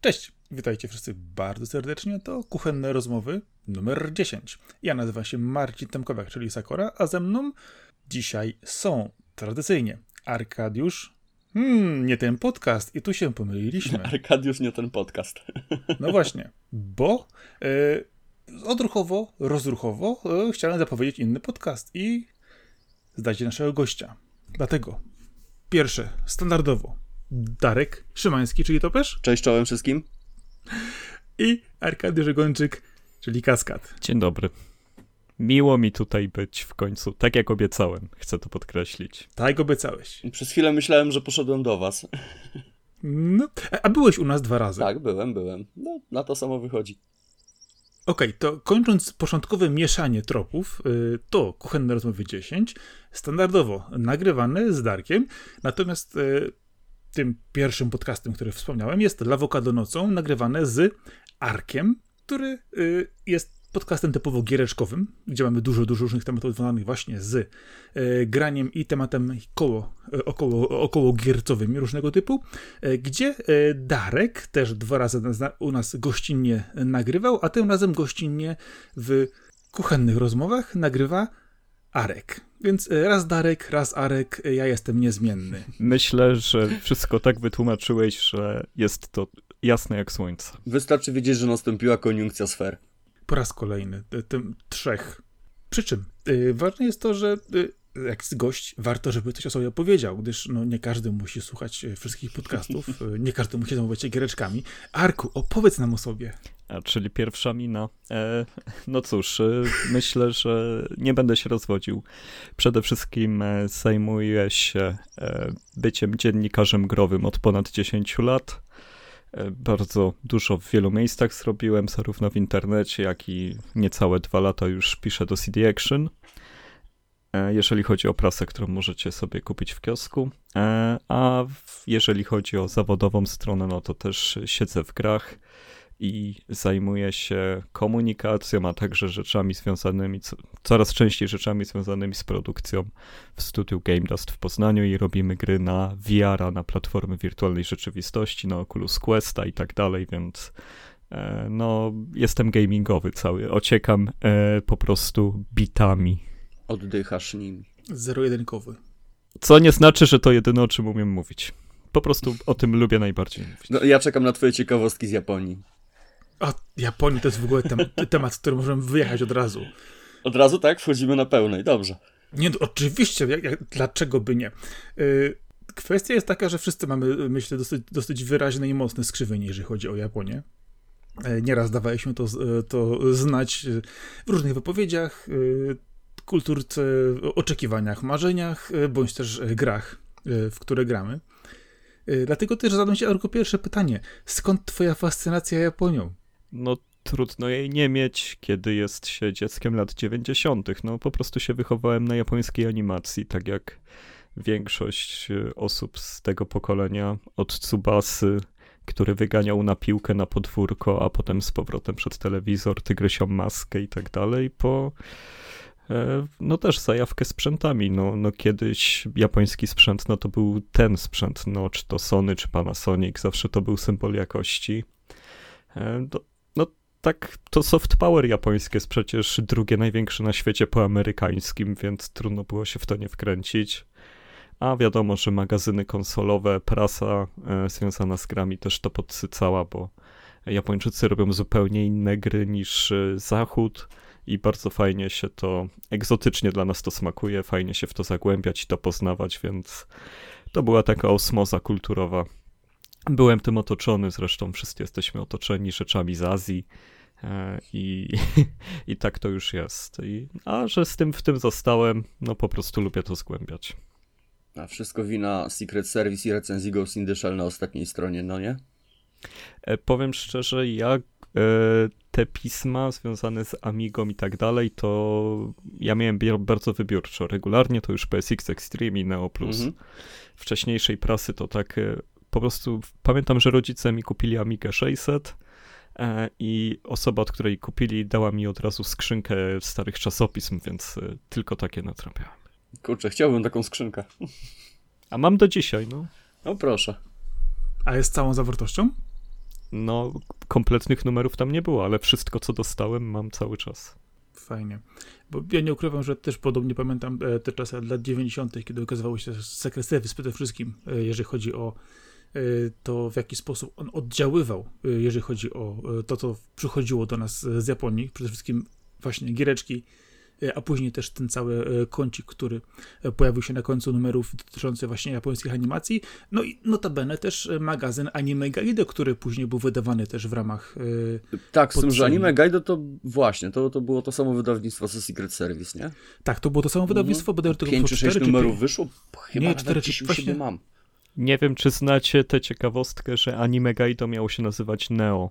Cześć, witajcie wszyscy bardzo serdecznie. To kuchenne rozmowy numer 10. Ja nazywam się Marcin Temkowiak, czyli Sakora, a ze mną dzisiaj są tradycyjnie Arkadiusz. Hmm, nie ten podcast i tu się pomyliliśmy. Arkadiusz nie ten podcast. No właśnie, bo e, odruchowo, rozruchowo e, chciałem zapowiedzieć inny podcast i zdać naszego gościa. Dlatego pierwsze, standardowo, Darek Szymański, czyli Topesz. Cześć czołem wszystkim. I Arkadiusz Gończyk, czyli Kaskad. Dzień dobry. Miło mi tutaj być w końcu, tak jak obiecałem, chcę to podkreślić. Tak obiecałeś. Przez chwilę myślałem, że poszedłem do was. No, a byłeś u nas dwa razy. Tak, byłem, byłem. No, na to samo wychodzi. Okej, okay, to kończąc początkowe mieszanie tropów, y, to Kuchenne Rozmowy 10, standardowo nagrywane z Darkiem, natomiast y, tym pierwszym podcastem, który wspomniałem, jest Lawokado nocą, nagrywane z Arkiem, który y, jest podcastem typowo giereczkowym, gdzie mamy dużo, dużo różnych tematów związanych właśnie z y, graniem i tematem koło, y, około, około giercowymi różnego typu, gdzie Darek też dwa razy u nas gościnnie nagrywał, a tym razem gościnnie w kuchennych rozmowach nagrywa Arek. Więc e, raz Darek, raz Arek, e, ja jestem niezmienny. Myślę, że wszystko tak wytłumaczyłeś, że jest to jasne jak słońce. Wystarczy wiedzieć, że nastąpiła koniunkcja sfer. Po raz kolejny, e, tym trzech. Przy czym ważne jest to, że jak jest gość, warto, żeby coś o sobie opowiedział, gdyż no, nie każdy musi słuchać wszystkich podcastów, nie każdy musi zajmować się giereczkami. Arku, opowiedz nam o sobie. A, czyli pierwsza mina. E, no cóż, e, myślę, że nie będę się rozwodził. Przede wszystkim e, zajmuję się e, byciem dziennikarzem growym od ponad 10 lat. E, bardzo dużo w wielu miejscach zrobiłem, zarówno w internecie, jak i niecałe dwa lata już piszę do CD Action. E, jeżeli chodzi o prasę, którą możecie sobie kupić w kiosku. A jeżeli chodzi o zawodową stronę, no to też siedzę w grach i zajmuje się komunikacją, a także rzeczami związanymi, coraz częściej rzeczami związanymi z produkcją w studiu Game Dust w Poznaniu i robimy gry na VR, na platformy wirtualnej rzeczywistości, na Oculus Questa i tak dalej, więc e, no, jestem gamingowy cały, ociekam e, po prostu bitami. Oddychasz nimi. Zero-jedynkowy. Co nie znaczy, że to jedyne, o czym umiem mówić. Po prostu o tym lubię najbardziej mówić. No, ja czekam na twoje ciekawostki z Japonii. O, Japonii to jest w ogóle tem temat, z którym możemy wyjechać od razu. Od razu tak? Wchodzimy na pełnej, dobrze. Nie, no, oczywiście, jak, jak, dlaczego by nie? Yy, kwestia jest taka, że wszyscy mamy, myślę, dosyć, dosyć wyraźne i mocne skrzywienie, jeżeli chodzi o Japonię. Yy, nieraz dawaliśmy to, yy, to znać w różnych wypowiedziach, yy, kulturce, oczekiwaniach, marzeniach, bądź też grach, w które gramy. Dlatego też zadam się tylko pierwsze pytanie. Skąd twoja fascynacja Japonią? No trudno jej nie mieć, kiedy jest się dzieckiem lat 90. No po prostu się wychowałem na japońskiej animacji, tak jak większość e, osób z tego pokolenia od Tsubasy, który wyganiał na piłkę na podwórko, a potem z powrotem przed telewizor, tygrysią maskę i tak dalej, po e, no też zajawkę sprzętami. No, no kiedyś japoński sprzęt, no to był ten sprzęt, no czy to Sony, czy Panasonic, zawsze to był symbol jakości. E, tak, to soft power japońskie jest przecież drugie największe na świecie po amerykańskim, więc trudno było się w to nie wkręcić. A wiadomo, że magazyny konsolowe, prasa e, związana z grami też to podsycała, bo Japończycy robią zupełnie inne gry niż e, Zachód i bardzo fajnie się to, egzotycznie dla nas to smakuje, fajnie się w to zagłębiać i to poznawać, więc to była taka osmoza kulturowa. Byłem tym otoczony, zresztą wszyscy jesteśmy otoczeni rzeczami z Azji, I, I tak to już jest. I, a że z tym w tym zostałem, no po prostu lubię to zgłębiać. A wszystko wina Secret Service i recenzji Ghost in the Shell na ostatniej stronie, no nie? E, powiem szczerze, ja e, te pisma związane z Amigą i tak dalej, to ja miałem bardzo wybiórczo. Regularnie to już PSX Extreme i Neo Plus. Mhm. Wcześniejszej prasy to tak e, po prostu pamiętam, że rodzice mi kupili Amigę 600 e, i osoba, od której kupili, dała mi od razu skrzynkę starych czasopism, więc e, tylko takie natrapiałem. Kurczę, chciałbym taką skrzynkę. A mam do dzisiaj, no. No proszę. A jest całą zawartością? No, kompletnych numerów tam nie było, ale wszystko, co dostałem, mam cały czas. Fajnie. Bo ja nie ukrywam, że też podobnie pamiętam e, te czasy lat 90., kiedy okazywało się Service przede wszystkim, e, jeżeli chodzi o e, to, w jaki sposób on oddziaływał, jeżeli chodzi o to, co przychodziło do nas z Japonii. Przede wszystkim właśnie giereczki, E, a później też ten cały e, kącik, który e, pojawił się na końcu numerów dotyczący właśnie japońskich animacji. No i notabene też magazyn Anime Guide, który później był wydawany też w ramach. Tak, z tym, że Anime Guide to właśnie, to, to było to samo wydawnictwo co Secret Service, nie? Tak, to było to samo mhm. wydawnictwo, bo tylko 5 czy 6 numerów wyszło? Chyba nie, 4 czy właśnie... mam. Nie wiem, czy znacie tę ciekawostkę, że Anime Guide miało się nazywać Neo.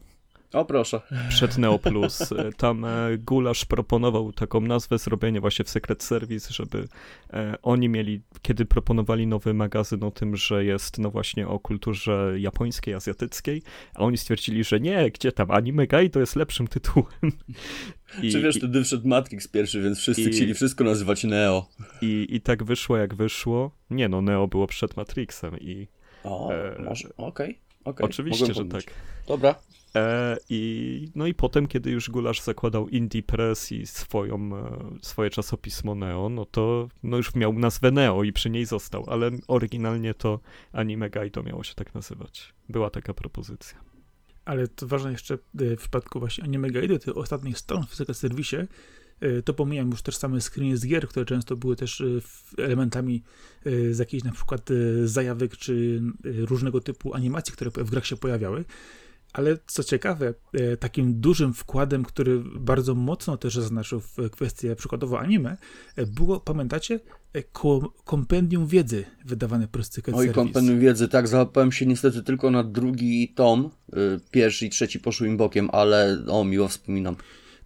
O proszę. Przed Neo Plus. Tam e, Gulasz proponował taką nazwę zrobienie właśnie w Secret Service, żeby e, oni mieli, kiedy proponowali nowy magazyn o tym, że jest no właśnie o kulturze japońskiej, azjatyckiej, a oni stwierdzili, że nie, gdzie tam, Anime to jest lepszym tytułem. I, Czy wiesz, wtedy wszedł Matrix pierwszy, więc wszyscy i, chcieli wszystko nazywać Neo. I, I tak wyszło jak wyszło. Nie no, Neo było przed Matrixem i... O, e, może, okej. Okay. Okay, Oczywiście, że tak. Dobra. E, i, no i potem, kiedy już Gulasz zakładał Indie Press i swoją, e, swoje czasopismo Neo, no to no już miał nazwę Neo i przy niej został, ale oryginalnie to Anime Guide miało się tak nazywać. Była taka propozycja. Ale to ważne jeszcze e, w przypadku właśnie Anime Guide, tych ostatnich stron w serwisie, to pomijam już też same screeny z gier, które często były też elementami z jakichś na przykład zajawek czy różnego typu animacji, które w grach się pojawiały ale co ciekawe, e, takim dużym wkładem, który bardzo mocno też zaznaczył w kwestii przykładowo anime, e, było, pamiętacie, e, kompendium wiedzy wydawane przez Cyket Oj, kompendium wiedzy, tak, załapałem się niestety tylko na drugi tom, pierwszy i trzeci poszły im bokiem, ale o, miło wspominam.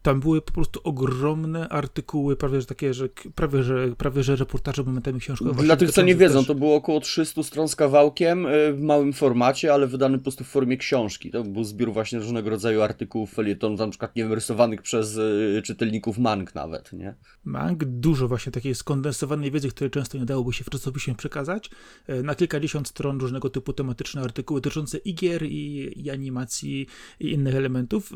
Tam były po prostu ogromne artykuły, prawie że takie, że prawie że, prawie, że reportaże momentami książkowe. Dla tych, co nie wiedzą, też... to było około 300 stron z kawałkiem y, w małym formacie, ale wydany po prostu w formie książki. To był zbiór właśnie różnego rodzaju artykułów, felietonów, na przykład nie wiem, rysowanych przez y, czytelników mang nawet, nie? Mang, dużo właśnie takiej skondensowanej wiedzy, której często nie dałoby się w czasopiśmie przekazać. Y, na kilkadziesiąt stron różnego typu tematyczne artykuły dotyczące i gier, i, i animacji, i innych elementów.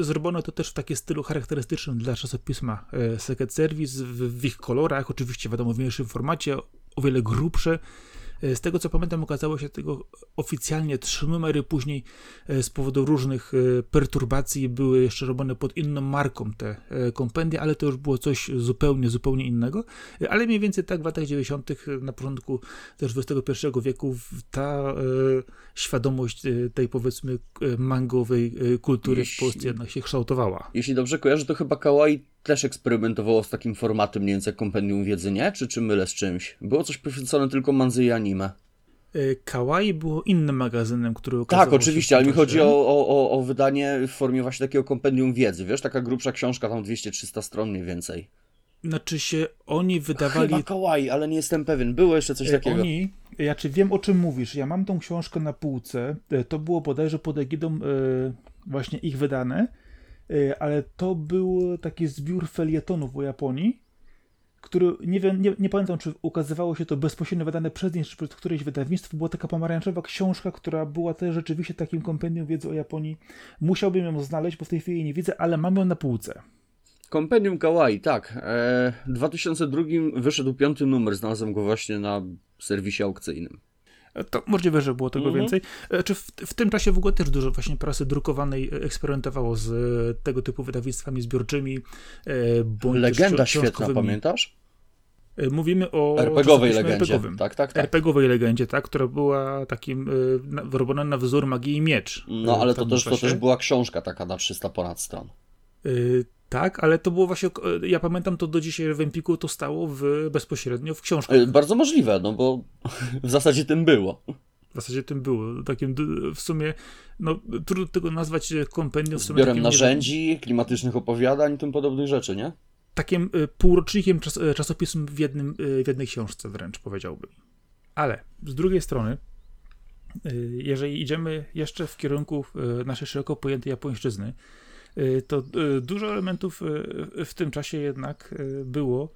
Zrobiono to też w takim stylu charakterystycznym dla czasopisma e, Secret Service, w, w ich kolorach, oczywiście wiadomo w mniejszym formacie, o wiele grubsze, z tego co pamiętam, okazało się tego oficjalnie trzy numery później e, z powodu różnych e, perturbacji były jeszcze robione pod inną marką te kompendia, ale to już było coś zupełnie, zupełnie innego. Ale mniej więcej tak w latach 90., na początku też XXI wieku, ta świadomość tej powiedzmy mangowej kultury jeśli, w Polsce jednak się kształtowała. Jeśli dobrze kojarzę, to chyba Kawaii też eksperymentowało z takim formatem mniej więcej jak kompendium wiedzy, nie? Czy, czy mylę z czymś? Było coś poświęcone tylko manzy i anime. E, Kawaii było innym magazynem, który Tak, oczywiście, ale mi chodzi o, o, o wydanie w formie właśnie takiego kompendium wiedzy, wiesz, taka grubsza książka, tam 200-300 stron mniej więcej. Znaczy się, oni wydawali... Chyba Kawaii, ale nie jestem pewien, było jeszcze coś e, takiego. Oni, ja czy wiem o czym mówisz, ja mam tą książkę na półce, e, to było bodajże pod egidą właśnie ich wydane, ale to był taki zbiór felietonów o Japonii, który nie wiem, nie, nie, pamiętam, czy ukazywało się to bezpośrednio wydane przez nie, czy przez któreś wydawnictwo. Była taka pomarańczowa książka, która była też rzeczywiście takim kompendium wiedzy o Japonii. Musiałbym ją znaleźć, bo w tej chwili nie widzę, ale mam ją na półce. Kompendium Kawaii, tak. E, w 2002 wyszedł piąty numer, znalazłem go właśnie na serwisie aukcyjnym. To możliwe, że było tego mm -hmm. więcej. E, czy w, w, tym czasie w ogóle też dużo właśnie prasy drukowanej e, eksperymentowało z e, tego typu wydawnictwami zbiorczymi. Bądź Legenda świetna, pamiętasz? Mówimy o RPGowej legendzie. RPGowym. Tak, tak, tak. RPGowej legendzie, tak, która była takim wyrobiona na wzór magii i miecz. No, ale to też, to też była książka taka na 300 ponad stron. Tak, ale to było właśnie, ja pamiętam to do dzisiaj w Empiku to stało w, bezpośrednio w książkach. Bardzo możliwe, no bo w zasadzie tym było. zasadzie tym było. Takim w sumie, no trudno tego nazwać kompendium. Zbiorem narzędzi, nie... klimatycznych opowiadań i tym podobnych rzeczy, nie? Takim półrocznikiem czas, czasopism w, jednym, w jednej książce wręcz, powiedziałbym. Ale z drugiej strony, jeżeli idziemy jeszcze w kierunku naszej szeroko pojętej japońszczyzny, to dużo elementów w tym czasie jednak było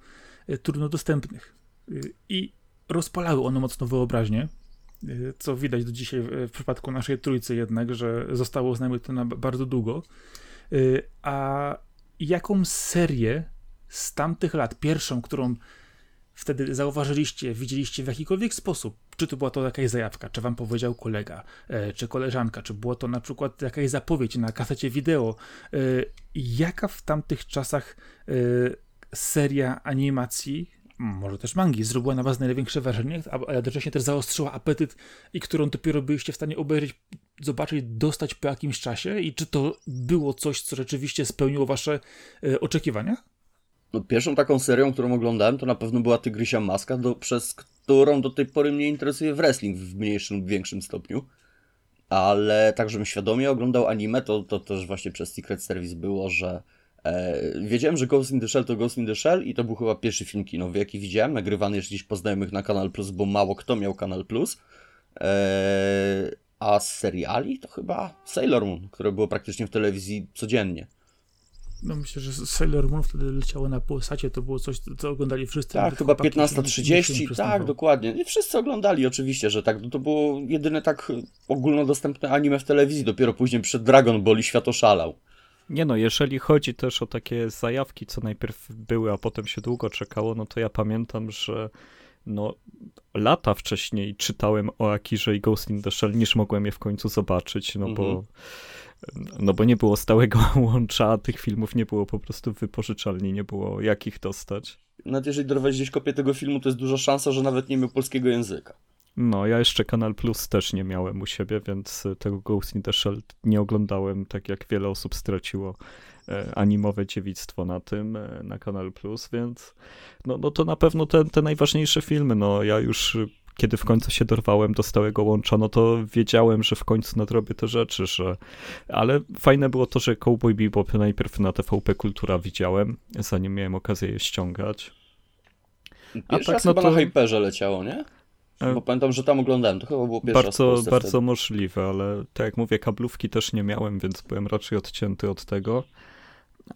trudno dostępnych. I rozpalały one mocno wyobraźnię, co widać do dzisiaj w przypadku naszej trójcy jednak, że zostało z nami to na bardzo długo. A jaką serię z tamtych lat, pierwszą, którą wtedy zauważyliście, widzieliście w jakikolwiek sposób, czy to była to jakaś zajawka, czy wam powiedział kolega, e, czy koleżanka, czy było to na przykład jakaś zapowiedź na kasecie wideo, e, jaka w tamtych czasach e, seria animacji może też mangi, zrobiła na was największe wrażenie, a jednocześnie też zaostrzyła apetyt i którą dopiero byliście w stanie obejrzeć, zobaczyć, dostać po jakimś czasie i czy to było coś, co rzeczywiście spełniło wasze oczekiwania? No, pierwszą taką serią, którą oglądałem, to na pewno była Tygrysia Maska, do, przez którą do tej pory mnie interesuje wrestling w mniejszym lub większym stopniu. Ale tak, żebym świadomie oglądał anime, to, to też właśnie przez Secret Service było, że E, wiedziałem, że Ghost in the Shell to Ghost in the Shell i to był chyba pierwszy film kinowy, jaki widziałem, nagrywany jeszcze gdzieś po znajomych na Kanal Plus, bo mało kto miał Kanal Plus. E, a z seriali to chyba Sailor Moon, które było praktycznie w telewizji codziennie. No myślę, że Sailor Moon wtedy leciało na Polsacie, to było coś, co oglądali wszyscy. Tak, chyba 15.30, tak, dokładnie. I wszyscy oglądali oczywiście, że tak. No to było jedyne tak ogólnodostępne anime w telewizji, dopiero później przed Dragon Ball i świat oszalał. Nie no, jeżeli chodzi też o takie zajawki, co najpierw były, a potem się długo czekało, no to ja pamiętam, że no lata wcześniej czytałem o Akirze i Ghost in the Shell, niż mogłem je w końcu zobaczyć, no bo mhm. No bo nie było stałego łącza, tych filmów nie było po prostu w wypożyczalni, nie było jak ich dostać. Nawet jeżeli dorwać gdzieś kopię tego filmu, to jest duża szansa, że nawet nie miał polskiego języka. No, ja jeszcze Kanal Plus też nie miałem u siebie, więc tego Ghost in the Shell nie oglądałem, tak jak wiele osób straciło e, animowe dziewictwo na tym, e, na Kanal Plus, więc no, no to na pewno te, te najważniejsze filmy, no ja już kiedy w końcu się dorwałem do stałego łącza, no to wiedziałem, że w końcu nadrobię te rzeczy, że... Ale fajne było to, że Cowboy Bebop najpierw na TVP Kultura widziałem, zanim miałem okazję je ściągać. A tak, no to... na Hyperze leciało, nie? E, Bo pamiętam, że tam oglądałem, to chyba było pierwsze Bardzo, bardzo wtedy. możliwe, ale tak jak mówię, kablówki też nie miałem, więc byłem raczej odcięty od tego.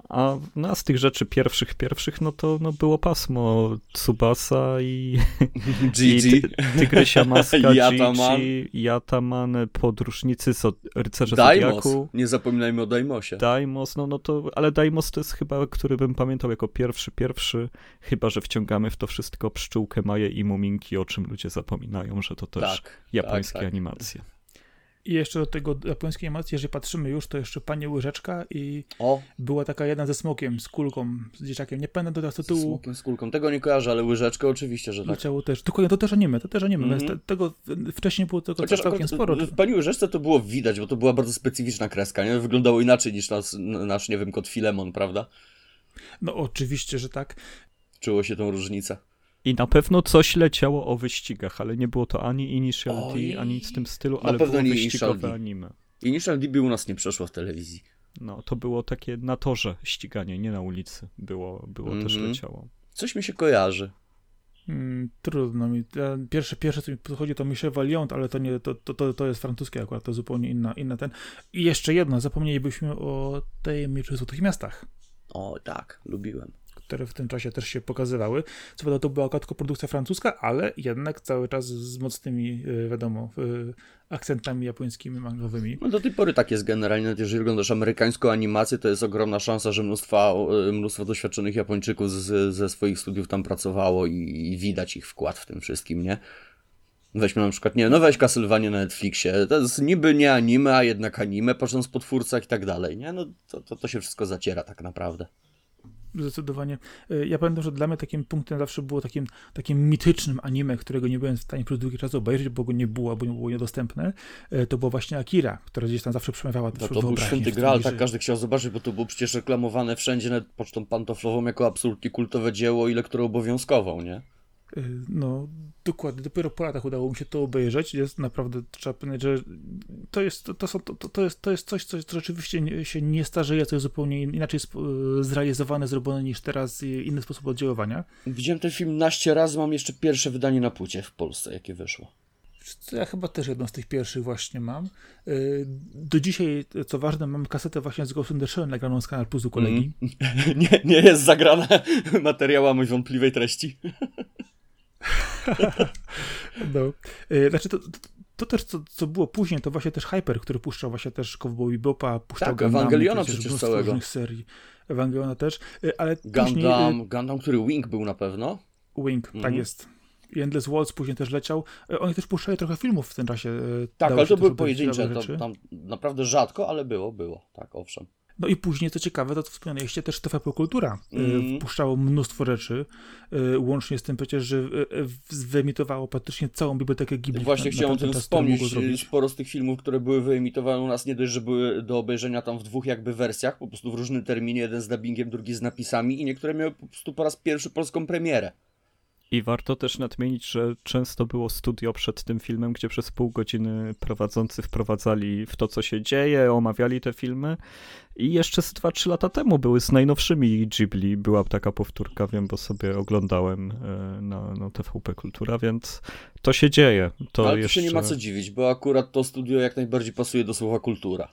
A no, z tych rzeczy pierwszych, pierwszych, no to no, było pasmo Tsubasa i, Gigi. i Tygrysia Maska, Yataman. Gigi, Yataman, podróżnicy z Rycerza Daimos. Zodiaku. Nie zapominajmy o Daimosie. Daimos, no, no to, ale Daimos to jest chyba, który bym pamiętał jako pierwszy, pierwszy, chyba, że wciągamy w to wszystko pszczółkę, Maję i Muminki, o czym ludzie zapominają, że to też tak, japońskie tak, tak. animacje. I jeszcze do tego japońskiej animacji, jeżeli patrzymy już, to jeszcze Panie Łyżeczka i o. była taka jedna ze smokiem, z kulką, z dzieciakiem. Nie pamiętam teraz tytułu. Z smokiem, z kulką. Tego nie kojarzę, ale Łyżeczkę oczywiście, że tak. Leciało też. Dokładnie, to też anime, to też anime. Mm -hmm. tego wcześniej było tego Chociaż całkiem sporo. W Pani Łyżeczce to było widać, bo to była bardzo specyficzna kreska, nie? Wyglądało inaczej niż nas, nasz, nie wiem, kot Filemon, prawda? No oczywiście, że tak. Czuło się tą różnicę. I na pewno coś leciało o wyścigach, ale nie było to ani Initial Oj, D, ani nic w tym stylu, ale pewno było nie wyścigowe anime. Initial D by u nas nie przeszło w telewizji. No, to było takie na torze ściganie, nie na ulicy. Było, było mm -hmm. też mhm. leciało. Coś mi się kojarzy. Hmm, trudno mi. Pierwsze, pierwsze, co mi podchodzi, to Michel Valiant, ale to nie, to, to, to jest francuskie akurat, to zupełnie inna, inna ten. I jeszcze jedno, zapomnielibyśmy o tajemniczych złotych miastach. O, tak, lubiłem które w tym czasie też się pokazywały. Co prawda to była tylko produkcja francuska, ale jednak cały czas z mocnymi, e, wiadomo, e, akcentami japońskimi, mangowymi. No do tej pory tak jest generalnie, jeżeli oglądasz amerykańską animację, to jest ogromna szansa, że mnóstwo, e, mnóstwo doświadczonych Japończyków z, ze swoich studiów tam pracowało i, i widać ich wkład w tym wszystkim, nie? Weźmy na przykład, nie no weź Castlevania na Netflixie, to jest niby nie anime, a jednak anime, patrząc po twórcach i tak dalej, nie? No to, to, to się wszystko zaciera tak naprawdę zdecydowanie. E, ja pamiętam, że dla mnie takim punktem zawsze było takim, takim mitycznym anime, którego nie byłem w stanie przez długi czas obejrzeć, bo go nie było, bo nie było niedostępne. E, to była właśnie Akira, która gdzieś tam zawsze przemawiała no, To był święty gral, tak każdy chciał zobaczyć, bo to było przecież reklamowane wszędzie, nawet pocztą pantoflową jako absolutnie kultowe dzieło i lekturę obowiązkową, nie? Y, no, dokładnie. Dopiero po latach udało mi się to obejrzeć. Jest naprawdę, trzeba powiedzieć, że to jest, to, to, to, to, jest, to jest coś, co rzeczywiście się nie starzeje, co jest zupełnie inaczej zrealizowane, zrobione niż teraz, inny sposób oddziaływania. Widziałem ten film naście razy, mam jeszcze pierwsze wydanie na płycie w Polsce, jakie wyszło. Ja chyba też jedną z tych pierwszych właśnie mam. Y, do dzisiaj, co ważne, mam kasetę właśnie z Ghost in the Shell nagraną z Kanal Plus u kolegi. Mm. Nie, nie jest zagrana materiałami wątpliwej treści. no. Y, znaczy to, to, to też, co, co było później, to właśnie też Hyper, który puszczał właśnie też Cowboy Bebopa, puszczał tak, Gundam, Ewangeliona przecież, przecież całego. serii. Ewangeliona też, y, ale Gundam, później... Gundam, który Wing był na pewno. Wing, tak mhm. jest. I Endless Waltz później też leciał. E, oni też puszczali trochę filmów w tym czasie. E, tak, ale to były pojedyncze, to, tam naprawdę rzadko, ale było, było, tak, owszem. No i później, co ciekawe, to wspomnieliście też TVP Kultura mm. wpuszczało mnóstwo rzeczy, łącznie z tym przecież, że wyemitowało praktycznie całą bibliotekę Ghibli. Właśnie na, chciałem o tym wspomnieć, sporo z tych filmów, które były wyemitowane u nas, nie dość, że były do obejrzenia tam w dwóch jakby wersjach, po prostu w różnym terminie, jeden z dubbingiem, drugi z napisami i niektóre miały po prostu po raz pierwszy polską premierę. I warto też nadmienić, że często było studio przed tym filmem, gdzie przez pół godziny prowadzący wprowadzali w to, co się dzieje, omawiali te filmy. I jeszcze z 2-3 lata temu były z najnowszymi Ghibli. Była taka powtórka, wiem, bo sobie oglądałem e, na, na TVP Kultura, więc to się dzieje. To Ale jeszcze... się nie ma co dziwić, bo akurat to studio jak najbardziej pasuje do słowa kultura.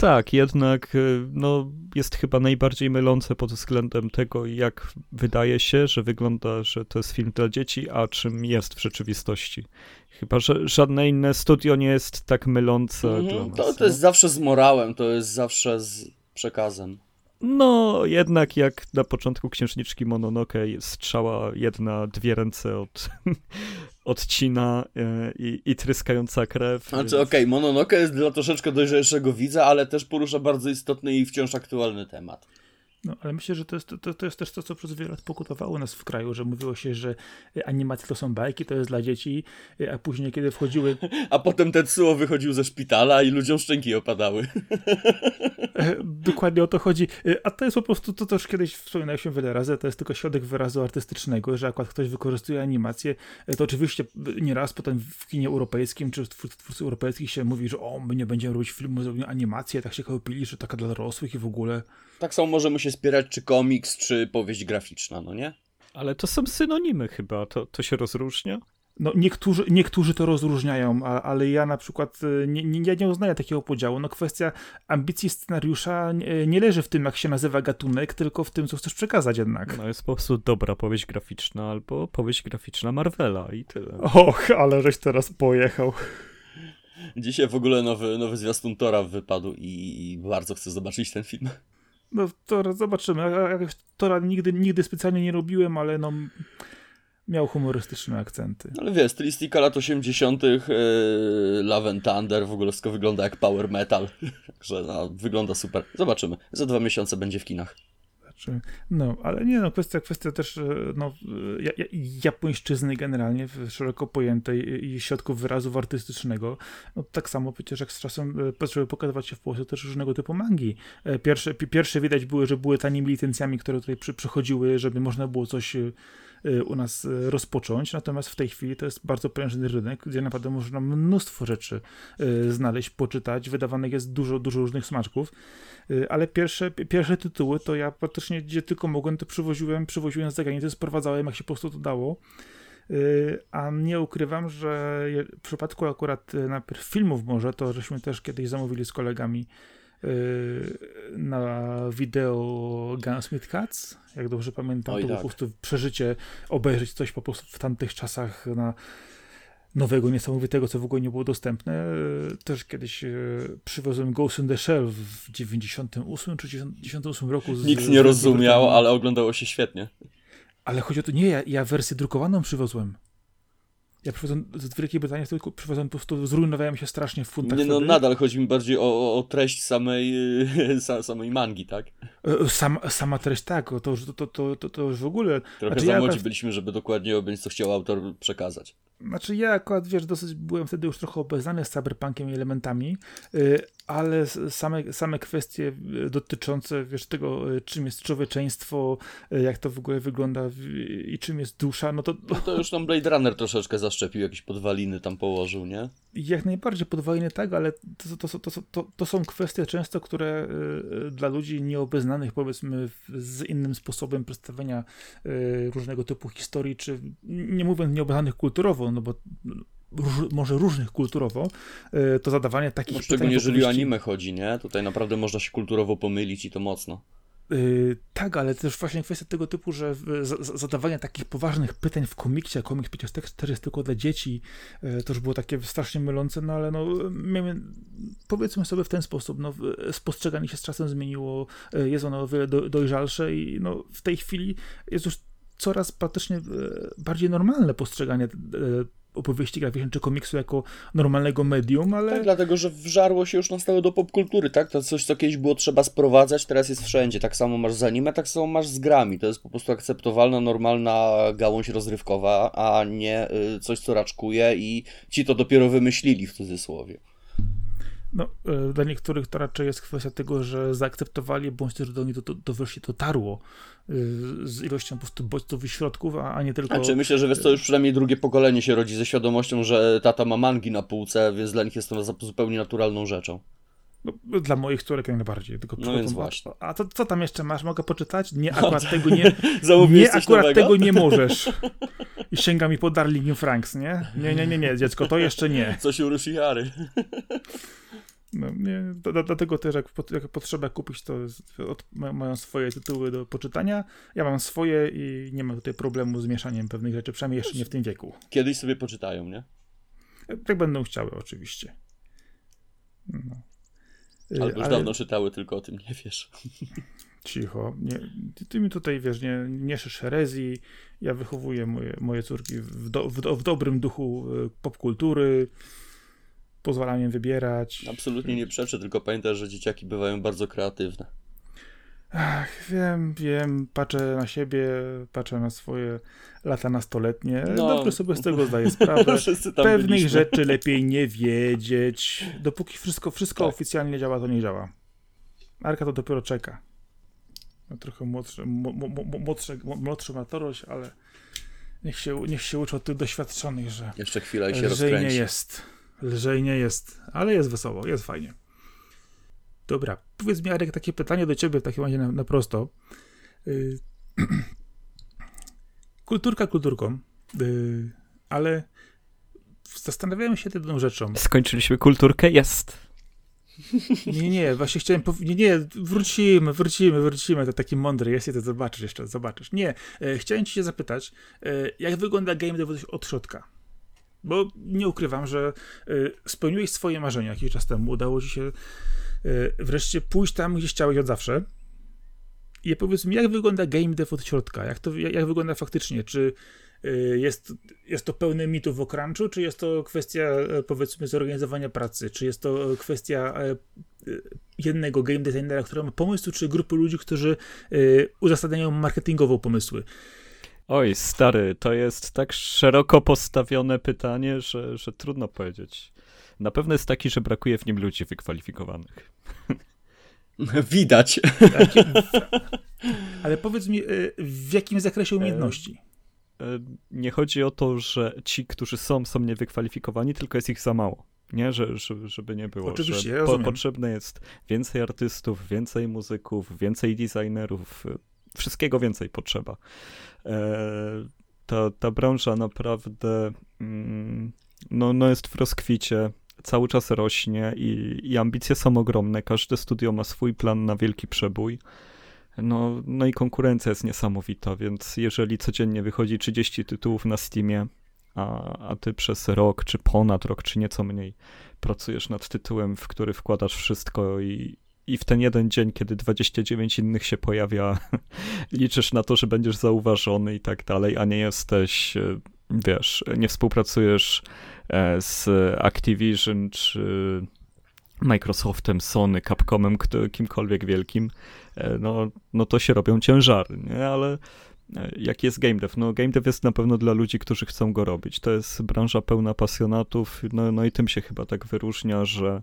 Tak, jednak y, no, jest chyba najbardziej mylące pod względem tego, jak wydaje się, że wygląda, że to jest film dla dzieci, a czym jest w rzeczywistości. Chyba, że żadne inne studio nie jest tak mylące -hmm, dla nas. To, to jest zawsze z morałem, to jest zawsze z przekazem. No, jednak jak na początku Księżniczki Mononoke strzała jedna, dwie ręce od odcina e, i, i tryskająca krew. Znaczy, więc... okej, okay, Mononoke jest dla troszeczkę dojrzalszego widza, ale też porusza bardzo istotny i wciąż aktualny temat. No, ale myślę, że to jest, to, to jest też to, co przez wiele lat pokutowało nas w kraju, że mówiło się, że animacje to są bajki, to jest dla dzieci, a później, kiedy wchodziły... A potem Tetsuo wychodził ze szpitala i ludziom szczęki opadały. Dokładnie o to chodzi. A to jest po prostu, to też kiedyś wspominałem się wiele razy, to jest tylko środek wyrazu artystycznego, że akurat ktoś wykorzystuje animację, to oczywiście nieraz potem w kinie europejskim, czy w twórcy europejskich się mówi, że o, my nie będziemy robić filmu, zrobimy animację, tak się chopili, że taka dla dorosłych i w ogóle... Tak samo możemy się spierać, czy komiks, czy powieść graficzna, no nie? Ale to są synonimy chyba, to, to się rozróżnia? No, niektórzy, niektórzy to rozróżniają, a, ale ja na przykład y, nie, nie, ja nie uznaję takiego podziału. No, kwestia ambicji scenariusza nie, nie, leży w tym, jak się nazywa gatunek, tylko w tym, co chcesz przekazać jednak. No, jest po prostu dobra powieść graficzna albo powieść graficzna Marvela i tyle. Och, ale żeś teraz pojechał. Dzisiaj w ogóle nowy, nowy zwiastun Tora wypadł i, i bardzo chcę zobaczyć ten film. No to zobaczymy. Ja Tora nigdy, nigdy specjalnie nie robiłem, ale no miał humorystyczne akcenty. Ale wiesz, stylistyka lat 80., yy, Love and Thunder, w ogóle wszystko wygląda jak power metal. Także no, wygląda super. Zobaczymy. Za dwa miesiące będzie w kinach. No, ale nie no, kwestia, kwestia też e, no, japońszczyzny generalnie, szeroko pojętej i środków wyrazu artystycznego. No, tak samo przecież jak z czasem zaczęły e, pokazywać się w Polsce też różnego typu mangi. E, pierwsze, pierwsze widać były, że były tanimi licencjami, które tutaj przy, przychodziły, żeby można było coś u nas rozpocząć, natomiast w tej chwili to jest bardzo prężny rynek, gdzie naprawdę można mnóstwo rzeczy znaleźć, poczytać, wydawanych jest dużo, dużo różnych smaczków, ale pierwsze, pierwsze tytuły to ja praktycznie gdzie tylko mogłem, to przywoziłem, przywoziłem z zagranicy, sprowadzałem jak się po prostu to dało. A nie ukrywam, że w przypadku akurat najpierw filmów może, to żeśmy też kiedyś zamówili z kolegami na wideo Gunsmith Cats, jak dobrze pamiętam, Oj, to tak. po prostu przeżycie, obejrzeć coś po prostu w tamtych czasach na nowego, niesamowitego, co w ogóle nie było dostępne. Też kiedyś e, przywiozłem Ghost in the Shell w 98 czy 98 roku. Z, Nikt nie rozumiał, ale oglądało się świetnie. Ale chodzi o to, nie, ja, ja wersję drukowaną przywiozłem. Ja przywiozłem z Wielkiej Brytanii, tylko przywiozłem po prostu, zrujnowałem się strasznie w funtach. Nie, no wtedy. nadal chodzi mi bardziej o, o treść samej, samej mangi, tak? E, sam, sama treść, tak, to, to, to, to, to już w ogóle... Trochę znaczy, za młodzi ja... byliśmy, żeby dokładnie objąć, co chciał autor przekazać. Znaczy ja akurat, wiesz, dosyć byłem wtedy już trochę obeznany z cyberpunkiem i elementami, e, ale same, same kwestie e, dotyczące, wiesz, tego, e, czym jest człowieczeństwo, jak to w ogóle wygląda i czym jest dusza, no to... No to już tam Blade Runner troszeczkę zaszczepił, jakieś podwaliny tam położył, nie? Jak najbardziej podwaliny tak, ale to, to, to, to, są kwestie często, które dla ludzi nieobeznanych, powiedzmy, z innym sposobem przedstawienia różnego typu historii, czy nie mówiąc nieobeznanych kulturowo, no bo róż, może różnych kulturowo, to zadawanie takich no, Szczególnie jeżeli o anime chodzi, nie? Tutaj naprawdę można się kulturowo pomylić i to mocno. Yy, tak, ale też właśnie kwestia tego typu, że zadawanie takich poważnych pytań w komiksie, a komiks przecież też jest tylko dla dzieci, yy, to już było takie strasznie mylące, no ale no, miejmy, powiedzmy sobie w ten sposób, no, spostrzeganie się z czasem zmieniło, yy, jest ono o wiele do, dojrzalsze i no, w tej chwili jest już coraz praktycznie bardziej normalne postrzeganie opowieści graficznej czy komiksu jako normalnego medium, ale... Tak, dlatego, że wżarło się już na stałe do popkultury, tak? To coś, co kiedyś było trzeba sprowadzać, teraz jest wszędzie. Tak samo masz z anime, tak samo masz z grami. To jest po prostu akceptowalna, normalna gałąź rozrywkowa, a nie y, coś, co raczkuje i ci to dopiero wymyślili w cudzysłowie. No, e, dla niektórych to raczej jest kwestia tego, że zaakceptowali, bądź też do nich to, to, to wreszcie dotarło e, z ilością po prostu bodźców i środków, a, a nie tylko... Znaczy, myślę, że wiesz co, już przynajmniej drugie pokolenie się rodzi ze świadomością, że tata ma mangi na półce, więc dla nich jest to zupełnie naturalną rzeczą. No, dla moich córek jak najbardziej. Tylko no więc właśnie. A to, co tam jeszcze masz? Mogę poczytać? Nie, akurat no, tego nie. nie, akurat nowego? tego nie możesz. I sięga mi po Darling Franks, nie? Nie, nie, nie, nie, dziecko, to jeszcze nie. Coś u Rushihary. No, nie, dlatego też jak, jak potrzeba kupić, to od, mają swoje tytuły do poczytania. Ja mam swoje i nie mam tutaj problemu z mieszaniem pewnych rzeczy, przynajmniej jeszcze nie w tym wieku. Kiedyś sobie poczytają, nie? Jak będą chciały, oczywiście. No. Albo już Ale... dawno czytały, tylko o tym nie wiesz. Cicho. Nie, ty mi tutaj, wiesz, nie, nie herezji. Ja wychowuję moje, moje córki w, do, w, w dobrym duchu e, popkultury pozwala im wybierać. Absolutnie nie przeczę, tylko pamiętaj, że dzieciaki bywają bardzo kreatywne. Ach, wiem, wiem, patrzę na siebie, patrzę na swoje lata nastoletnie. No. Dobrze sobie z tego zdaję sprawę. Pewnych byliśmy. rzeczy lepiej nie wiedzieć. Dopóki wszystko, wszystko tak. oficjalnie działa, to nie działa. Arka to dopiero czeka. No, trochę młodszy, młodszy, młodszy ale niech się, niech się uczy od tych doświadczonych, że jeszcze chwila i się rozkręci. nie jest lżej nie jest, ale jest wesoło, jest fajnie. Dobra, powiedz mi, Arek, takie pytanie do ciebie w takim razie na, na prosto. Yy, kulturka kulturką, yy, ale zastanawiałem się nad jedną rzeczą. Skończyliśmy kulturkę? Jest. Nie, nie, właśnie chciałem powiedzieć, nie, nie, wrócimy, wrócimy, wrócimy, to taki mądry jest i to zobaczysz jeszcze, zobaczysz. Nie, e, chciałem ci się zapytać, e, jak wygląda game dev od środka? Bo nie ukrywam, że y, spełniłeś swoje marzenia jakiś czas temu. Udało ci się y, wreszcie pójść tam, gdzie chciałeś od zawsze. I powiedz mi, jak wygląda game dev od środka? Jak to jak, jak wygląda faktycznie? Czy y, jest, jest to pełne mitów w okręczu, czy jest to kwestia, powiedzmy, zorganizowania pracy? Czy jest to kwestia jednego game designera, który ma pomysł, czy grupy ludzi, którzy uzasadniają marketingowo pomysły? Oj, stary, to jest tak szeroko postawione pytanie, że, że trudno powiedzieć. Na pewno jest taki, że brakuje w nim ludzi wykwalifikowanych. Widać. Ale powiedz mi, y, w jakim zakresie umiejętności? E, e, nie chodzi o to, że ci, którzy są, są niewykwalifikowani, tylko jest ich za mało. Nie, że, żeby nie było. Oczywiście, że po, potrzebne jest więcej artystów, więcej muzyków, więcej designerów, wszystkiego więcej potrzeba. E, ta, ta branża naprawdę mm, no, no jest w rozkwicie, cały czas rośnie i, i ambicje są ogromne. Każde studio ma swój plan na wielki przebój. No, no i konkurencja jest niesamowita, więc jeżeli codziennie wychodzi 30 tytułów na Steamie, a, a ty przez rok, czy ponad rok, czy nieco mniej pracujesz nad tytułem, w który wkładasz wszystko i, i w ten jeden dzień, kiedy 29 innych się pojawia, liczysz na to, że będziesz zauważony i tak dalej, a nie jesteś, e, wiesz, nie współpracujesz z Activision czy Microsoftem, Sony, Capcomem, kimkolwiek wielkim, e, no, no to się robią ciężary, nie? Ale jak jest game dev? No game dev jest na pewno dla ludzi, którzy chcą go robić. To jest branża pełna pasjonatów, no, no i tym się chyba tak wyróżnia, że E,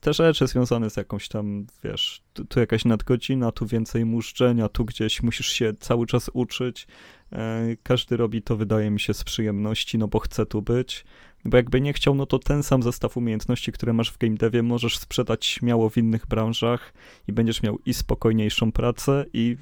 te rzeczy związane z jakąś tam, wiesz, tu, tu, jakaś nadgodzina, tu więcej muszczenia, tu gdzieś musisz się cały czas uczyć. E, każdy robi to, wydaje mi się, z przyjemności, no bo chce tu być. Bo jakby nie chciał, no to ten sam zestaw umiejętności, które masz w game devie, możesz sprzedać śmiało w innych branżach i będziesz miał i spokojniejszą pracę, i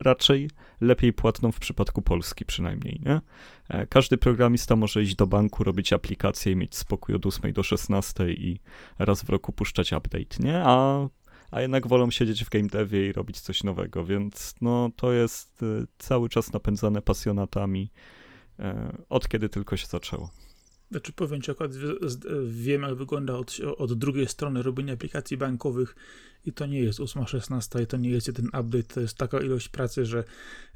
raczej lepiej płatną w przypadku Polski przynajmniej, nie? E, każdy programista może iść do banku, robić aplikację i mieć spokój od 8 do 16 i raz w roku puszczać update, nie? A, a jednak wolą siedzieć w game devie i robić coś nowego, więc no to jest e, cały czas napędzane pasjonatami e, od kiedy tylko się zaczęło. Znaczy powiem ci, akurat wiem, jak wygląda od, od drugiej strony robienia aplikacji bankowych i to nie jest 8.16 i to nie jest jeden update, to jest taka ilość pracy, że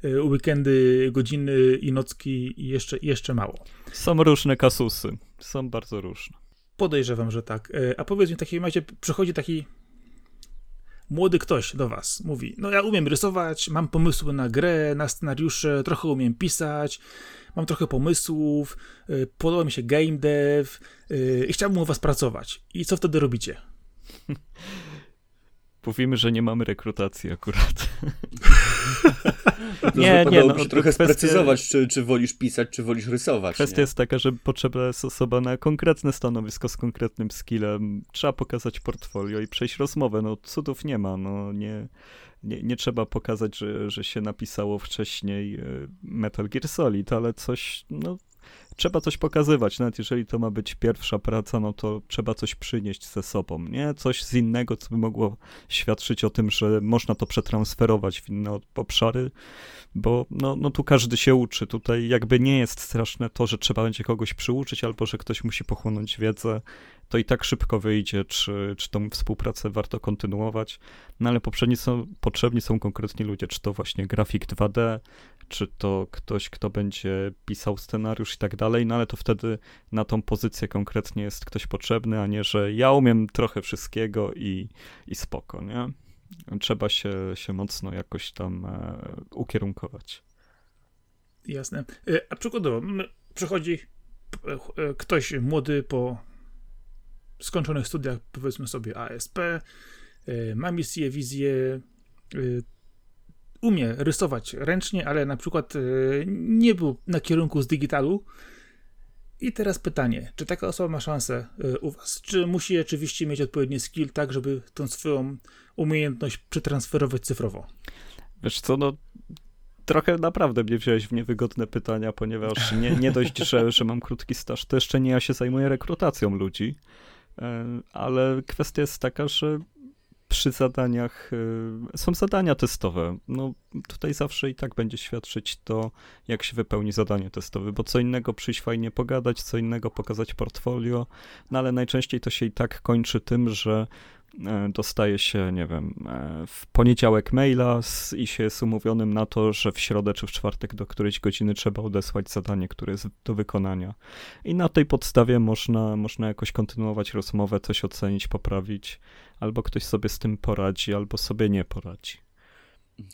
e, weekendy, godziny i nocki i jeszcze, jeszcze mało. Są różne kasusy, są bardzo różne. Podejrzewam, że tak. E, a powiedz mi, w takim razie przychodzi taki młody ktoś do was, mówi, no ja umiem rysować, mam pomysły na grę, na scenariusze, trochę umiem pisać, mam trochę pomysłów, e, podoba mi się game dev i chciałbym u was pracować. I co wtedy robicie? Mówimy, że nie mamy rekrutacji akurat. nie, nie, no, się trochę kwestia... sprecyzować, czy, czy wolisz pisać, czy wolisz rysować. Kwestia nie? jest taka, że potrzebna jest osoba na konkretne stanowisko z konkretnym skillem. Trzeba pokazać portfolio i przejść rozmowę. No cudów nie ma, no nie, nie, nie trzeba pokazać, że, że się napisało wcześniej e, Metal Gear Solid, ale coś, no trzeba coś pokazywać, nawet jeżeli to ma być pierwsza praca, no to trzeba coś przynieść ze sobą, nie? Coś z innego, co by mogło świadczyć o tym, że można to przetransferować w inne obszary, bo no, no tu każdy się uczy, tutaj jakby nie jest straszne to, że trzeba będzie kogoś przyuczyć, albo że ktoś musi pochłonąć wiedzę, to i tak szybko wyjdzie, czy, czy tą współpracę warto kontynuować, no ale poprzedni są, potrzebni są konkretni ludzie, czy to właśnie grafik 2D, czy to ktoś, kto będzie pisał scenariusz i tak dalej, no ale to wtedy na tą pozycję konkretnie jest ktoś potrzebny, a nie, że ja umiem trochę wszystkiego i, i spoko, nie? Trzeba się, się mocno jakoś tam e, ukierunkować. Jasne. E, a przykładowo, przychodzi e, ktoś młody po skończonych studiach, powiedzmy sobie ASP, e, ma misję, wizję, e, umie rysować ręcznie, ale na przykład e, nie był na kierunku z digitalu. I teraz pytanie, czy taka osoba ma szansę u Was? Czy musi oczywiście mieć odpowiedni skill, tak, żeby tą swoją umiejętność przetransferować cyfrowo? Wiesz co, no trochę naprawdę mnie wziąłeś w niewygodne pytania, ponieważ nie, nie dość, że, że mam krótki staż, to jeszcze nie ja się zajmuję rekrutacją ludzi. E, ale kwestia jest taka, że przy zadaniach e, są zadania testowe. No tutaj zawsze i tak będzie świadczyć to, jak się wypełni zadanie testowe, bo co innego przyjść fajnie pogadać, co innego pokazać portfolio, no ale najczęściej to się i tak kończy tym, że E, dostaje się, nie wiem, e, w poniedziałek maila z, i się jest umówionym na to, że w środę czy w czwartek do którejś godziny trzeba odesłać zadanie, które jest do wykonania. I na tej podstawie można, można jakoś kontynuować rozmowę, coś ocenić, poprawić, albo ktoś sobie z tym poradzi, albo sobie nie poradzi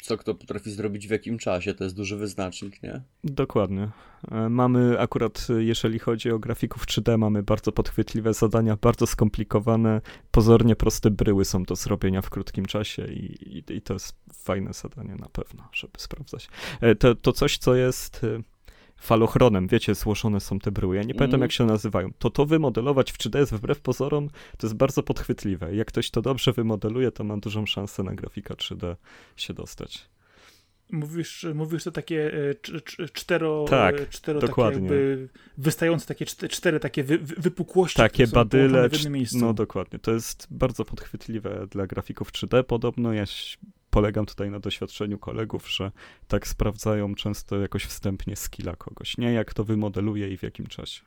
co kto potrafi zrobić w jakim czasie, to jest duży wyznacznik, nie? Dokładnie. E, mamy akurat, jeżeli chodzi o grafików 3D, mamy bardzo podchwytliwe zadania, bardzo skomplikowane, pozornie proste bryły są do zrobienia w krótkim czasie i, i, i to jest fajne zadanie na pewno, żeby sprawdzać. E, to, to coś, co jest e, falochronem, wiecie, złożone są te bryły. Ja nie pamiętam, mm. jak się nazywają. To to wymodelować w 3D jest wbrew pozorom, to jest bardzo podchwytliwe. Jak ktoś to dobrze wymodeluje, to ma dużą szansę na grafika 3D się dostać. Mówisz, mówisz to takie e, cztero, tak, cztero dokładnie. takie wystające takie cztery takie wy, wypukłości. Takie badyle, no dokładnie. To jest bardzo podchwytliwe dla grafików 3D podobno. Ja polegam tutaj na doświadczeniu kolegów, że tak sprawdzają często jakoś wstępnie skilla kogoś, nie? Jak to wymodeluje i w jakim czasie.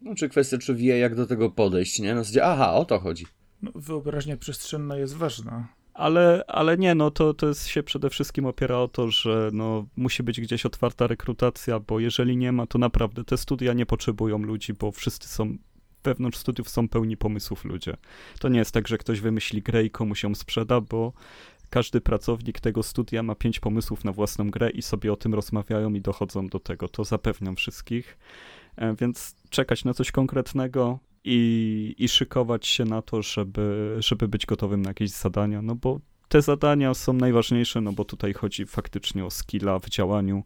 No, czy kwestia, czy wie, jak do tego podejść, nie? No, zasadzie, aha, o to chodzi. No, wyobraźnia przestrzenna jest ważna. Ale, ale nie, no to, to jest, się przede wszystkim opiera o to, że no, musi być gdzieś otwarta rekrutacja, bo jeżeli nie ma, to naprawdę te studia nie potrzebują ludzi, bo wszyscy są wewnątrz studiów są pełni pomysłów ludzie. To nie jest tak, że ktoś wymyśli grę i komuś ją sprzeda, bo każdy pracownik tego studia ma pięć pomysłów na własną grę i sobie o tym rozmawiają i dochodzą do tego. To zapewniam wszystkich. E, więc czekać na coś konkretnego, i, i szykować się na to, żeby, żeby być gotowym na jakieś zadania, no bo te zadania są najważniejsze, no bo tutaj chodzi faktycznie o skilla w działaniu.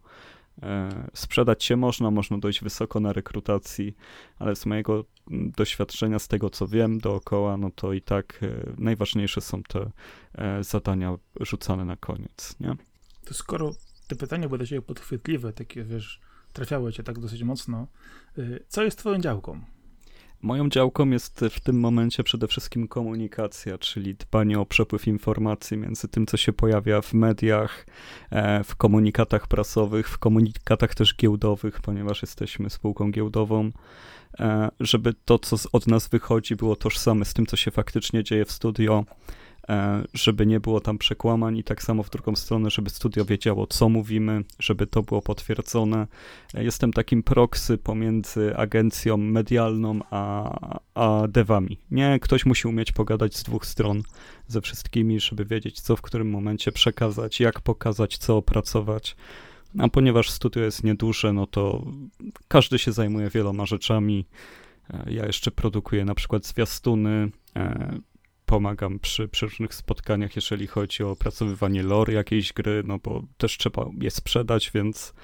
E, sprzedać się można, można dojść wysoko na rekrutacji, ale z mojego mm, doświadczenia, z tego co wiem dookoła, no to i tak e, najważniejsze są te e, zadania rzucane na koniec, nie? To skoro te pytania były dla ciebie podchwytliwe, takie wiesz, trafiały cię tak dosyć mocno, co jest twoją działką? Moją działką jest w tym momencie przede wszystkim komunikacja, czyli dbanie o przepływ informacji między tym, co się pojawia w mediach, e, w komunikatach prasowych, w komunikatach też giełdowych, ponieważ jesteśmy spółką giełdową, e, żeby to, co od nas wychodzi, było tożsame z tym, co się faktycznie dzieje w studio żeby nie było tam przekłamań i tak samo w drugą stronę, żeby studio wiedziało, co mówimy, żeby to było potwierdzone. E, jestem takim proksy pomiędzy agencją medialną a, a devami. Nie, ktoś musi umieć pogadać z dwóch stron ze wszystkimi, żeby wiedzieć, co w którym momencie przekazać, jak pokazać, co opracować. A ponieważ studio jest nieduże, no to każdy się zajmuje wieloma rzeczami. E, ja jeszcze produkuję na przykład zwiastuny, pomagam przy, przy różnych spotkaniach, jeżeli chodzi o opracowywanie lore jakiejś gry, no bo też trzeba je sprzedać, więc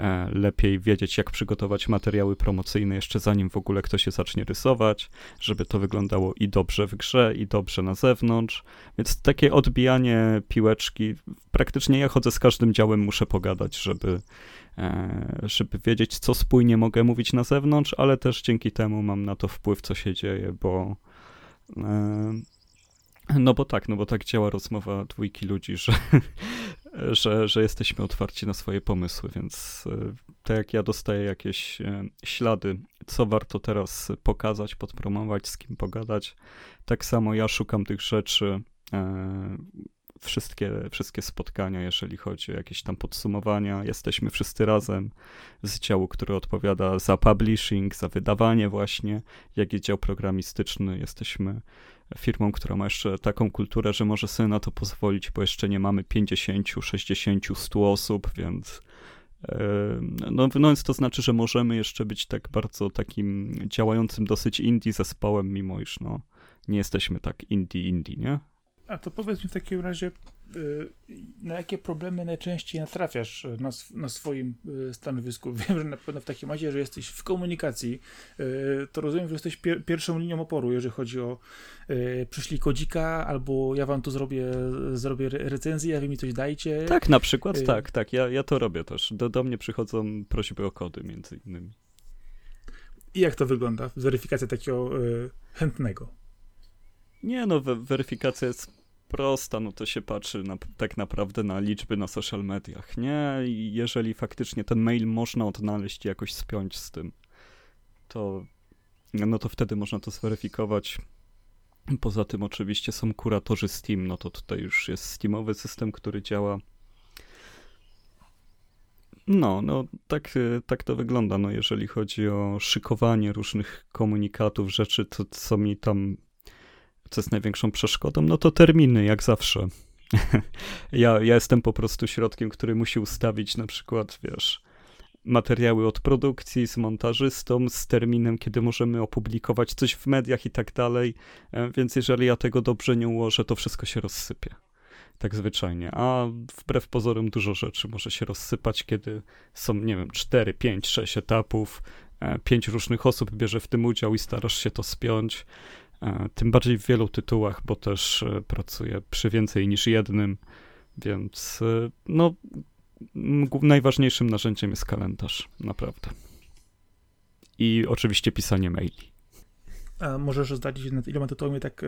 e, lepiej wiedzieć, jak przygotować materiały promocyjne jeszcze zanim w ogóle ktoś je zacznie rysować, żeby to wyglądało i dobrze w grze, i dobrze na zewnątrz. Więc takie odbijanie piłeczki, praktycznie ja chodzę z każdym działem, muszę pogadać, żeby, e, żeby wiedzieć, co spójnie mogę mówić na zewnątrz, ale też dzięki temu mam na to wpływ, co się dzieje, bo e, no bo tak, no bo tak działa rozmowa dwójki ludzi, że, że, że jesteśmy otwarci na swoje pomysły, więc e, tak jak ja dostaję jakieś e, ślady, co warto teraz pokazać, podpromować, z kim pogadać, tak samo ja szukam tych rzeczy, e, wszystkie, wszystkie spotkania, jeżeli chodzi o jakieś tam podsumowania. Jesteśmy wszyscy razem z działu, który odpowiada za publishing, za wydawanie właśnie, jak jest dział programistyczny. Jesteśmy firmą, która ma jeszcze taką kulturę, że może sobie na to pozwolić, bo jeszcze nie mamy 50, 60, 100 osób, więc no, no więc to znaczy, że możemy jeszcze być tak bardzo takim działającym dosyć indie zespołem, mimo iż no, nie jesteśmy tak indie indie, nie? A to powiedz mi w takim razie, y, na jakie problemy najczęściej natrafiasz na, na swoim y, stanowisku? Wiem, że na pewno w takim razie, że jesteś w komunikacji, y, to rozumiem, że jesteś pier pierwszą linią oporu, jeżeli chodzi o przyszli kodzika, albo ja wam tu zrobię, zrobię recenzję, a wy mi coś dajcie. Tak, na przykład, tak, tak, ja, ja to robię też. Do, do mnie przychodzą prośby o kody, między innymi. I jak to wygląda? Weryfikacja takiego chętnego. Nie no, weryfikacja jest prosta, no to się patrzy na, tak naprawdę na liczby na social mediach, nie? I jeżeli faktycznie ten mail można odnaleźć i jakoś spiąć z tym, to no to wtedy można to zweryfikować. Poza tym oczywiście są kuratorzy Steam, no to tutaj już jest Steamowy system, który działa. No, no tak, tak to wygląda, no jeżeli chodzi o szykowanie różnych komunikatów, rzeczy, to co mi tam co jest największą przeszkodą? No to terminy, jak zawsze. ja, ja jestem po prostu środkiem, który musi ustawić na przykład, wiesz, materiały od produkcji z montażystą, z terminem, kiedy możemy opublikować coś w mediach i tak dalej. E, więc jeżeli ja tego dobrze nie ułożę, to wszystko się rozsypie. Tak zwyczajnie. A wbrew pozorom dużo rzeczy może się rozsypać, kiedy są, nie wiem, 4, 5, 6 etapów, e, pięć różnych osób bierze w tym udział i starasz się to spiąć. E, tym bardziej w wielu tytułach, bo też e, pracuję przy więcej niż jednym, więc e, no, najważniejszym narzędziem jest kalendarz, naprawdę. I oczywiście pisanie maili. A możesz zdradzić, nad iloma tytułami tak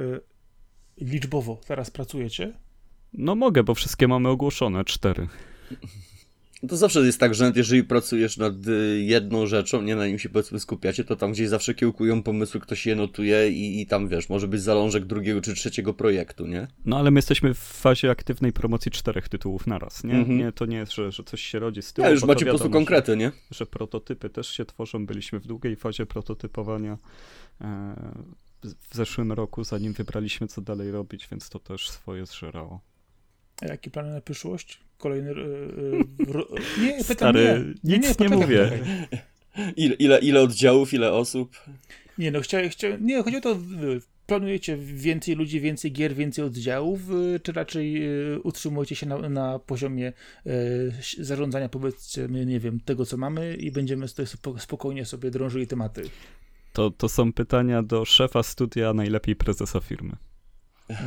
liczbowo teraz pracujecie? No mogę, bo wszystkie mamy ogłoszone, cztery. To zawsze jest tak, że nawet jeżeli pracujesz nad y, jedną rzeczą, nie na nim się powiedzmy skupiacie, to tam gdzieś zawsze kiełkują pomysły, ktoś je notuje i, i tam wiesz, może być zalążek drugiego czy trzeciego projektu, nie? No ale my jesteśmy w fazie aktywnej promocji czterech tytułów naraz, nie? Mm -hmm. nie to nie jest, że, że coś się rodzi z tyłu. Ja już macie po prostu konkrety, że, nie? Że prototypy też się tworzą, byliśmy w długiej fazie prototypowania. E, w zeszłym roku, zanim wybraliśmy, co dalej robić, więc to też swoje zżerało. A jakie plany na przyszłość? Kolejny. Yy, nie, pytam Stary, nie. nic nie, nie mówię. Ile, ile, ile oddziałów, ile osób? Nie, no chciałem, chcia... nie, chodzi o to, planujecie więcej ludzi, więcej gier, więcej oddziałów, y, czy raczej utrzymujecie się na, na poziomie zarządzania, powiedzmy, nie wiem, tego co mamy i będziemy sobie spokojnie sobie drążyli tematy? To, to są pytania do szefa studia, najlepiej prezesa firmy.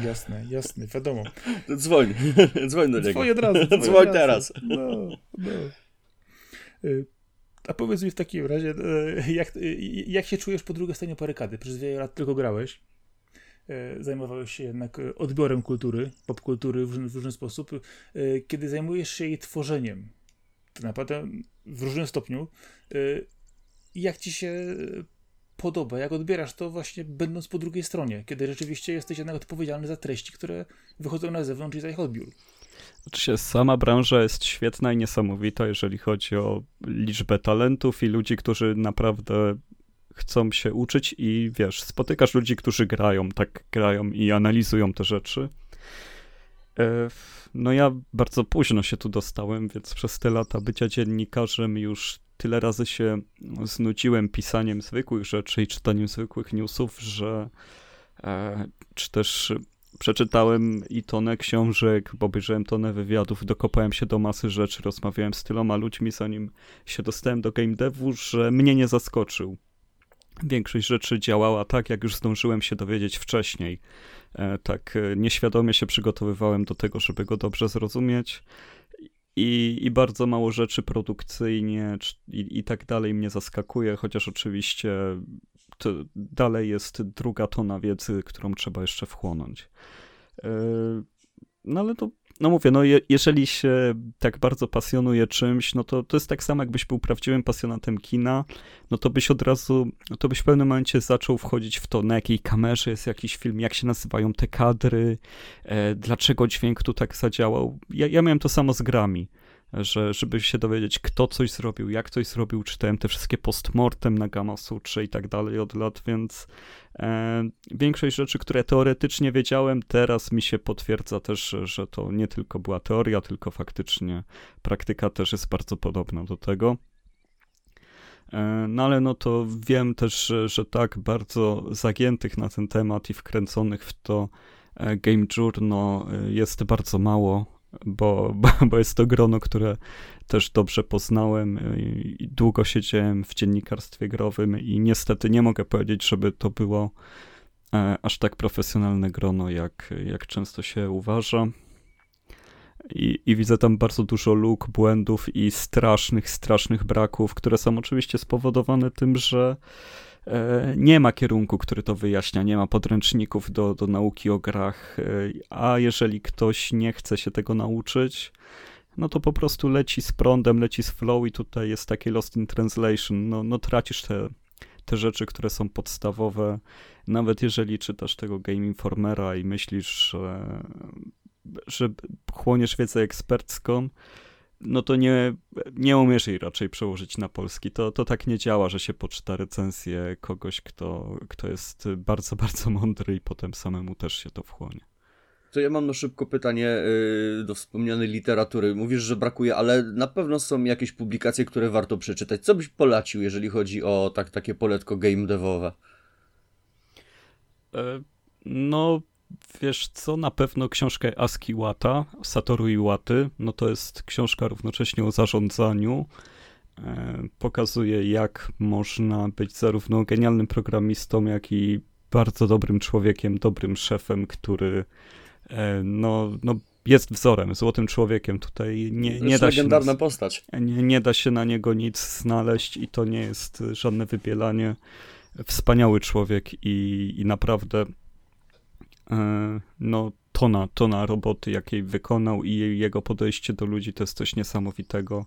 Jasne, jasne, wiadomo. Dzwoń, dzwoń do niego. Dzwoń od razu. Dzwoń, dzwoń teraz. No, no. A powiedz mi w takim razie, jak, jak się czujesz po drugiej stronie parykady? Przez wiele lat tylko grałeś. E, zajmowałeś się jednak e, odbiorem kultury, popkultury w różny, w różny sposób, e, kiedy zajmujesz się jej tworzeniem, to naprawdę w różnym stopniu, jak ci się podoba, jak odbierasz to właśnie będąc po drugiej stronie, kiedy rzeczywiście jesteś jednak odpowiedzialny za treści, które wychodzą na zewnątrz i za ich odbiór. Oczywiście sama branża jest świetna i niesamowita, jeżeli chodzi o liczbę talentów i ludzi, którzy naprawdę chcą się uczyć i wiesz, spotykasz ludzi, którzy grają, tak grają i analizują te rzeczy. E, no ja bardzo późno się tu dostałem, więc przez te lata bycia dziennikarzem już tyle razy się znudziłem pisaniem zwykłych rzeczy i czytaniem zwykłych newsów, że e, czy też przeczytałem i tonę książek, bo obejrzałem tonę wywiadów, dokopałem się do masy rzeczy, rozmawiałem z tyloma ludźmi, zanim się dostałem do game devu, że mnie nie zaskoczył większość rzeczy działała tak, jak już zdążyłem się dowiedzieć wcześniej. E, tak e, nieświadomie się przygotowywałem do tego, żeby go dobrze zrozumieć. I, i bardzo mało rzeczy produkcyjnie i, i tak dalej mnie zaskakuje, chociaż oczywiście dalej jest druga tona wiedzy, którą trzeba jeszcze wchłonąć. E, no ale to no mówię, no je, jeżeli się tak bardzo pasjonuje czymś, no to to jest tak samo, jakbyś był prawdziwym pasjonatem kina, no to byś od razu, no to byś w pewnym momencie zaczął wchodzić w to, na jakiej kamerze jest jakiś film, jak się nazywają te kadry, e, dlaczego dźwięk tu tak zadziałał. Ja, ja miałem to samo z grami że żeby się dowiedzieć, kto coś zrobił, jak coś zrobił, czytałem te wszystkie postmortem na Gamma Sutrze i tak dalej od lat, więc e, większość rzeczy, które teoretycznie wiedziałem, teraz mi się potwierdza też, że to nie tylko była teoria, tylko faktycznie praktyka też jest bardzo podobna do tego. E, no ale no to wiem też, że, że tak bardzo zagiętych na ten temat i wkręconych w to e, Game Journal e, jest bardzo mało bo, bo, jest to grono, które też dobrze poznałem i długo siedziałem w dziennikarstwie growym i niestety nie mogę powiedzieć, żeby to było e, aż tak profesjonalne grono, jak, jak często się uważa. I, I, widzę tam bardzo dużo luk, błędów i strasznych, strasznych braków, które są oczywiście spowodowane tym, że nie ma kierunku, który to wyjaśnia, nie ma podręczników do, do nauki o grach, e, a jeżeli ktoś nie chce się tego nauczyć, no to po prostu leci z prądem, leci z flow i tutaj jest takie lost in translation, no, no tracisz te, te rzeczy, które są podstawowe, nawet jeżeli czytasz tego Game Informera i myślisz, że, że chłoniesz wiedzę ekspercką, no to nie, nie umiesz jej raczej przełożyć na polski. To, to tak nie działa, że się poczyta recenzję kogoś, kto, kto jest bardzo, bardzo mądry i potem samemu też się to wchłonie. To ja mam na szybko pytanie yy, do wspomnianej literatury. Mówisz, że brakuje, ale na pewno są jakieś publikacje, które warto przeczytać. Co byś polecił, jeżeli chodzi o tak, takie poletko game devowe? E, no, Wiesz co, na pewno książkę Aski Wata, Satoru Iwaty, no to jest książka równocześnie o zarządzaniu. E, pokazuje, jak można być zarówno genialnym programistą, jak i bardzo dobrym człowiekiem, dobrym szefem, który e, no, no jest wzorem, złotym człowiekiem. Tutaj nie, nie da się. legendarna postać. Nie, nie da się na niego nic znaleźć i to nie jest żadne wybielanie. Wspaniały człowiek i, i naprawdę no, tona, tona roboty, jakiej wykonał i jego podejście do ludzi to jest coś niesamowitego.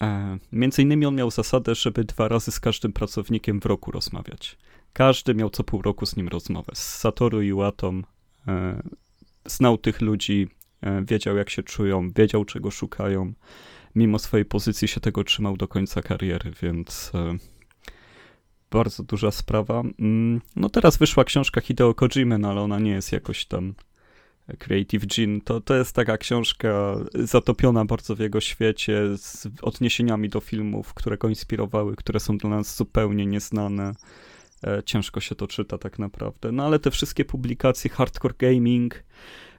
E, między innymi on miał zasadę, żeby dwa razy z każdym pracownikiem w roku rozmawiać. Każdy miał co pół roku z nim rozmowę. Z Satoru i Watom e, znał tych ludzi, wiedział jak się czują, wiedział czego szukają. Mimo swojej pozycji się tego trzymał do końca kariery, więc bardzo duża sprawa. Mm, no teraz wyszła książka Hideo Kojimy, no ale ona nie jest jakoś tam Creative Gene, to, to jest taka książka zatopiona bardzo w jego świecie, z odniesieniami do filmów, które go inspirowały, które są dla nas zupełnie nieznane. E, ciężko się to czyta tak naprawdę. No ale te wszystkie publikacje, Hardcore Gaming,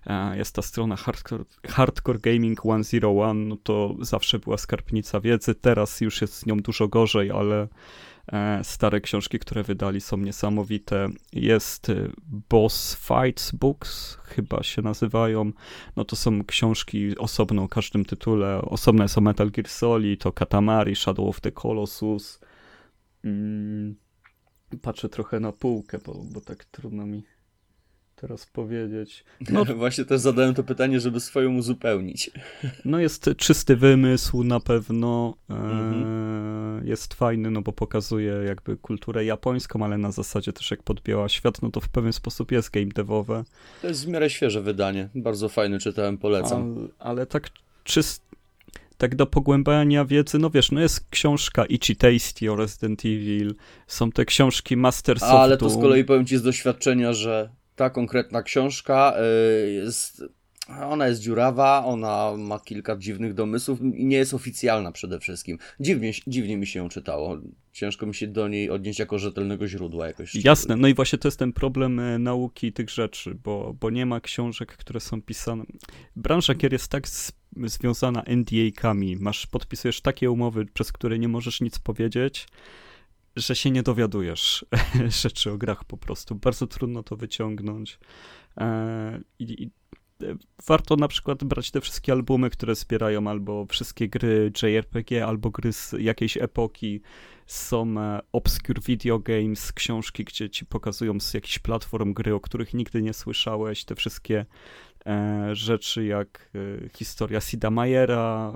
e, jest ta strona Hardcore, Hardcore Gaming 101, no to zawsze była skarbnica wiedzy, teraz już jest z nią dużo gorzej, ale stare książki, które wydali są niesamowite. Jest e, Boss Fights Books, chyba się nazywają. No to są książki osobno o każdym tytule. Osobne są Metal Gear Solid, to Katamari, Shadow of the Colossus. Mm, patrzę trochę na półkę, bo, bo tak trudno mi teraz powiedzieć. No, Właśnie też zadałem to pytanie, żeby swoją uzupełnić. No jest czysty wymysł na pewno. Mhm. Jest fajny, no bo pokazuje jakby kulturę japońską, ale na zasadzie też jak podbiła świat, no to w pewien sposób jest game devowe. To jest w miarę świeże wydanie. Bardzo fajny, czytałem, polecam. A, ale tak czyst tak do pogłębiania wiedzy, no wiesz, no jest książka Ichi Tasty o Resident Evil, są te książki Master Softu. Ale to z kolei powiem ci z doświadczenia, że ta konkretna książka y, jest. Ona jest dziurawa, ona ma kilka dziwnych domysłów i nie jest oficjalna przede wszystkim. Dziwnie, dziwnie mi się ją czytało. Ciężko mi się do niej odnieść jako rzetelnego źródła jakoś. Jasne, no i właśnie to jest ten problem e, nauki tych rzeczy, bo, bo nie ma książek, które są pisane. Branża gier jest tak związana NDA-kami. Masz, podpisujesz takie umowy, przez które nie możesz nic powiedzieć że się nie dowiadujesz rzeczy o grach po prostu. Bardzo trudno to wyciągnąć. E, I, e, warto na przykład brać te wszystkie albumy, które zbierają, albo wszystkie gry JRPG, albo gry z jakiejś epoki. Są e, Obscure Video Games, książki, gdzie ci pokazują z jakichś platform gry, o których nigdy nie słyszałeś. Te wszystkie rzeczy jak historia Sida Mayera,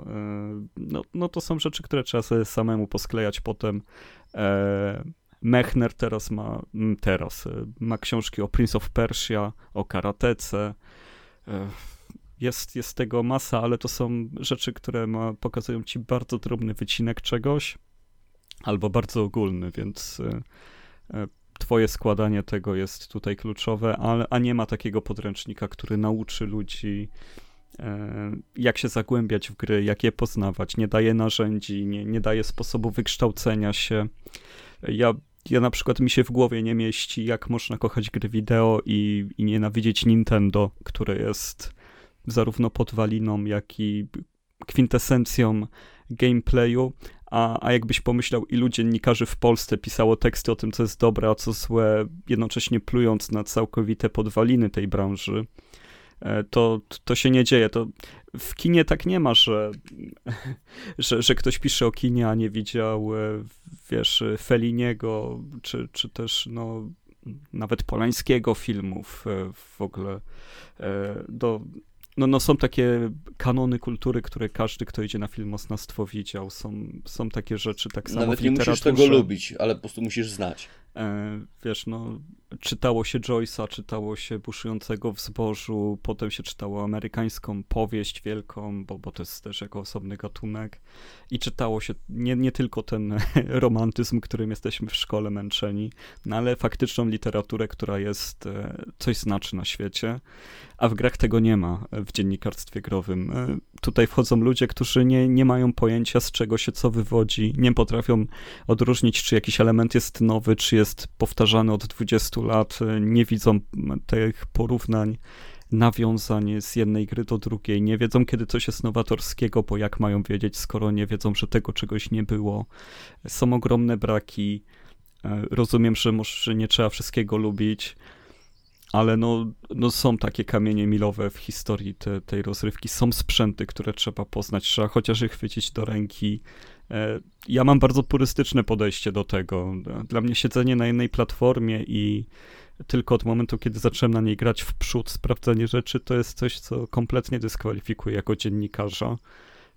no, no to są rzeczy, które trzeba sobie samemu posklejać potem E, Mechner teraz ma, teraz, e, ma książki o Prince of Persia, o karatece. E, jest, jest tego masa, ale to są rzeczy, które ma, pokazują ci bardzo drobny wycinek czegoś, albo bardzo ogólny, więc twoje składanie tego jest tutaj kluczowe, ale, a nie ma takiego podręcznika, który nauczy ludzi jak się zagłębiać w gry, jak je poznawać, nie daje narzędzi, nie, nie daje sposobu wykształcenia się. Ja, ja na przykład mi się w głowie nie mieści, jak można kochać gry wideo i, i nienawidzieć Nintendo, które jest zarówno podwaliną, jak i kwintesencją gameplayu, a, a jakbyś pomyślał, ilu dziennikarzy w Polsce pisało teksty o tym, co jest dobre, a co złe, jednocześnie plując na całkowite podwaliny tej branży, E, to, to się nie dzieje. To w kinie tak nie ma, że, że, że ktoś pisze o kinie, a nie widział, e, wiesz, Feliniego, czy, czy też, no, nawet Polańskiego filmów e, w ogóle. Do, no, no są takie kanony kultury, które każdy, kto idzie na filmoznawstwo widział. Są, są takie rzeczy tak samo Nawet w literaturze. nie musisz tego lubić, ale po prostu musisz znać. E, wiesz, no, czytało się Joyce'a, czytało się Buszującego w zbożu, potem się czytało amerykańską powieść wielką, bo, bo to jest też jako osobny gatunek i czytało się nie, nie tylko ten romantyzm, którym jesteśmy w szkole męczeni, no ale faktyczną literaturę, która jest, e, coś znaczy na świecie, a w grach tego nie ma w dziennikarstwie growym. E, tutaj wchodzą ludzie, którzy nie, nie mają pojęcia z czego się co wywodzi, nie potrafią odróżnić, czy jakiś element jest nowy, czy jest powtarzany od 20 lat, nie widzą tych porównań, nawiązań z jednej gry do drugiej, nie wiedzą, kiedy coś jest nowatorskiego, bo jak mają wiedzieć, skoro nie wiedzą, że tego czegoś nie było. Są ogromne braki. E, rozumiem, że może nie trzeba wszystkiego lubić, ale no, no są takie kamienie milowe w historii te, tej rozrywki. Są sprzęty, które trzeba poznać, trzeba chociaż je chwycić do ręki. E, ja mam bardzo purystyczne podejście do tego. Dla mnie siedzenie na jednej platformie i tylko od momentu, kiedy zacząłem na niej grać w przód, sprawdzanie rzeczy, to jest coś, co kompletnie dyskwalifikuje jako dziennikarza.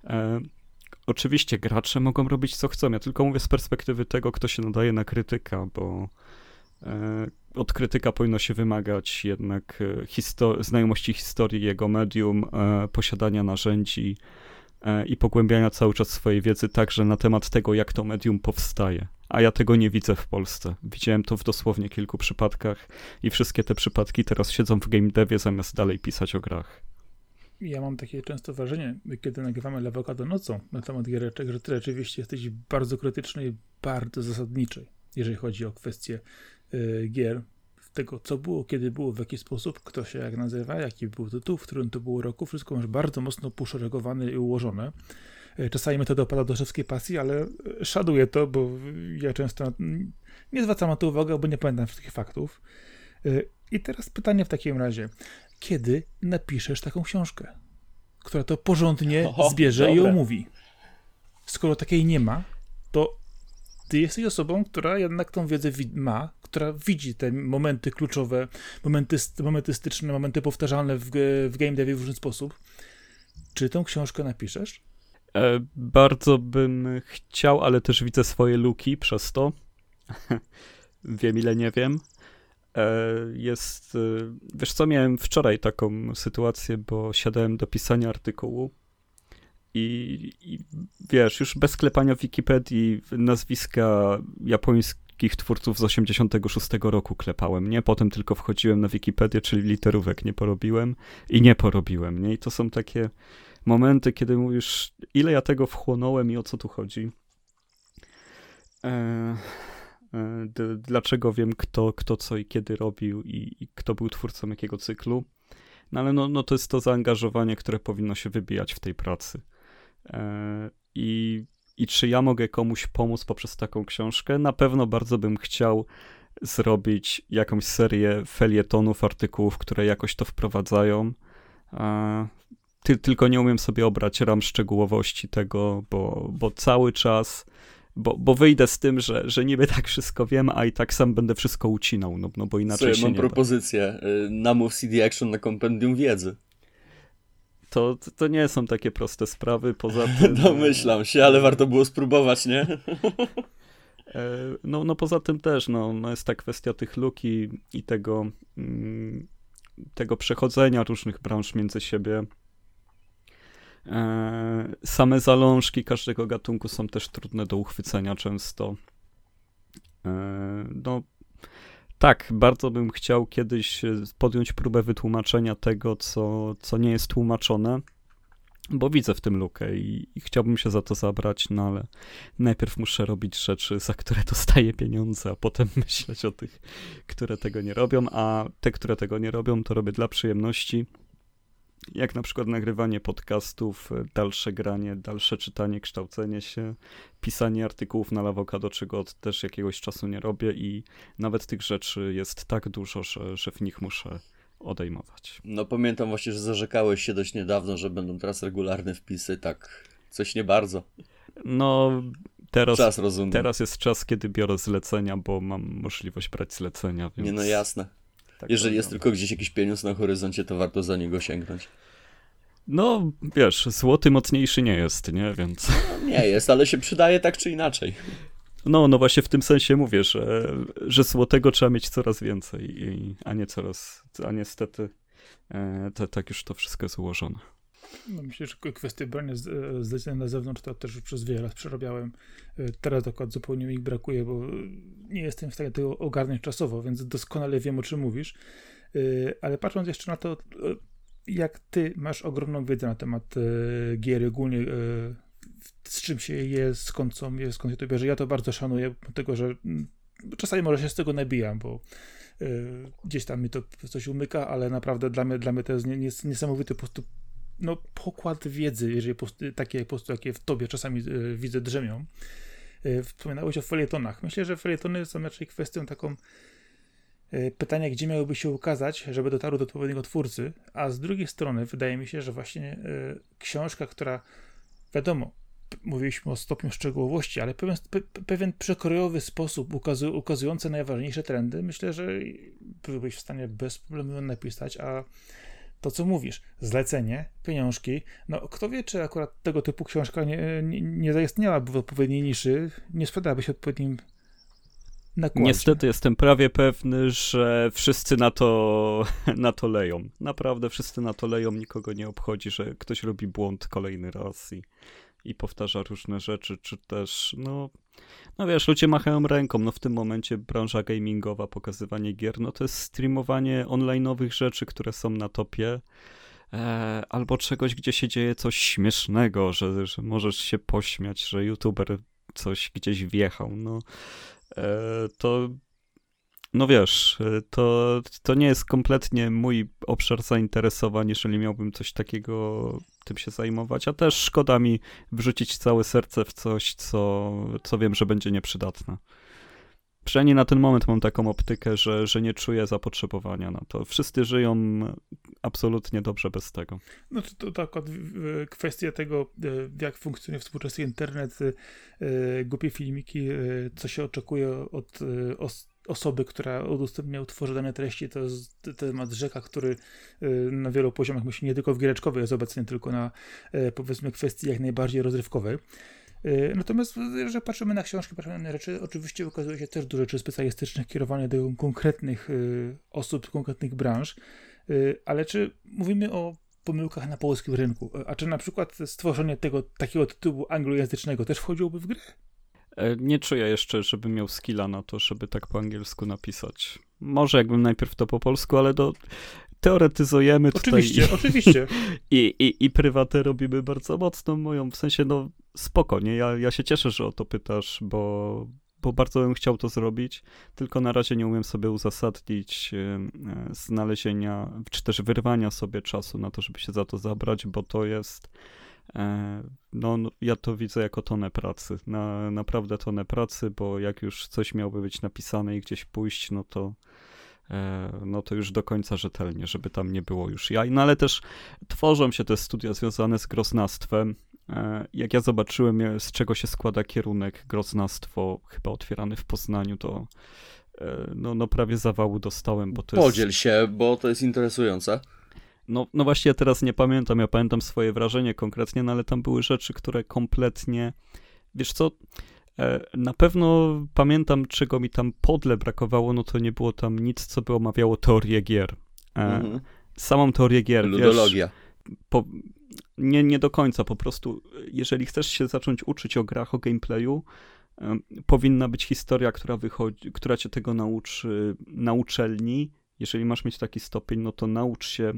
E, oczywiście gracze mogą robić co chcą, ja tylko mówię z perspektywy tego, kto się nadaje na krytyka, bo e, od krytyka powinno się wymagać jednak e, histo znajomości historii jego medium, e, posiadania narzędzi i pogłębiania cały czas swojej wiedzy także na temat tego, jak to medium powstaje, a ja tego nie widzę w Polsce. Widziałem to w dosłownie kilku przypadkach i wszystkie te przypadki teraz siedzą w game devie zamiast dalej pisać o grach. Ja mam takie często wrażenie, kiedy nagrywamy Lewokado nocą na temat giereczek, że ty rzeczywiście jesteś bardzo krytyczny i bardzo zasadniczy, jeżeli chodzi o kwestie y, gier, tego, co było, kiedy było, w jaki sposób, kto się jak nazywa, jaki był tytuł, w którym to było roku, wszystko masz bardzo mocno poszeregowane i ułożone. E, czasami mnie to dopada do szewskiej pasji, ale e, szaduję to, bo ja często nie zwracam na to uwagi, bo nie pamiętam wszystkich faktów. E, I teraz pytanie w takim razie. Kiedy napiszesz taką książkę, która to porządnie zbierze i omówi? Skoro takiej nie ma, to ty jesteś osobą, która jednak tą wiedzę ma, która widzi te momenty kluczowe, momenty, momenty styczne, momenty powtarzalne w, w game devie w różny sposób. Czy tą książkę napiszesz? E, bardzo bym chciał, ale też widzę swoje luki przez to. wiem ile nie wiem. E, jest, e, wiesz co, miałem wczoraj taką sytuację, bo siadałem do pisania artykułu i, i wiesz, już bez klepania w Wikipedii nazwiska japońskich twórców z 86 roku klepałem, nie? Potem tylko wchodziłem na Wikipedię, czyli literówek nie porobiłem i nie porobiłem, nie? I to są takie momenty, kiedy mówisz, ile ja tego wchłonąłem i o co tu chodzi. E, e, dlaczego wiem, kto, kto co i kiedy robił i, i kto był twórcą jakiego cyklu. No ale no, no to jest to zaangażowanie, które powinno się wybijać w tej pracy. E, I, I czy ja mogę komuś pomóc poprzez taką książkę? Na pewno bardzo bym chciał zrobić jakąś serię felietonów, artykułów, które jakoś to wprowadzają. E, ty, tylko nie umiem sobie obrać ram szczegółowości tego, bo, bo cały czas, bo, bo wyjdę z tym, że, że niby tak wszystko wiem, a i tak sam będę wszystko ucinał, no, no bo inaczej Słuchaj, się mam nie propozycję. Da. Y, namów CD Action na kompendium wiedzy. To, to nie są takie proste sprawy, poza tym... Domyślam się, ale warto było spróbować, nie? E, no, no poza tym też, no, no jest ta kwestia tych luki i tego, mm, tego przechodzenia różnych branż między siebie. E, same zalążki każdego gatunku są też trudne do uchwycenia często. E, no, tak, bardzo bym chciał kiedyś podjąć próbę wytłumaczenia tego, co, co nie jest tłumaczone, bo widzę w tym lukę i, i, chciałbym się za to zabrać, no ale najpierw muszę robić rzeczy, za które dostaję pieniądze, a potem myśleć o tych, które tego nie robią, a te, które tego nie robią, to robię dla przyjemności jak na przykład nagrywanie podcastów, e, dalsze granie, dalsze czytanie, kształcenie się, pisanie artykułów na Lawokado, czego od też jakiegoś czasu nie robię i nawet tych rzeczy jest tak dużo, że, że w nich muszę odejmować. No pamiętam właśnie, że zarzekałeś się dość niedawno, że będą teraz regularne wpisy, tak coś nie bardzo. No teraz, czas rozumiem. teraz jest czas, kiedy biorę zlecenia, bo mam możliwość brać zlecenia. Więc... Nie no jasne. Tak Jeżeli jest tylko gdzieś jakiś pieniądz na horyzoncie, to warto za niego sięgnąć. No, wiesz, złoty mocniejszy nie jest, nie? Więc... No, nie jest, ale się przydaje tak czy inaczej. No, no właśnie w tym sensie mówię, że, że złotego trzeba mieć coraz więcej, i, a nie coraz, a niestety e, to, tak już to wszystko jest ułożone. No myślę, że kwestie brania zlecenia na zewnątrz to też przez wiele lat przerabiałem. E, teraz dokładnie zupełnie mi ich brakuje, bo nie jestem w stanie tego ogarnąć czasowo, więc doskonale wiem, o czym mówisz. E, ale patrząc jeszcze na to, e, jak ty masz ogromną wiedzę na temat gier, ogólnie z czym się je, skąd są, skąd się to bierze, ja to bardzo szanuję, dlatego że mm, czasami może się z tego nabijam, bo gdzieś tam mi to coś umyka, ale naprawdę dla mnie, dla mnie to jest niesamowity po prostu no, pokład wiedzy, jeżeli takie po prostu, jakie w tobie czasami y, widzę drzemią. Y, wspominałeś o felietonach. Myślę, że felietony są raczej kwestią taką y, pytania, gdzie miałyby się ukazać, żeby dotarły do odpowiedniego twórcy, a z drugiej strony wydaje mi się, że właśnie książka, która wiadomo, mówiliśmy o stopniu szczegółowości, ale pewien, pe, pewien przekrojowy sposób ukazu, ukazujący najważniejsze trendy, myślę, że byłbyś w stanie bez problemu napisać, a to, co mówisz, zlecenie, pieniążki, no kto wie, czy akurat tego typu książka nie, nie, nie zaistniałaby w odpowiedniej niszy, nie sprzedałaby się odpowiednim nakładzie. Niestety jestem prawie pewny, że wszyscy na to, na to leją. Naprawdę wszyscy na to leją, nikogo nie obchodzi, że ktoś robi błąd kolejny raz i, i powtarza różne rzeczy, czy też, no, no wiesz, ludzie machają ręką, no w tym momencie branża gamingowa, pokazywanie gier, no to jest streamowanie online'owych rzeczy, które są na topie, e, albo czegoś, gdzie się dzieje coś śmiesznego, że, że możesz się pośmiać, że youtuber coś gdzieś wjechał, no e, to no wiesz, to, to nie jest kompletnie mój obszar zainteresowań, jeżeli miałbym coś takiego tym się zajmować, a też szkoda mi wrzucić całe serce w coś, co, co wiem, że będzie nieprzydatne. Przynajmniej na ten moment mam taką optykę, że, że nie czuję zapotrzebowania na to. Wszyscy żyją absolutnie dobrze bez tego. No to, to, akurat kwestia tego, e, jak funkcjonuje współczesny internet, e, głupie filmiki, e, co się oczekuje od osoby, która udostępnia, utworzy dane treści, to jest temat rzeka, który na wielu poziomach, myślę, nie tylko w giereczkowej jest obecny, tylko na powiedzmy kwestii jak najbardziej rozrywkowej. Y, natomiast jeżeli patrzymy na książki, patrzymy na rzeczy, oczywiście ukazuje się też dużo rzeczy specjalistycznych kierowane do konkretnych y, osób, konkretnych branż, y, ale czy mówimy o pomyłkach na polskim rynku, a czy na przykład stworzenie tego takiego tytułu anglojęzycznego też wchodziłoby w grę? E, nie czuję jeszcze, żebym miał skilla na to, żeby tak po angielsku napisać. Może jakbym najpierw to po polsku, ale do, teoretyzujemy oczywiście, tutaj. Oczywiście, I, i, I prywatę robimy bardzo mocno moją, w sensie no spoko, nie? Ja, ja się cieszę, że o to pytasz, bo, bo bardzo bym chciał to zrobić, tylko na razie nie umiem sobie uzasadnić e, znalezienia, czy też wyrwania sobie czasu na to, żeby się za to zabrać, bo to jest e, no, no, ja to widzę jako tonę pracy, na, naprawdę tonę pracy, bo jak już coś miałoby być napisane i gdzieś pójść, no to E, no to już do końca rzetelnie, żeby tam nie było już jaj. No ale też tworzą się te studia związane z groznastwem. E, jak ja zobaczyłem, z czego się składa kierunek groznastwo, chyba otwierany w Poznaniu, to e, no, no prawie zawału dostałem, bo to Podziel jest... się, bo to jest interesujące. No, no właśnie, ja teraz nie pamiętam, ja pamiętam swoje wrażenie konkretnie, no ale tam były rzeczy, które kompletnie, wiesz co, E, na pewno pamiętam, czego mi tam podle brakowało, no to nie było tam nic, co by omawiało teorię gier. E, mhm. Samą teorię gier. Ludologia. Wiesz, po, nie, nie do końca, po prostu jeżeli chcesz się zacząć uczyć o grach, o gameplayu, powinna być historia, która wychodzi, która cię tego nauczy na uczelni. Jeżeli masz mieć taki stopień, no to naucz się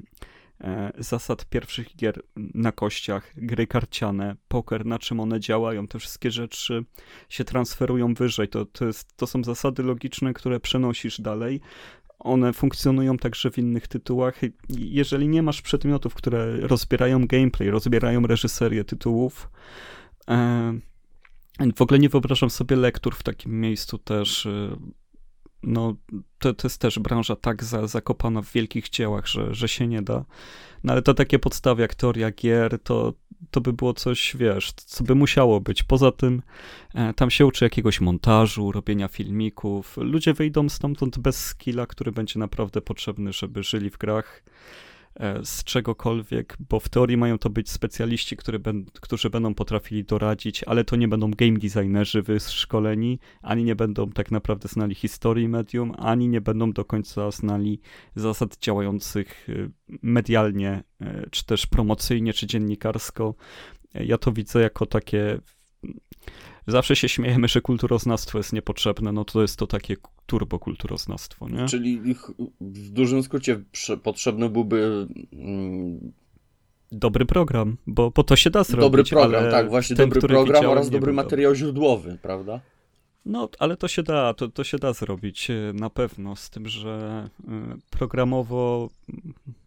E, zasad pierwszych gier na kościach, gry karciane, poker, na czym one działają, te wszystkie rzeczy się transferują wyżej. To, to, jest, to są zasady logiczne, które przenosisz dalej. One funkcjonują także w innych tytułach. Jeżeli nie masz przedmiotów, które rozbierają gameplay, rozbierają reżyserię tytułów, e, w ogóle nie wyobrażam sobie lektur w takim miejscu też e, no, to, to jest też branża tak za, zakopana w wielkich dziełach, że, że się nie da. No ale to takie podstawy jak teoria gier, to, to by było coś, wiesz, co by musiało być. Poza tym e, tam się uczy jakiegoś montażu, robienia filmików. Ludzie wyjdą stamtąd bez skilla, który będzie naprawdę potrzebny, żeby żyli w grach. E, z czegokolwiek, bo w teorii mają to być specjaliści, który ben, którzy będą potrafili doradzić, ale to nie będą game designerzy wyszkoleni, ani nie będą tak naprawdę znali historii medium, ani nie będą do końca znali zasad działających e, medialnie, e, czy też promocyjnie, czy dziennikarsko. Ja to widzę jako takie zawsze się śmiejemy, że kulturoznawstwo jest niepotrzebne, no to jest to takie turbokulturoznawstwo, nie? Czyli w dużym skrócie potrzebny byłby... Mm, dobry program, bo po to się da zrobić. Dobry program, tak, właśnie ten, dobry program oraz dobry materiał dobry. źródłowy, prawda? No, ale to się da, to, to się da zrobić e, na pewno, z tym, że e, programowo,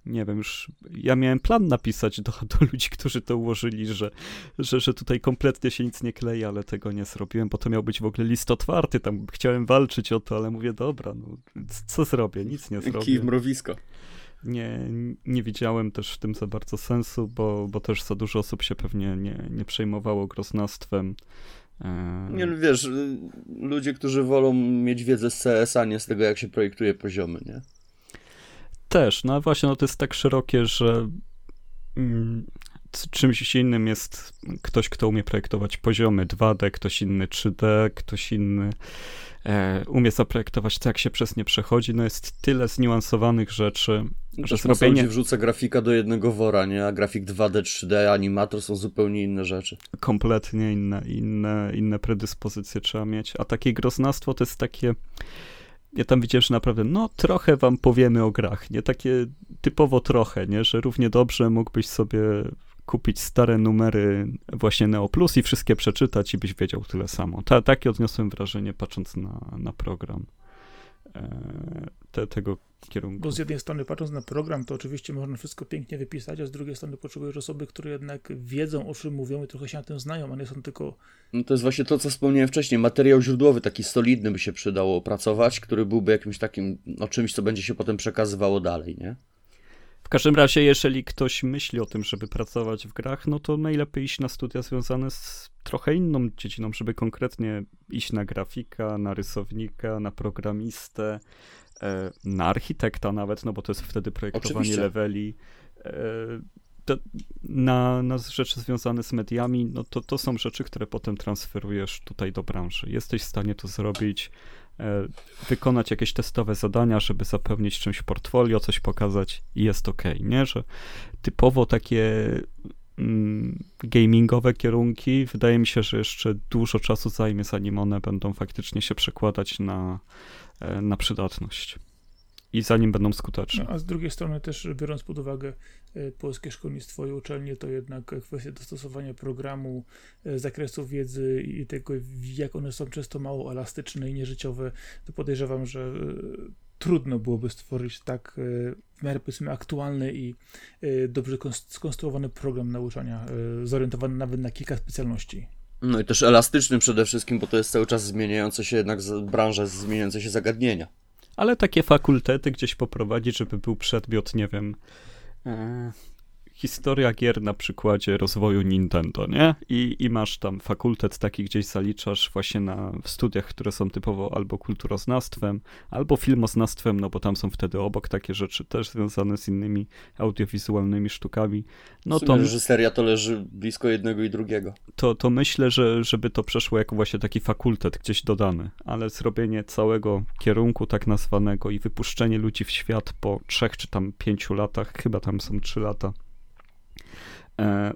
nie wiem, już ja miałem plan napisać do, do ludzi, którzy to ułożyli, że, że, że tutaj kompletnie się nic nie klei, ale tego nie zrobiłem, bo to miał być w ogóle list otwarty, tam chciałem walczyć o to, ale mówię, dobra, no, co zrobię, nic nie zrobię. Kij w mrowisko. Nie, nie widziałem też w tym za bardzo sensu, bo, bo też za dużo osób się pewnie nie, nie przejmowało groznastwem. Nie, no wiesz, y, ludzie, którzy wolą mieć wiedzę z CS, a nie z tego, jak się projektuje poziomy, nie? Też, no właśnie, no to jest tak szerokie, że mm, czymś innym jest ktoś, kto umie projektować poziomy 2D, ktoś inny 3D, ktoś inny e, umie zaprojektować to, jak się przez nie przechodzi. No jest tyle zniuansowanych rzeczy, że zrobienie... ludzi wrzuca grafika do jednego wora, nie? A grafik 2D, 3D, animator są zupełnie inne rzeczy. Kompletnie inne, inne, inne predyspozycje trzeba mieć. A takie groznastwo to jest takie... Ja tam widziałem, że naprawdę, no trochę wam powiemy o grach, nie? Takie typowo trochę, nie? Że równie dobrze mógłbyś sobie kupić stare numery właśnie Neo Plus i wszystkie przeczytać i byś wiedział tyle samo. Ta, takie odniosłem wrażenie patrząc na, na program e, te, tego kierunku. Bo z jednej strony patrząc na program, to oczywiście można wszystko pięknie wypisać, a z drugiej strony potrzebujesz osoby, które jednak wiedzą o czym mówią i trochę się na tym znają, a nie są tylko... No to jest właśnie to, co wspomniałem wcześniej. Materiał źródłowy, taki solidny by się przydało opracować, który byłby jakimś takim, no czymś, co będzie się potem przekazywało dalej, nie? W każdym razie, jeżeli ktoś myśli o tym, żeby pracować w grach, no to najlepiej iść na studia związane z trochę inną dziedziną, żeby konkretnie iść na grafika, na rysownika, na programistę, e, na architekta nawet, no bo to jest wtedy projektowanie Oczywiście. leveli. E, na, na rzeczy związane z mediami, no to, to są rzeczy, które potem transferujesz tutaj do branży. Jesteś w stanie to zrobić, wykonać jakieś testowe zadania, żeby zapełnić czymś portfolio, coś pokazać i jest ok, nie? Że typowo takie mm, gamingowe kierunki, wydaje mi się, że jeszcze dużo czasu zajmie, zanim one będą faktycznie się przekładać na, e, na przydatność i zanim będą skuteczne. No, a z drugiej strony też biorąc pod uwagę e, polskie szkolnictwo i uczelnie, to jednak kwestia dostosowania programu, e, zakresu wiedzy i tego, jak one są często mało elastyczne i nieżyciowe, to podejrzewam, że e, trudno byłoby stworzyć tak w miarę powiedzmy aktualny i dobrze skonstruowany program nauczania, zorientowany nawet na kilka specjalności. No i też elastyczny przede wszystkim, bo to jest cały czas zmieniające się jednak branża, zmieniające się zagadnienia ale takie fakultety gdzieś poprowadzić, żeby był przedmiot, nie wiem, e, historia gier na przykładzie rozwoju Nintendo, nie? I, I masz tam fakultet taki gdzieś zaliczasz właśnie na studiach, które są typowo albo kulturoznawstwem, albo filmoznawstwem, no bo tam są wtedy obok takie rzeczy też związane z innymi audiowizualnymi sztukami. No to reżyseria to leży blisko jednego i drugiego. To, to myślę, że żeby to przeszło jako właśnie taki fakultet gdzieś dodany, ale zrobienie całego kierunku tak nazwanego i wypuszczenie ludzi w świat po trzech czy tam pięciu latach, chyba tam są trzy lata,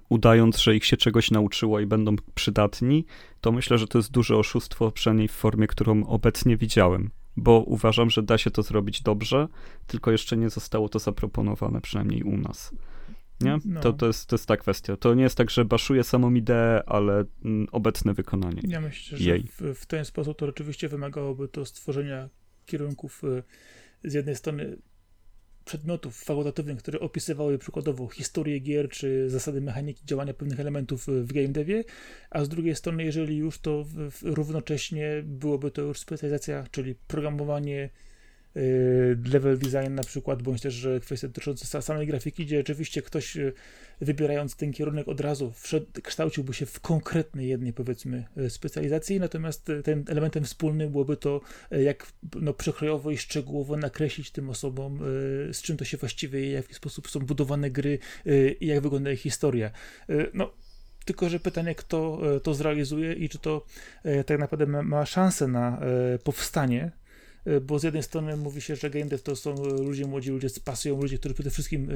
udając, że ich się czegoś nauczyło i będą przydatni, to myślę, że to jest duże oszustwo, przynajmniej w formie, którą obecnie widziałem. Bo uważam, że da się to zrobić dobrze, tylko jeszcze nie zostało to zaproponowane, przynajmniej u nas. Nie? No. To, to, jest, to jest ta kwestia. To nie jest tak, że baszuje samą ideę, ale mm, obecne wykonanie. Ja myślę, że. W, w ten sposób to rzeczywiście wymagałoby to stworzenia kierunków y, z jednej strony przedmiotów fakultatywnych, które opisywały przykładowo historię gier czy zasady mechaniki działania pewnych elementów w game devie, a z drugiej strony, jeżeli już to równocześnie byłoby to już specjalizacja, czyli programowanie level design na przykład, bądź też kwestie dotyczące samej grafiki, gdzie rzeczywiście ktoś y, wybierając ten kierunek od razu wszedł, kształciłby się w konkretnej jednej powiedzmy y, specjalizacji, natomiast tym elementem wspólnym byłoby to, jak no, przekrojowo i szczegółowo nakreślić tym osobom, z czym to się właściwie je, w jaki sposób są budowane gry i jak wygląda ich historia. No, tylko, że pytanie, kto to zrealizuje i czy to tak naprawdę ma, szansę na powstanie bo z jednej strony mówi się, że game dev to są e, ludzie młodzi, ludzie z pasją, ludzie, którzy przede wszystkim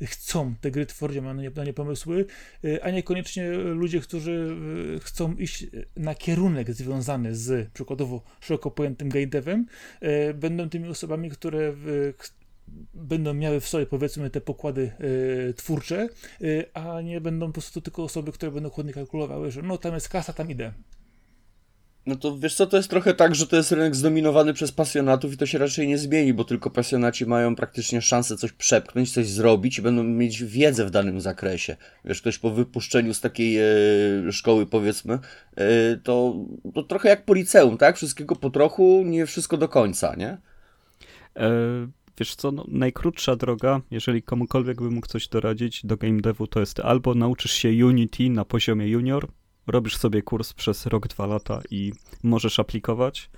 e, chcą te gry tworzyć, mają na nie, na nie pomysły, a niekoniecznie ludzie, którzy chcą iść na kierunek związany z przykładowo szeroko pojętym game devem, będą tymi osobami, które będą miały w sobie powiedzmy te pokłady y, twórcze, y, a nie będą po prostu tylko osoby, które będą chłodnie kalkulowały, że no tam jest kasa, tam idę. No to wiesz co, to jest trochę tak, że to jest rynek zdominowany przez pasjonatów i to się raczej nie zmieni, bo tylko pasjonaci mają praktycznie szansę coś przepchnąć, coś zrobić i będą mieć wiedzę w danym zakresie. Wiesz, ktoś po wypuszczeniu z takiej e, szkoły powiedzmy, e, to, to trochę jak po liceum, tak? Wszystkiego po trochu, nie wszystko do końca, nie? E, wiesz co, no, najkrótsza droga, jeżeli komukolwiek by mógł coś doradzić do game devu, to jest albo nauczysz się Unity na poziomie junior, robisz sobie kurs przez rok, dwa lata i możesz aplikować,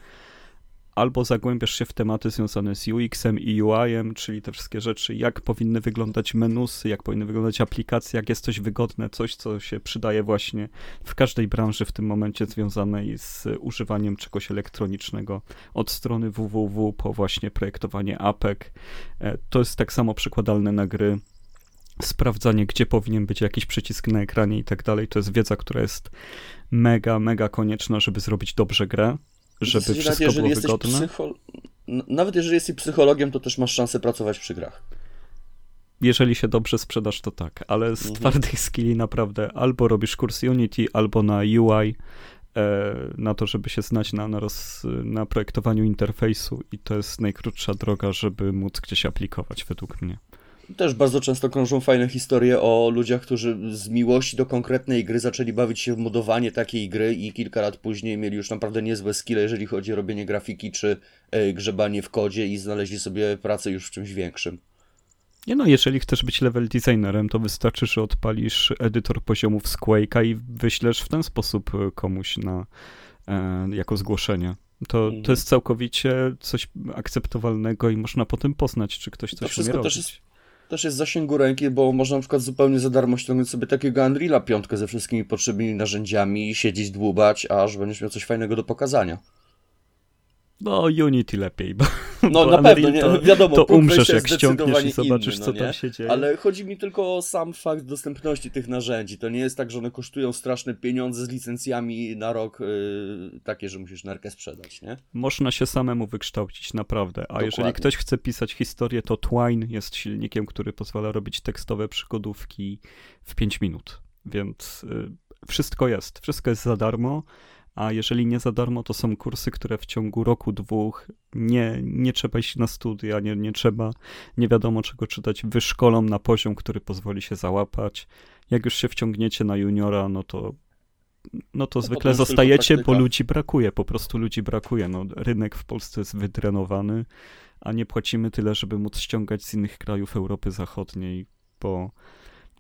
albo zagłębiasz się w tematy związane z UX-em i UI-em, czyli te wszystkie rzeczy, jak powinny wyglądać menusy, jak powinny wyglądać aplikacje, jak jest coś wygodne, coś, co się przydaje właśnie w każdej branży w tym momencie związanej z używaniem czegoś elektronicznego od strony www po właśnie projektowanie apek. E, to jest tak samo przekładalne na gry sprawdzanie, gdzie powinien być jakiś przycisk na ekranie i tak dalej. To jest wiedza, która jest mega, mega konieczna, żeby zrobić dobrze grę, żeby Znaczy, wszystko jeżeli było wygodne. psycho... Nawet jeżeli jesteś psychologiem, to też masz szansę pracować przy grach. Jeżeli się dobrze sprzedasz, to tak, ale z Mhm. twardych skilli naprawdę albo robisz kurs Unity, albo na UI, e, na to, żeby się znać na, na, roz, na projektowaniu interfejsu i to jest najkrótsza droga, żeby móc gdzieś aplikować według mnie. Też bardzo często krążą fajne historie o ludziach, którzy z miłości do konkretnej gry zaczęli bawić się w modowanie takiej gry i kilka lat później mieli już naprawdę niezłe skille, jeżeli chodzi o robienie grafiki czy e, grzebanie w kodzie i znaleźli sobie pracę już w czymś większym. Nie no, jeżeli chcesz być level designerem, to wystarczy, że odpalisz edytor poziomów z Quake'a i wyślesz w ten sposób e, komuś na, e, jako zgłoszenie. To, Mhm. to jest całkowicie coś akceptowalnego i można potem poznać, czy ktoś To coś umie wszystko robić. też jest też jest zasięgu ręki, bo można na przykład zupełnie za darmo ściągnąć sobie takiego Unreala piątkę ze wszystkimi potrzebnymi narzędziami i siedzieć, dłubać, aż będziesz miał coś fajnego do pokazania. No, Unity lepiej, bo, No bo na pewno, Unreal nie, to, wiadomo, to umrzesz, jak ściągniesz i zobaczysz, inny, co no tam nie? się dzieje. Ale chodzi mi tylko o sam fakt dostępności tych narzędzi. To nie jest tak, że one kosztują straszne pieniądze z licencjami na rok, yy, takie, że musisz nerkę sprzedać, nie? Można się samemu wykształcić, naprawdę. A jeżeli Dokładnie. ktoś chce pisać historię, to Twine jest silnikiem, który pozwala robić tekstowe przygodówki w 5 minut. Więc y, wszystko jest. Wszystko jest za darmo. A jeżeli nie za darmo, to są kursy, które w ciągu roku, dwóch nie, nie trzeba iść na studia, nie, nie trzeba nie wiadomo czego czytać, wyszkolą na poziom, który pozwoli się załapać. Jak już się wciągniecie na juniora, no to no to No zwykle zostajecie, bo ludzi brakuje, po prostu ludzi brakuje. No, rynek w Polsce jest wydrenowany, a nie płacimy tyle, żeby móc ściągać z innych krajów Europy Zachodniej, bo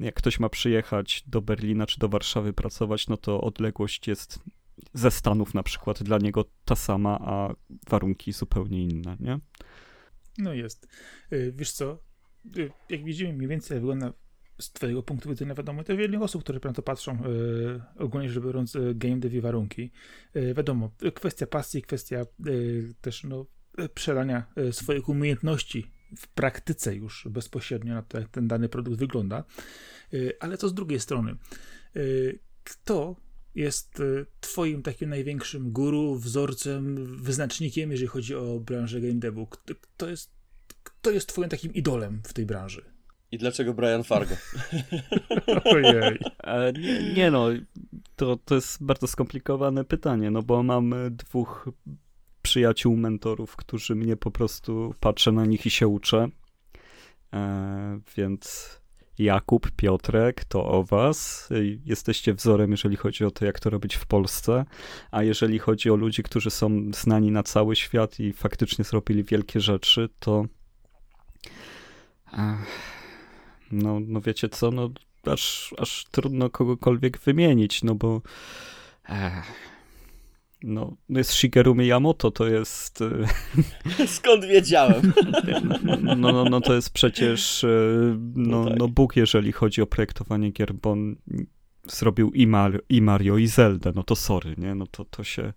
jak ktoś ma przyjechać do Berlina czy do Warszawy pracować, no to odległość jest ze Stanów na przykład dla niego ta sama, a warunki zupełnie inne, nie? No jest. Y, Wiesz co, y, jak widzimy mniej więcej wygląda z twojego punktu widzenia, wiadomo, to wiele osób, które na to patrzą, y, ogólnie rzecz biorąc, game dev i warunki. Wiadomo, kwestia pasji, kwestia też no, przelania swoich umiejętności w praktyce już bezpośrednio na to, jak ten dany produkt wygląda. Ale co z drugiej strony? Kto jest y, twoim takim największym guru, wzorcem, wyznacznikiem, jeżeli chodzi o branżę game devu? Kto, jest, kto jest twoim takim idolem w tej branży? I dlaczego Brian Fargo? Ojej. E, nie, nie no, to, to jest bardzo skomplikowane pytanie, no bo mam dwóch przyjaciół, mentorów, którzy mnie po prostu patrzę na nich i się uczę. E, więc Jakub, Piotrek, to o was. E, Jesteście wzorem, jeżeli chodzi o to, jak to robić w Polsce. A jeżeli chodzi o ludzi, którzy są znani na cały świat i faktycznie zrobili wielkie rzeczy, to. Ech, no, no wiecie co, no aż, aż trudno kogokolwiek wymienić, no bo ech, no, jest Shigeru Miyamoto, to jest e, Skąd wiedziałem? no, no, no to jest przecież e, no, No tak. no Bóg, jeżeli chodzi o projektowanie gier, bo on zrobił i, Mar- i Mario, i Zelda, no to sorry, nie, no to, to się,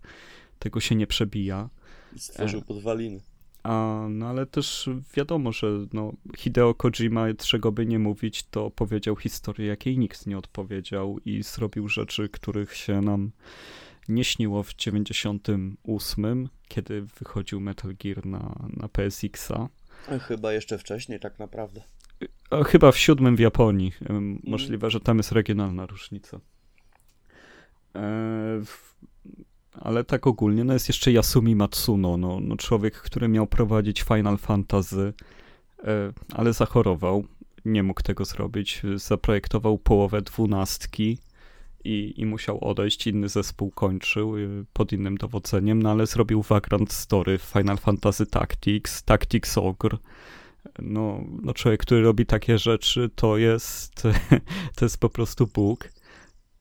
tego się nie przebija. Stworzył podwaliny. A, no ale też wiadomo, że no, Hideo Kojima, czego by nie mówić, to powiedział historię, jakiej nikt nie odpowiedział i zrobił rzeczy, których się nam nie śniło w 98, kiedy wychodził Metal Gear na, na PSX-a. Chyba jeszcze wcześniej, tak naprawdę. A Chyba w siódmym w Japonii. Ym, Możliwe, że tam jest regionalna różnica. E, ale tak ogólnie, no jest jeszcze Yasumi Matsuno, no, no człowiek, który miał prowadzić Final Fantasy, e, ale zachorował, nie mógł tego zrobić, zaprojektował połowę dwunastki i, i musiał odejść, inny zespół kończył y, pod innym dowodzeniem, no ale zrobił Vagrant Story, Final Fantasy Tactics, Tactics Ogre, no, no człowiek, który robi takie rzeczy, to jest, to jest po prostu Bóg.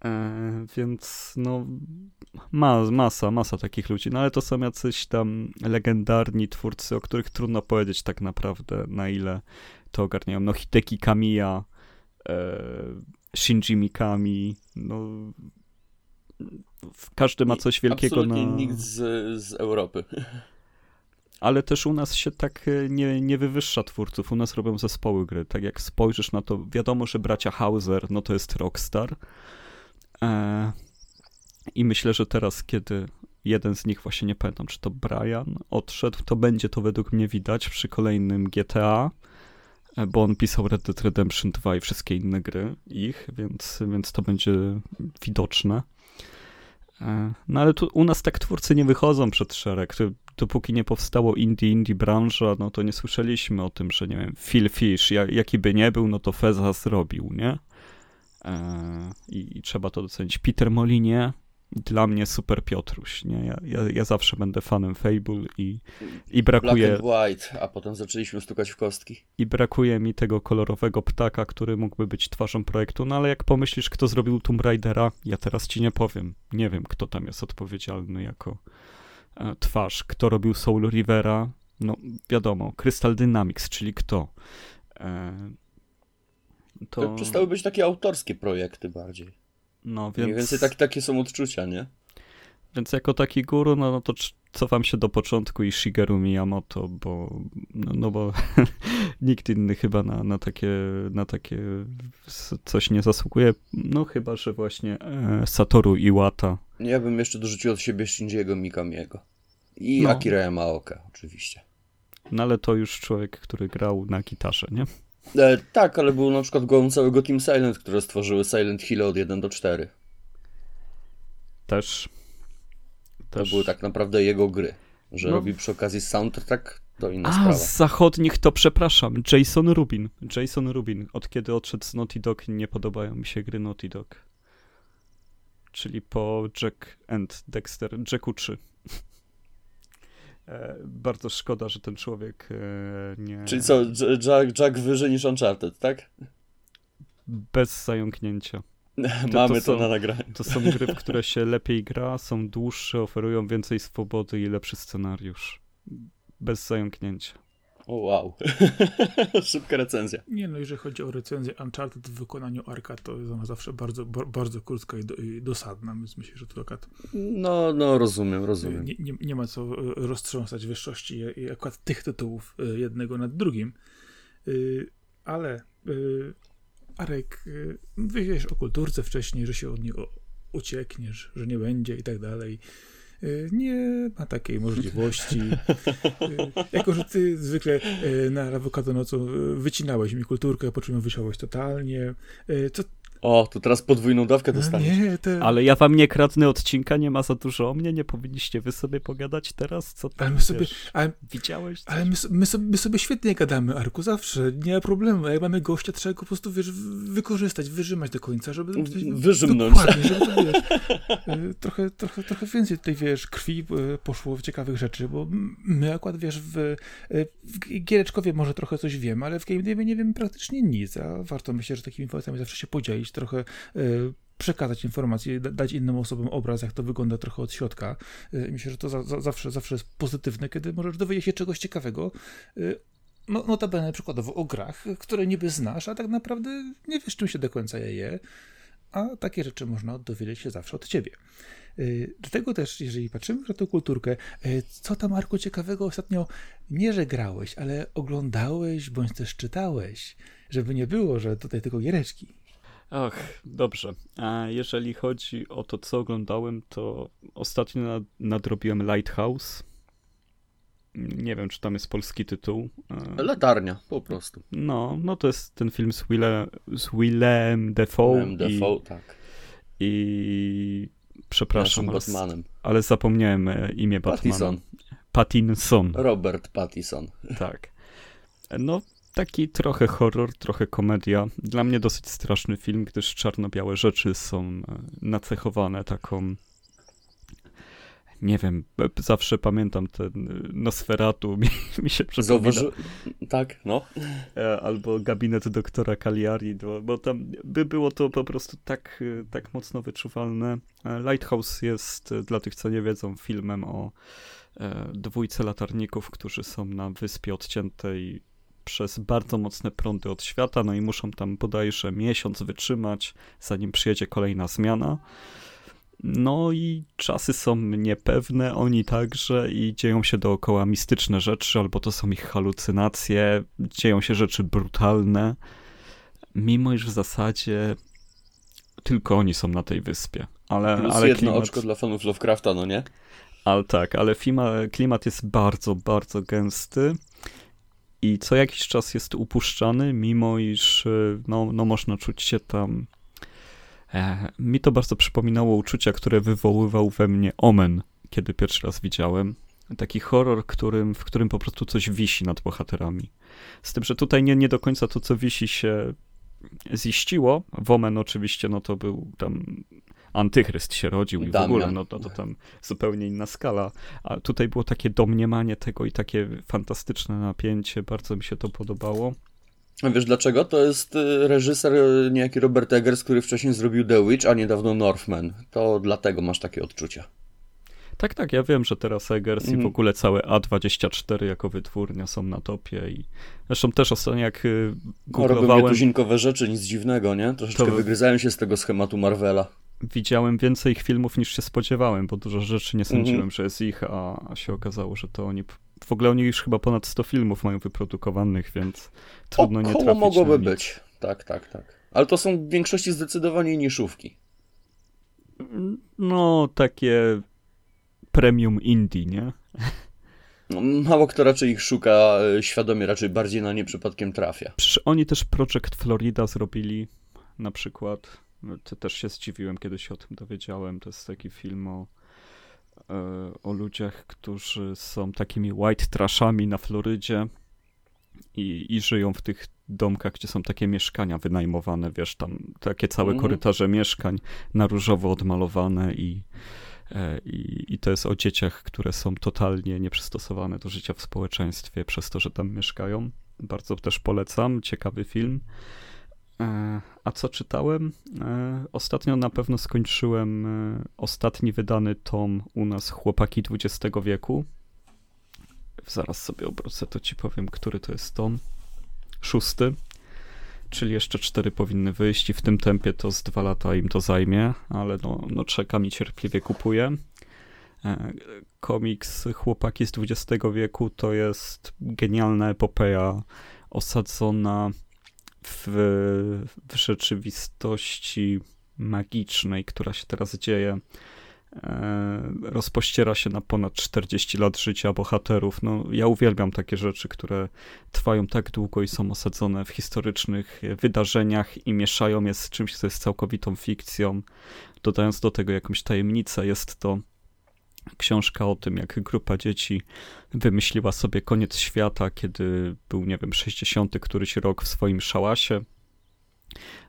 E, więc no, ma, masa, masa takich ludzi, no ale to są jacyś tam legendarni twórcy, o których trudno powiedzieć tak naprawdę, na ile to ogarniają. No Hideki Kamiya, e, Shinji Mikami, no każdy ma coś wielkiego Absolutnie na... nikt z, z Europy. Ale też u nas się tak e, nie, nie wywyższa twórców, u nas robią zespoły gry. Tak jak spojrzysz na to, wiadomo, że bracia Hauser, no to jest Rockstar. E, I myślę, że teraz, kiedy jeden z nich, właśnie nie pamiętam, czy to Brian, odszedł, to będzie to według mnie widać przy kolejnym GTA, bo on pisał Red Dead Redemption 2 i wszystkie inne gry ich, więc, więc to będzie widoczne. E, no ale tu u nas tak twórcy nie wychodzą przed szereg. Dopóki nie powstało indie, indie branża, no to nie słyszeliśmy o tym, że nie wiem, Phil Fish, jak, jaki by nie był, no to Feza zrobił, nie? E, I, I, trzeba to docenić. Peter Molinie, dla mnie super Piotruś, nie? Ja, ja, ja zawsze będę fanem Fable i, i brakuje... Black and White, a potem zaczęliśmy stukać w kostki. I brakuje mi tego kolorowego ptaka, który mógłby być twarzą projektu, no ale jak pomyślisz, kto zrobił Tomb Raidera, ja teraz ci nie powiem. Nie wiem, kto tam jest odpowiedzialny jako e, twarz. Kto robił Soul Rivera? No wiadomo, Crystal Dynamics, czyli kto? E, to... to przestały być takie autorskie projekty bardziej. No, więc... Mniej więcej tak, takie są odczucia, nie? Więc jako taki guru, no, no to cofam się do początku i Shigeru Miyamoto, bo, no, no bo nikt inny chyba na, na, takie, na takie coś nie zasługuje, no chyba, że właśnie e, Satoru Iwata. Ja bym jeszcze dorzucił od siebie Shinjiego Mikamiego. I no. Akira Yamaoka oczywiście. No ale to już człowiek, który grał na gitarze, nie? E, tak, ale był na przykład głową całego Team Silent, które stworzyły Silent Hill od 1 do 4. Też. To Też. były tak naprawdę jego gry. Że no. robi przy okazji soundtrack, to inna A, sprawa. z zachodnich to przepraszam. Jason Rubin. Jason Rubin. Od kiedy odszedł z Naughty Dog nie podobają mi się gry Naughty Dog. Czyli po Jack and Dexter. Jacku 3. E, bardzo szkoda, że ten człowiek e, nie. Czyli co, Jack, Jack wyżej niż Uncharted, tak? Bez zająknięcia. To, Mamy to, to, na nagraniu. To są gry, w które się lepiej gra, są dłuższe, oferują więcej swobody i lepszy scenariusz. Bez zająknięcia. O wow. Szybka recenzja. Nie no, jeżeli chodzi o recenzję Uncharted w wykonaniu Arka, to jest ona zawsze bardzo, bardzo krótka i, do, i dosadna, więc myślę, że to akurat... No, no, rozumiem, rozumiem. Nie, nie, nie ma co e, roztrząsać wyższości akurat tych tytułów e, jednego nad drugim, ale Arek, wiesz o kulturce wcześniej, że się od niego uciekniesz, że nie będzie i tak dalej. Y, nie ma takiej możliwości. Y, jako, że ty zwykle y, na awokado nocą wycinałeś mi kulturkę, po czym ją wysiałeś totalnie. Co, o, to teraz podwójną dawkę dostaniesz. Nie, te... Ale ja wam nie kradnę odcinka, nie ma za dużo o mnie, nie powinniście wy sobie pogadać teraz? Co tam, ale my sobie, ale, widziałeś? Coś? Ale my, my, sobie, my sobie świetnie gadamy, Arku, zawsze, nie ma problemu. Jak mamy gościa, trzeba go po prostu, wiesz, wykorzystać, wyrzymać do końca, żeby... Wyrzymnąć. Dokładnie, żeby to, wiesz, y, trochę, trochę, trochę więcej tutaj, wiesz, krwi y, poszło w ciekawych rzeczy, bo my akurat, wiesz, w, y, w Giereczkowie może trochę coś wiemy, ale w Game nie wiemy praktycznie nic, a warto myślę, że takimi informacjami zawsze się podzielić, trochę e, przekazać informacje, dać innym osobom obraz, jak to wygląda trochę od środka. E, myślę, że to za, za, zawsze, zawsze jest pozytywne, kiedy możesz dowiedzieć się czegoś ciekawego. E, no, notabene przykładowo o grach, które niby znasz, a tak naprawdę nie wiesz, czym się do końca je je, a takie rzeczy można dowiedzieć się zawsze od ciebie. Do tego też, jeżeli patrzymy na tę kulturkę, co tam, Marku, ciekawego ostatnio nie, że grałeś, ale oglądałeś, bądź też czytałeś, żeby nie było, że tutaj tylko giereczki. Ach, dobrze. A jeżeli chodzi o to, co oglądałem, to ostatnio nadrobiłem Lighthouse. Nie wiem, czy tam jest polski tytuł. Latarnia, po prostu. No, no to jest ten film z, Wille, z Willem Dafoe. Willem Dafoe, i, tak. I przepraszam, ale, ale, zapomniałem e, imię Batmana. Pattinson. Pattinson. Robert Pattinson. Tak. No, Taki trochę horror, trochę komedia. Dla mnie dosyć straszny film, gdyż czarno-białe rzeczy są e, nacechowane taką nie wiem, zawsze pamiętam ten Nosferatu, mi, mi się przypomina. Zauważy... Tak, no. E, albo gabinet doktora Cagliari, bo, tam by było to po prostu tak, tak mocno wyczuwalne. E, Lighthouse jest, dla tych, co nie wiedzą, filmem o e, dwójce latarników, którzy są na wyspie odciętej przez bardzo mocne prądy od świata, no i muszą tam bodajże miesiąc wytrzymać, zanim przyjedzie kolejna zmiana. No i czasy są niepewne, oni także i dzieją się dookoła mistyczne rzeczy, albo to są ich halucynacje, dzieją się rzeczy brutalne, mimo iż w zasadzie tylko oni są na tej wyspie. Ale, Plus ale jedno klimat... oczko dla fanów Lovecrafta, no nie? Ale tak, ale klima, klimat jest bardzo, bardzo gęsty i co jakiś czas jest upuszczany, mimo iż no, no można czuć się tam E, mi to bardzo przypominało uczucia, które wywoływał we mnie Omen, kiedy pierwszy raz widziałem. Taki horror, którym, w którym po prostu coś wisi nad bohaterami. Z tym, że tutaj nie, nie do końca to, co wisi, się ziściło. Omen oczywiście, no to był tam antychryst się rodził i w ogóle, no to, to tam zupełnie inna skala. A tutaj było takie domniemanie tego i takie fantastyczne napięcie, bardzo mi się to podobało. Wiesz dlaczego? To jest y, reżyser y, niejaki Robert Eggers, który wcześniej zrobił The Witch, a niedawno Northman. To dlatego masz takie odczucia. Tak, tak, ja wiem, że teraz Eggers mm. i w mhm. ogóle całe A24 jako wytwórnia są na topie i zresztą też ostatnio jak y, googlowałem... No, robią tuzinkowe rzeczy, nic dziwnego, nie? Troszeczkę to... wygryzają się z tego schematu Marvela. Widziałem więcej ich filmów niż się spodziewałem, bo dużo rzeczy nie sądziłem, mm -hmm. że jest ich, a, a się okazało, że to oni w ogóle oni już chyba ponad 100 filmów mają wyprodukowanych, więc trudno Około nie trafić mogłoby być. Tak, tak, tak. Ale to są w większości zdecydowanie niszówki. No, takie premium indie, nie? No, mało kto raczej ich szuka e, świadomie, raczej bardziej na nie przypadkiem trafia. Przecież oni też Project Florida zrobili na przykład. To też się zdziwiłem, kiedy się o tym dowiedziałem. To jest taki film o E, o ludziach, którzy są takimi white trashami na Florydzie i, i żyją w tych domkach, gdzie są takie mieszkania wynajmowane, wiesz, tam takie całe mm -hmm. korytarze mieszkań na różowo odmalowane i, e, i, i to jest o dzieciach, które są totalnie nieprzystosowane do życia w społeczeństwie przez to, że tam mieszkają. Bardzo też polecam, ciekawy film. E, a co czytałem? E, ostatnio na pewno skończyłem e, ostatni wydany tom u nas Chłopaki XX wieku. Zaraz sobie obrócę, to ci powiem, który to jest tom. Szósty. Czyli jeszcze cztery powinny wyjść i w tym tempie to z dwa lata im to zajmie, ale no, no czekam i cierpliwie kupuję. Komiks Chłopaki z XX wieku to jest genialna epopeja osadzona w, w rzeczywistości magicznej, która się teraz dzieje, e, rozpościera się na ponad 40 lat życia bohaterów. No, ja uwielbiam takie rzeczy, które trwają tak długo i są osadzone w historycznych wydarzeniach i mieszają je z czymś, co jest całkowitą fikcją, dodając do tego jakąś tajemnicę. Jest to książka o tym, jak grupa dzieci wymyśliła sobie koniec świata, kiedy był, nie wiem, 60 któryś rok w swoim szałasie,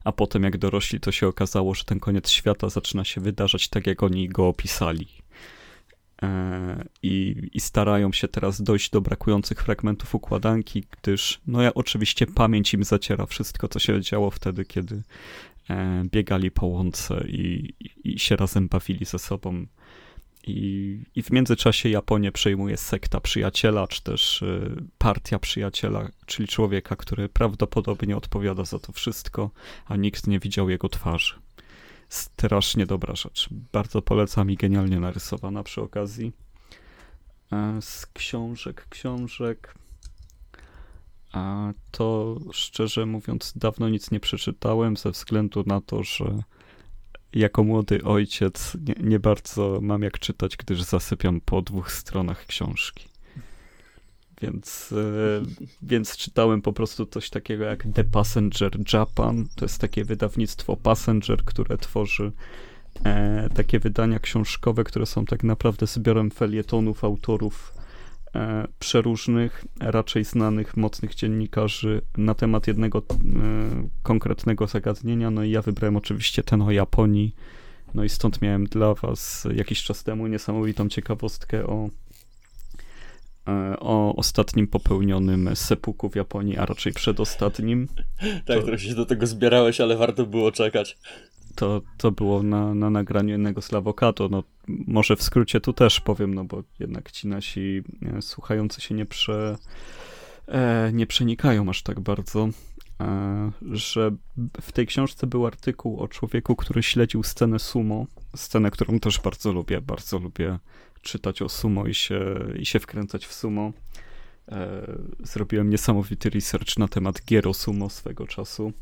a potem jak dorośli, to się okazało, że ten koniec świata zaczyna się wydarzać tak, jak oni go opisali. E, I, I, starają się teraz dojść do brakujących fragmentów układanki, gdyż, no ja oczywiście pamięć im zaciera wszystko, co się działo wtedy, kiedy e, biegali po łące i, i, i się razem bawili ze sobą i, I w międzyczasie Japonię przejmuje sekta przyjaciela, czy też y, partia przyjaciela, czyli człowieka, który prawdopodobnie odpowiada za to wszystko, a nikt nie widział jego twarzy. Strasznie dobra rzecz. Bardzo polecam i genialnie narysowana przy okazji. E, z książek, książek. A to szczerze mówiąc, dawno nic nie przeczytałem, ze względu na to, że jako młody ojciec nie, nie, bardzo mam jak czytać, gdyż zasypiam po dwóch stronach książki. Więc, e, więc czytałem po prostu coś takiego jak The Passenger Japan. To jest takie wydawnictwo Passenger, które tworzy e, takie wydania książkowe, które są tak naprawdę zbiorem felietonów autorów przeróżnych, raczej znanych, mocnych dziennikarzy na temat jednego e, konkretnego zagadnienia. No i ja wybrałem oczywiście ten o Japonii No i stąd miałem dla was jakiś czas temu niesamowitą ciekawostkę o, e, o ostatnim popełnionym sepuku w Japonii, a raczej przedostatnim. Tak, to... trochę się do tego zbierałeś, ale warto było czekać. To, to było na, na nagraniu jednego z. No, może w skrócie tu też powiem, no bo jednak ci nasi e, słuchający się nie, prze, e, nie przenikają aż tak bardzo. E, że w tej książce był artykuł o człowieku, który śledził scenę sumo, scenę, którą też bardzo lubię, bardzo lubię czytać o sumo i się, i się wkręcać w sumo. E, zrobiłem niesamowity research na temat gier o sumo swego czasu.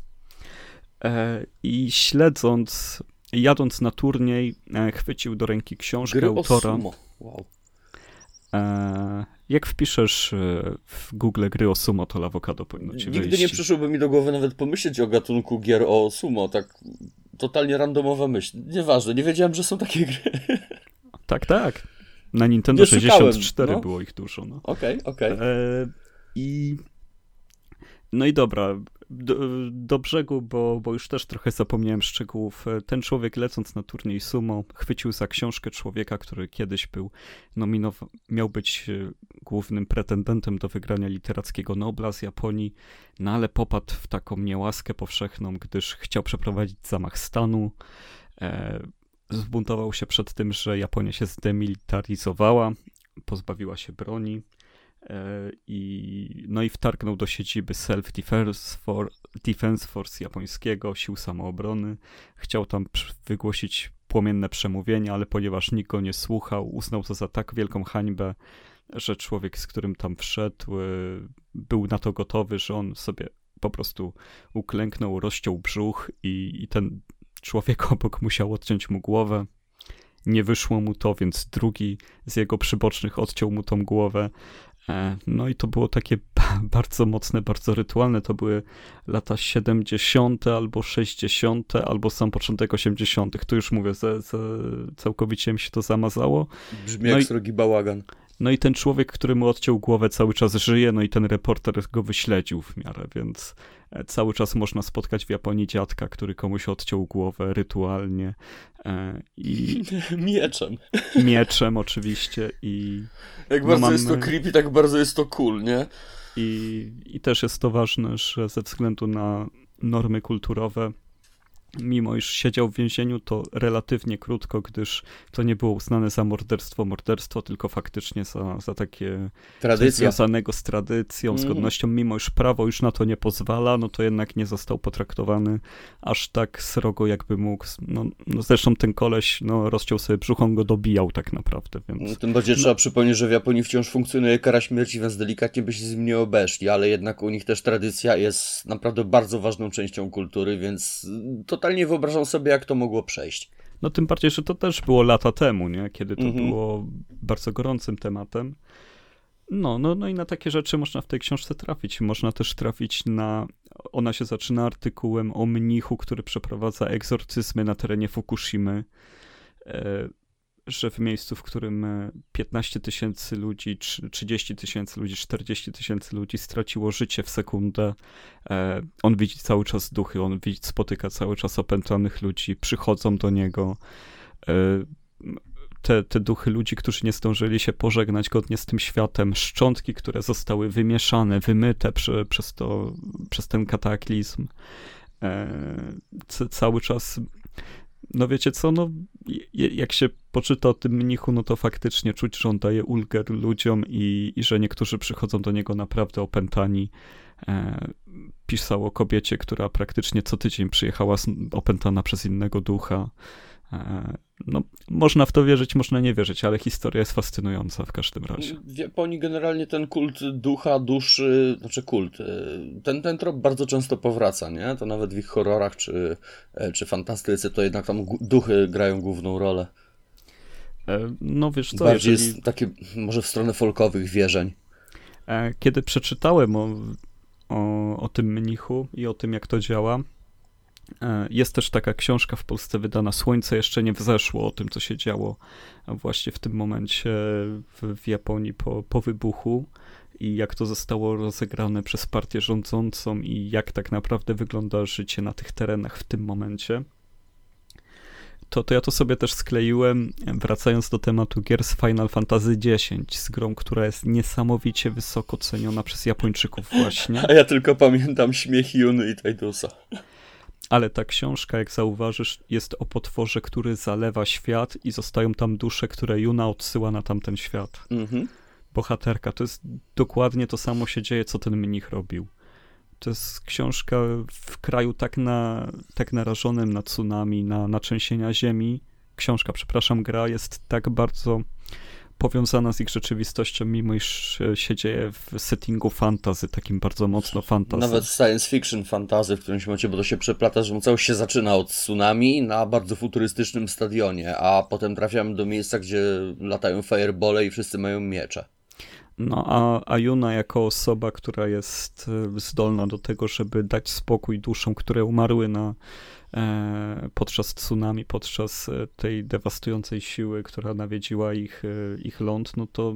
E, I śledząc, jadąc na turniej, chwycił do ręki książkę Gry autora. O sumo. Wow. Jak wpiszesz e, w Google gry o sumo, to awokado powinno ci Nigdy wyjść. nie przyszłoby mi do głowy nawet pomyśleć o gatunku gier o sumo, tak totalnie randomowa myśl. Nieważne, nie wiedziałem, że są takie gry. Tak, tak. Na Nintendo 64 no. było ich dużo. No. Okej, no. okej. Okay, okay. e, I no i dobra, do, do, brzegu, bo, bo już też trochę zapomniałem szczegółów. Ten człowiek lecąc na turniej sumo chwycił za książkę człowieka, który kiedyś był nominowany, miał być e, głównym pretendentem do wygrania literackiego Nobla z Japonii, no ale popadł w taką niełaskę powszechną, gdyż chciał przeprowadzić zamach stanu. E, zbuntował się przed tym, że Japonia się zdemilitaryzowała, pozbawiła się broni I, no i wtargnął do siedziby Self-Defense For, Defense Force japońskiego, sił samoobrony. Chciał tam wygłosić płomienne przemówienie, ale ponieważ nikt go nie słuchał, uznał to za tak wielką hańbę, że człowiek, z którym tam wszedł, e, był na to gotowy, że on sobie po prostu uklęknął, rozciął brzuch i, i ten człowiek obok musiał odciąć mu głowę. Nie wyszło mu to, więc drugi z jego przybocznych odciął mu tą głowę, E, no i to było takie bardzo mocne, bardzo rytualne. To były lata 70. albo 60. albo sam początek 80. Tu już mówię, ze, ze, całkowicie mi się to zamazało. Brzmi no jak i, srogi bałagan. No i ten człowiek, który mu odciął głowę cały czas żyje, no i ten reporter go wyśledził w miarę, więc e, cały czas można spotkać w Japonii dziadka, który komuś odciął głowę rytualnie. E, I... Mieczem. Mieczem oczywiście i... Jak no bardzo mamy... jest to creepy, tak bardzo jest to cool, nie? I, I też jest to ważne, że ze względu na normy kulturowe mimo iż siedział w więzieniu, to relatywnie krótko, gdyż to nie było uznane za morderstwo, morderstwo, tylko faktycznie za, za takie Tradycja. związanego z tradycją, mm. z godnością, mimo iż prawo już na to nie pozwala, no to jednak nie został potraktowany aż tak srogo, jakby mógł. No, no zresztą ten koleś, no rozciął sobie brzuch, on go dobijał tak naprawdę, więc... No, tym bardziej no. trzeba przypomnieć, że w Japonii wciąż funkcjonuje kara śmierci, więc delikatnie by się z nim nie obeszli, ale jednak u nich też tradycja jest naprawdę bardzo ważną częścią kultury, więc to totalnie wyobrażam sobie, jak to mogło przejść. No tym bardziej, że to też było lata temu, nie? kiedy to mhm. było bardzo gorącym tematem. No, no, no i na takie rzeczy można w tej książce trafić. Można też trafić na. Ona się zaczyna artykułem o mnichu, który przeprowadza egzorcyzmy na terenie Fukushimy. Że w miejscu, w którym 15 e, tysięcy ludzi, 30 tysięcy ludzi, 40 tysięcy ludzi straciło życie w sekundę, e, on widzi cały czas duchy, on widzi, spotyka cały czas opętanych ludzi, przychodzą do niego. E, te, te duchy ludzi, którzy nie zdążyli się pożegnać godnie z tym światem, szczątki, które zostały wymieszane, wymyte przy, przez, to, przez ten kataklizm. cały czas no wiecie co, no jak się poczyta o tym mnichu, no to faktycznie czuć, że on daje ulgę ludziom i, i że niektórzy przychodzą do niego naprawdę opętani. E, pisał o kobiecie, która praktycznie co tydzień przyjechała opętana przez innego ducha. E, no, można w to wierzyć, można nie wierzyć, ale historia jest fascynująca w każdym razie. W Japonii generalnie ten kult ducha, duszy, znaczy kult, e, ten, ten trop bardzo często powraca, nie? To nawet w ich horrorach czy, e, czy fantastyce, to jednak tam duchy grają główną rolę. No wiesz co, Bardziej jeżeli... jest takie może w stronę folkowych wierzeń. Kiedy przeczytałem o, o, o tym mnichu i o tym, jak to działa, jest też taka książka w Polsce wydana, Słońce jeszcze nie wzeszło, o tym, co się działo właśnie w tym momencie w, w Japonii po, po wybuchu i jak to zostało rozegrane przez partię rządzącą i jak tak naprawdę wygląda życie na tych terenach w tym momencie. to, to ja to sobie też skleiłem, wracając do tematu gier z Final Fantasy X, z grą, która jest niesamowicie wysoko ceniona przez Japończyków właśnie. A ja tylko pamiętam śmiech Juny i Tajdusa. Ale ta książka, jak zauważysz, jest o potworze, który zalewa świat i zostają tam dusze, które Juna odsyła na tamten świat. Mhm. Bohaterka, to jest dokładnie to samo się dzieje, co ten mnich robił. To jest książka w kraju tak, na, tak narażonym na tsunami, na, na trzęsienia ziemi. Książka, przepraszam, gra jest tak bardzo powiązana z ich rzeczywistością, mimo iż się dzieje w settingu fantazy, takim bardzo mocno fantazy. Nawet science fiction fantazy w którymś momencie, bo to się przeplata, że całość się zaczyna od tsunami na bardzo futurystycznym stadionie, a potem trafiamy do miejsca, gdzie latają firebole i wszyscy mają miecze. No a, a Juna jako osoba, która jest e, zdolna do tego, żeby dać spokój duszom, które umarły na, e, podczas tsunami, podczas e, tej dewastującej siły, która nawiedziła ich, e, ich ląd, no to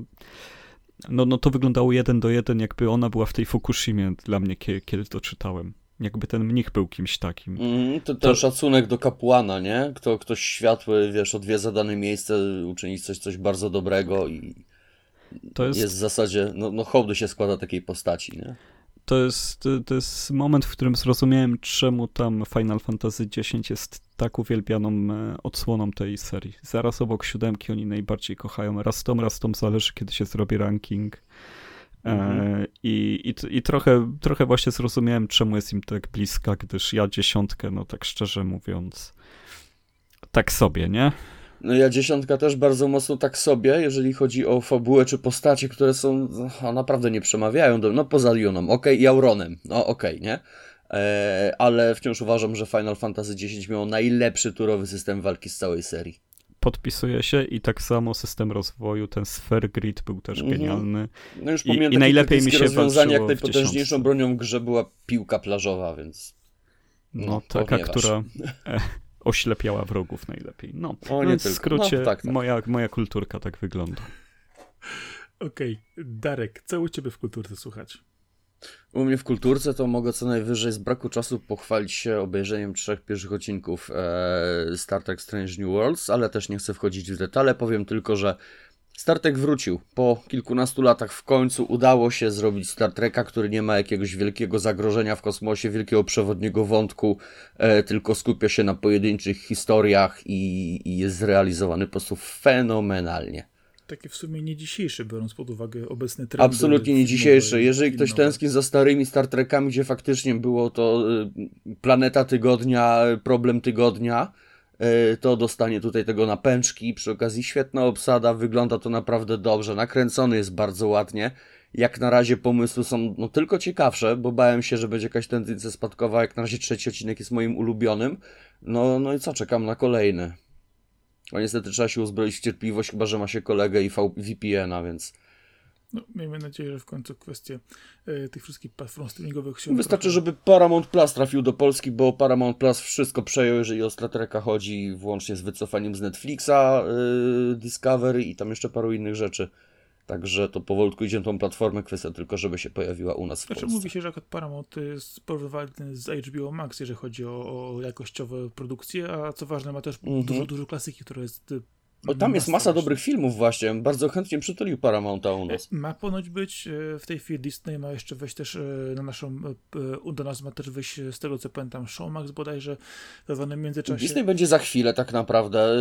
no, no to wyglądało jeden do jeden, jakby ona była w tej Fukushimie dla mnie, kiedy, to czytałem. Jakby ten mnich był kimś takim. Mm, to, to, szacunek do kapłana, nie? Kto, ktoś światły, wiesz, odwiedza dane miejsce, uczyni coś, coś bardzo dobrego i to jest... jest w zasadzie, no, no hołdy się składa takiej postaci, nie? To jest, to jest moment, w którym zrozumiałem, czemu tam Final Fantasy X jest tak uwielbianą e, odsłoną tej serii. Zaraz obok siódemki oni najbardziej kochają. Raz tom, raz tom zależy, kiedy się zrobi ranking. E, mhm. I, i, i trochę, trochę właśnie zrozumiałem, czemu jest im tak bliska, gdyż ja dziesiątkę, no tak szczerze mówiąc, tak sobie, nie? No ja dziesiątka też bardzo mocno tak sobie, jeżeli chodzi o fabułę czy postacie, które są, no, naprawdę nie przemawiają do, no poza Lioną, ok, i Auronem, no ok, nie? E, ale wciąż uważam, że Final Fantasy X miał najlepszy turowy system walki z całej serii. Podpisuje się i tak samo system rozwoju, ten Sphere Grid był też -hmm. genialny. No już I, i najlepiej mi się rozwiązanie, jak najpotężniejszą bronią w grze była piłka plażowa, więc... No, no taka, która oślepiała wrogów najlepiej. No, o, nie w skrócie no, tak, tak. Moja, moja kulturka tak wygląda. Okej, okay. Darek, co u ciebie w kulturce słuchać? U mnie w kulturce to mogę co najwyżej z braku czasu pochwalić się obejrzeniem trzech pierwszych odcinków e, Star Trek Strange New Worlds, ale też nie chcę wchodzić w detale. Powiem tylko, że Star Trek wrócił. Po kilkunastu latach w końcu udało się zrobić Star Treka, który nie ma jakiegoś wielkiego zagrożenia w kosmosie, wielkiego przewodniego wątku, e, tylko skupia się na pojedynczych historiach i, i jest zrealizowany po prostu fenomenalnie. Taki w sumie nie dzisiejszy, biorąc pod uwagę obecny trend. Absolutnie nie dzisiejszy. Jeżeli ktoś tęskni za starymi Star Trekami, gdzie faktycznie było to y, planeta tygodnia, problem tygodnia, E, to dostanie tutaj tego na pęczki. Przy okazji świetna obsada, wygląda to naprawdę dobrze, nakręcony jest bardzo ładnie. Jak na razie pomysły są no, tylko ciekawsze, bo bałem się, że będzie jakaś tendencja spadkowa. Jak na razie trzeci odcinek jest moim ulubionym. No, no i co, czekam na kolejny. A niestety trzeba się uzbroić w cierpliwość, chyba że ma się kolegę i VPN-a, więc no, miejmy nadzieję, że w końcu kwestie e, tych wszystkich platform streamingowych się... Wystarczy, trochę... żeby Paramount Plus trafił do Polski, bo Paramount Plus wszystko przejął, jeżeli o Star Treka chodzi, włącznie z wycofaniem z Netflixa, e, Discovery i tam jeszcze paru innych rzeczy. Także to powolutku idzie tą platformę, kwestia tylko, żeby się pojawiła u nas w znaczy, Polsce. Mówi się, że Paramount jest porównywalny z HBO Max, jeżeli chodzi o, o jakościowe produkcje, a co ważne ma też mm -hmm. dużo, dużo klasyki, która jest o, tam jest masa dobrych filmów właśnie. Bardzo chętnie przytulił Paramounta u nas. Ma ponoć być, e, w tej chwili Disney ma jeszcze wejść też e, na naszą, e, do nas ma też wejść z tego co pamiętam Showmax bodajże w międzyczasie. Disney będzie za chwilę tak naprawdę.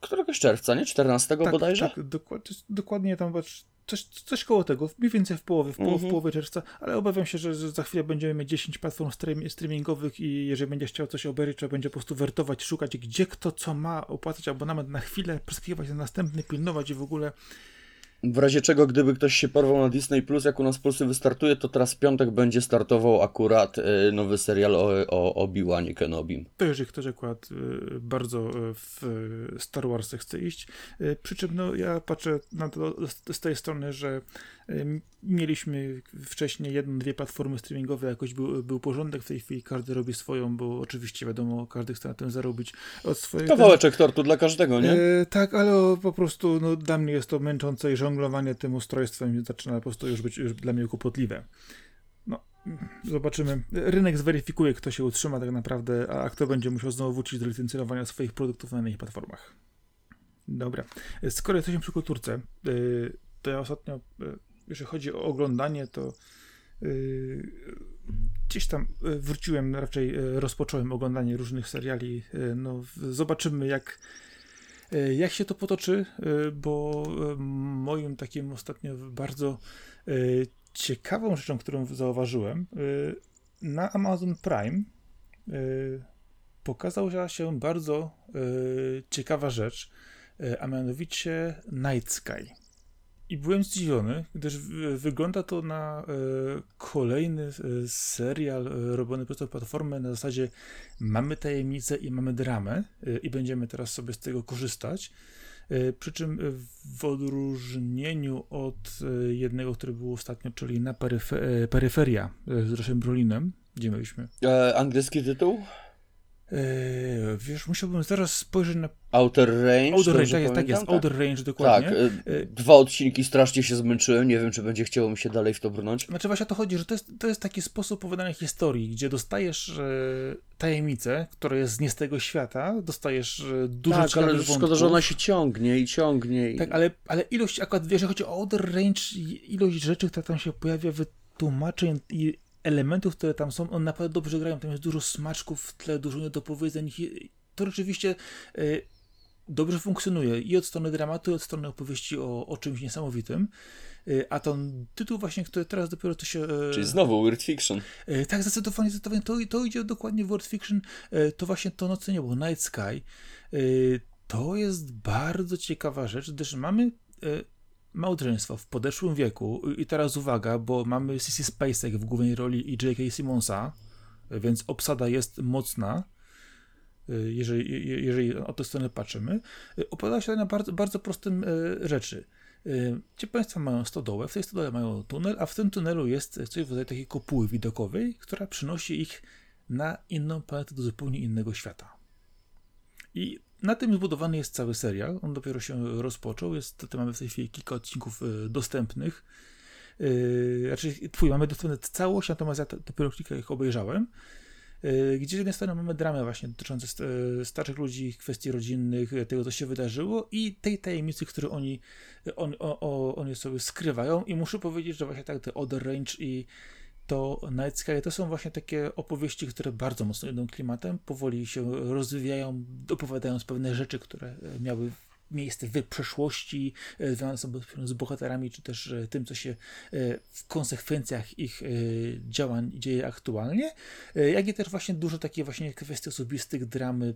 Któregoś czerwca, nie? 14 tak, bodajże? Tak, dokładnie, dokładnie tam coś, coś koło tego, mniej więcej w połowie, w, mm -hmm. w połowie czerwca, ale obawiam się, że, że, za chwilę będziemy mieć 10 platform streamingowych i jeżeli będzie chciał coś obejrzeć, trzeba będzie po prostu wertować, szukać, gdzie kto co ma, opłacać abonament na chwilę, przeskakiwać na następny, pilnować i w ogóle w razie czego, gdyby ktoś się porwał na Disney Plus, jak u nas w Polsce wystartuje, to teraz w piątek będzie startował akurat y, nowy serial o, o Obi-Wanie Kenobim. To jeżeli ktoś akurat y, bardzo y, w Star Wars chce iść. Przy czym no, ja patrzę na to z tej strony, że Mieliśmy wcześniej jedną, dwie platformy streamingowe, jakoś był, był porządek, w tej chwili każdy robi swoją, bo oczywiście wiadomo, każdy chce na tym zarobić od swojego... Kawałeczek tortu dla każdego, nie? E, tak, ale po prostu no, dla mnie jest to męczące i żonglowanie tym ustrojstwem zaczyna po prostu już być już dla mnie kłopotliwe. No, Zobaczymy. Rynek zweryfikuje, kto się utrzyma tak naprawdę, a kto będzie musiał znowu wrócić do licencjonowania swoich produktów na innych platformach. Dobra. Skoro jesteśmy przy kulturce, y, to ja ostatnio, y, jeżeli chodzi o oglądanie, to y, gdzieś tam wróciłem, raczej rozpocząłem oglądanie różnych seriali. No, zobaczymy, jak, jak się to potoczy, bo moim takim ostatnio bardzo ciekawą rzeczą, którą zauważyłem, na Amazon Prime pokazała się bardzo ciekawa rzecz, a mianowicie Night Sky. I byłem zdziwiony, gdyż wygląda to na kolejny serial robiony przez tę platformę na zasadzie mamy tajemnicę i mamy dramę i będziemy teraz sobie z tego korzystać. Przy czym w odróżnieniu od jednego, który był ostatnio, czyli na peryferia z Roshem Brolinem, gdzie mieliśmy. E, angielski tytuł? Yy, wiesz, musiałbym zaraz spojrzeć na. Outer Range. Outer Range, tak jest, tak jest. Outer Range, dokładnie. Tak, yy, dwa odcinki strasznie się zmęczyłem. Nie wiem, czy będzie chciało mi się dalej w to brnąć. Znaczy, właśnie o to chodzi, że to jest, to jest taki sposób opowiadania historii, gdzie dostajesz e, tajemnicę, która jest nie z tego świata, dostajesz e, dużo Tak, ale wątków. szkoda, że ona się ciągnie i ciągnie. I... Tak, ale, ale ilość, akurat wiesz, że chodzi o Outer Range, ilość rzeczy, która tam się pojawia, wytłumaczeń i elementów, które tam są, on naprawdę dobrze grają. Tam jest dużo smaczków w tle, dużo niedopowiedzeń. To rzeczywiście y, dobrze funkcjonuje i od strony dramatu, i od strony opowieści o, o czymś niesamowitym. Y, a ten tytuł właśnie, który teraz dopiero to się... Y, Czyli znowu Weird Fiction. Tak, zdecydowanie, zdecydowanie. To, to idzie dokładnie w Weird Fiction. To właśnie to Nocy Niebo, Night Sky. To jest bardzo ciekawa rzecz, gdyż mamy małżeństwo w podeszłym wieku i teraz uwaga, bo mamy Sissy Spacek w głównej roli i J.K. Simonsa, więc obsada jest mocna, jeżeli, jeżeli o tę stronę patrzymy. Opowiada się na bardzo, bardzo prostym e, rzeczy. Ci Państwo mają stodołę, w tej stodole mają tunel, a w tym tunelu jest coś w rodzaju takiej kopuły widokowej, która przynosi ich na inną planetę do zupełnie innego świata. I na tym zbudowany jest cały serial. On dopiero się rozpoczął. Jest, to mamy w tej chwili kilka odcinków y, dostępnych. Yy, znaczy, twój, mamy dostępne całość, natomiast ja dopiero kilka ich obejrzałem. Yy, gdzie z jednej strony mamy dramę właśnie dotyczącą starszych ludzi, kwestii rodzinnych, tego co się wydarzyło i tej tajemnicy, które oni, on, o, oni sobie skrywają i muszę powiedzieć, że właśnie tak te Other Range i to Night Sky to są właśnie takie opowieści, które bardzo mocno idą klimatem, powoli się rozwijają, opowiadając pewne rzeczy, które e, miały miejsce w przeszłości, e, związane są z bohaterami, czy też e, tym, co się w konsekwencjach ich działań dzieje aktualnie, jak i też właśnie dużo takie właśnie kwestii osobistych, dramy,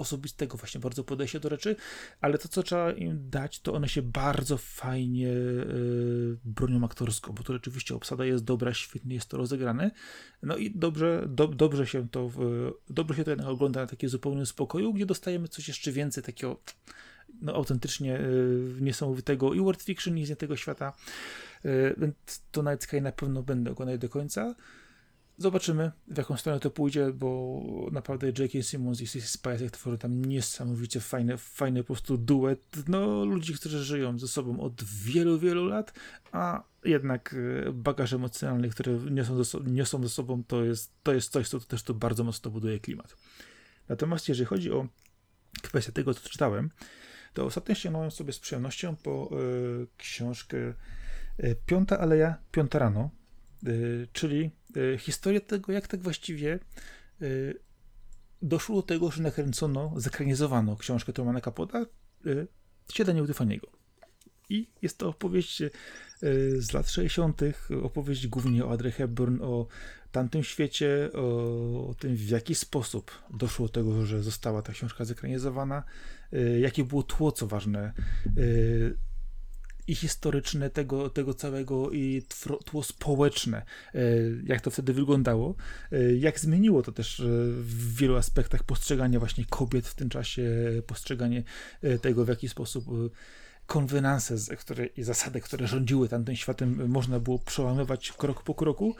osobistego właśnie bardzo podejścia do rzeczy, ale to, co trzeba im dać, to one się bardzo fajnie yy, bronią aktorsko, bo to rzeczywiście obsada jest dobra, świetnie jest to rozegrane, no i dobrze, do, dobrze się to, dobrze się to jednak ogląda na takim zupełnym spokoju, gdzie dostajemy coś jeszcze więcej takiego no, autentycznie yy, niesamowitego i World Fiction i z tego świata, yy, to Night Sky na pewno będę oglądać do końca. Zobaczymy, w jaką stronę to pójdzie, bo naprawdę J.K. Simmons i Sissy Spacek tworzą tam niesamowicie fajny, fajny po prostu duet, no, ludzi, którzy żyją ze sobą od wielu, wielu lat, a jednak e, bagaż emocjonalny, który niosą ze, niosą ze sobą, to jest, to jest coś, co też to bardzo mocno buduje klimat. Natomiast jeżeli chodzi o kwestię tego, co czytałem, to ostatnio sięgnąłem sobie z przyjemnością po y, książkę y, Piąta Aleja, Piąta Rano, czyli Y, historię tego, jak tak właściwie y, doszło do tego, że nakręcono, zakranizowano książkę Truman Capote y, Siedanie Utefaniego. I jest to opowieść z lat 60., opowieść głównie o Audrey Hepburn, o tamtym świecie, o, o, tym, w jaki sposób doszło do tego, że została ta książka zekranizowana, jakie było tło, co ważne, i historyczne tego, tego całego i tło społeczne, e, jak to wtedy wyglądało, e, jak zmieniło to też e, w wielu aspektach postrzegania właśnie kobiet w tym czasie, postrzeganie tego, w jaki sposób konwenanse które, i zasady, które rządziły tamtym światem, można było przełamywać krok po kroku.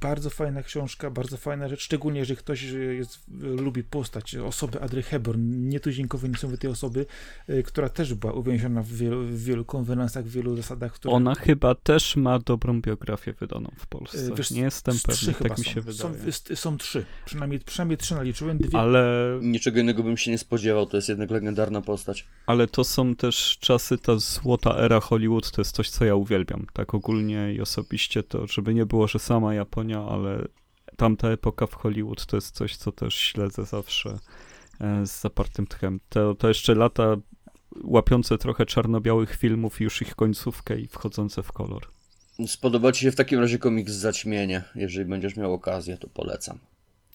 Bardzo fajna książka, bardzo fajna rzecz, szczególnie jeżeli ktoś jest, lubi postać osoby Adry Hepburn, nietuzinkowej niesamowitej osoby, y, która też była uwięziona w wielu, w wielu konwenansach, w wielu zasadach. Które... Ona chyba też ma dobrą biografię wydaną w Polsce. Wiesz, Nie jestem pewny, tak mi się są. wydaje. Są, są, trzy, przynajmniej, przynajmniej trzy naliczyłem. Dwie... Ale... Niczego innego bym się nie spodziewał, to jest jednak legendarna postać. Ale to są też czasy, ta złota era Hollywood, to jest coś, co ja uwielbiam. Tak ogólnie i osobiście to, żeby nie było, że sama Japonia, ale tamta epoka w Hollywood to jest coś, co też śledzę zawsze e, z zapartym tchem. To, to jeszcze lata łapiące trochę czarno-białych filmów, już ich końcówkę i wchodzące w kolor. Spodoba Ci się w takim razie komiks Zaćmienie. Jeżeli będziesz miał okazję, to polecam.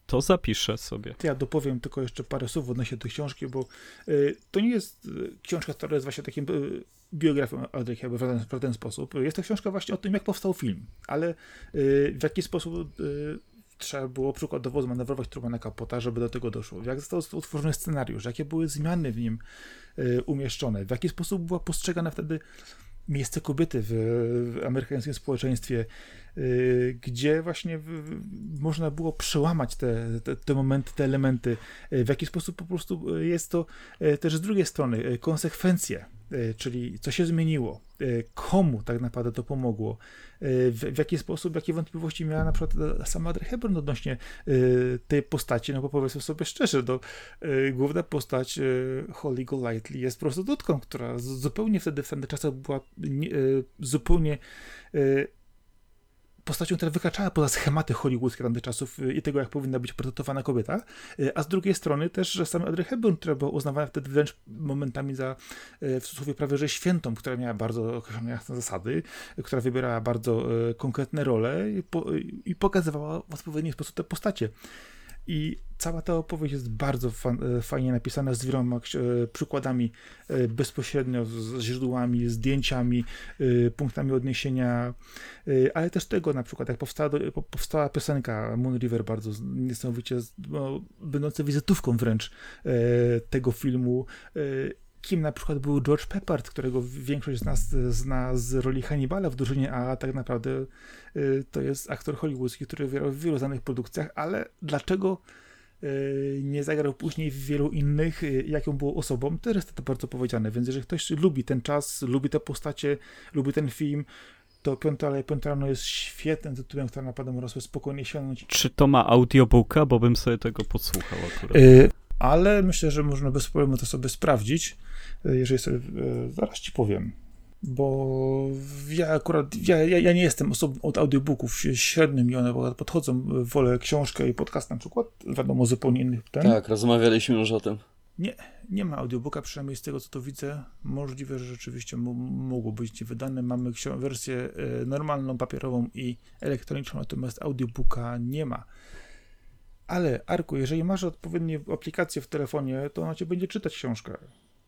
To zapiszę sobie. Ja dopowiem tylko jeszcze parę słów odnośnie tej książki, bo y, to nie jest y, książka, która jest właśnie takim y, biografią Hepburn w, w ten sposób. Jest to książka właśnie o tym, jak powstał film, ale y, w jaki sposób y, trzeba było przykładowo zmanewrować Trumana Kapota, żeby do tego doszło. Jak został utworzony scenariusz, jakie były zmiany w nim y, umieszczone, w jaki sposób była postrzegana wtedy miejsce kobiety w, w amerykańskim społeczeństwie, y, gdzie właśnie można było przełamać te, te, te, momenty, te elementy, y, w jaki sposób po prostu jest to y, też z drugiej strony konsekwencje, czyli co się zmieniło, komu tak naprawdę to pomogło, w, w jaki sposób, jakie wątpliwości miała na przykład sama Hepburn odnośnie tej postaci, no bo powiedzmy sobie szczerze, to główna postać Holly Golightly jest prostytutką, która zupełnie wtedy w tamtych czasach była nie, zupełnie postacią, która wykraczała poza schematy hollywoodzkie tamtych czasów y, i tego, jak powinna być portretowana kobieta, y, a z drugiej strony też, że sam Audrey Hepburn, która była uznawana wtedy wręcz momentami za y, w cudzysłowie prawie że świętą, która miała bardzo określone jasne zasady, która wybierała bardzo konkretne role i, po, i pokazywała w odpowiedni sposób te postacie. I cała ta opowieść jest bardzo e, fajnie napisana, z wieloma e, przykładami e, bezpośrednio, z źródłami, zdjęciami, punktami odniesienia, ale też tego na przykład, jak powstała, powstała piosenka Moon River, bardzo niesamowicie, no, będąca wizytówką wręcz tego filmu kim na przykład był George Peppard, którego większość z nas zna z roli Hannibala w drużynie A, tak naprawdę y, to jest aktor hollywoodzki, który grał w wielu znanych produkcjach, ale dlaczego y, nie zagrał później w wielu innych, y, jaką było osobą, to jest to bardzo powiedziane, więc jeżeli ktoś lubi ten czas, lubi te postacie, lubi ten film, to Piąte ale Piąte rano jest świetnym tytułem, który naprawdę można sobie spokojnie sięgnąć. Czy to ma audiobooka, bo bym sobie tego podsłuchał akurat. Ale myślę, że można bez problemu to sobie sprawdzić. E, jeżeli sobie, e, zaraz ci powiem, bo ja akurat, ja, ja, ja nie jestem osobą od audiobooków średnim i one podchodzą, wolę książkę i podcast na przykład, wiadomo, zupełnie innych ten. Tak, rozmawialiśmy już o tym. Nie, nie ma audiobooka, przynajmniej z tego, co to widzę. Możliwe, że rzeczywiście mogło być wydane. Mamy wersję e, normalną, papierową i elektroniczną, natomiast audiobooka nie ma. Ale, Arku, jeżeli masz odpowiednie aplikacje w telefonie, to ona cię będzie czytać książkę.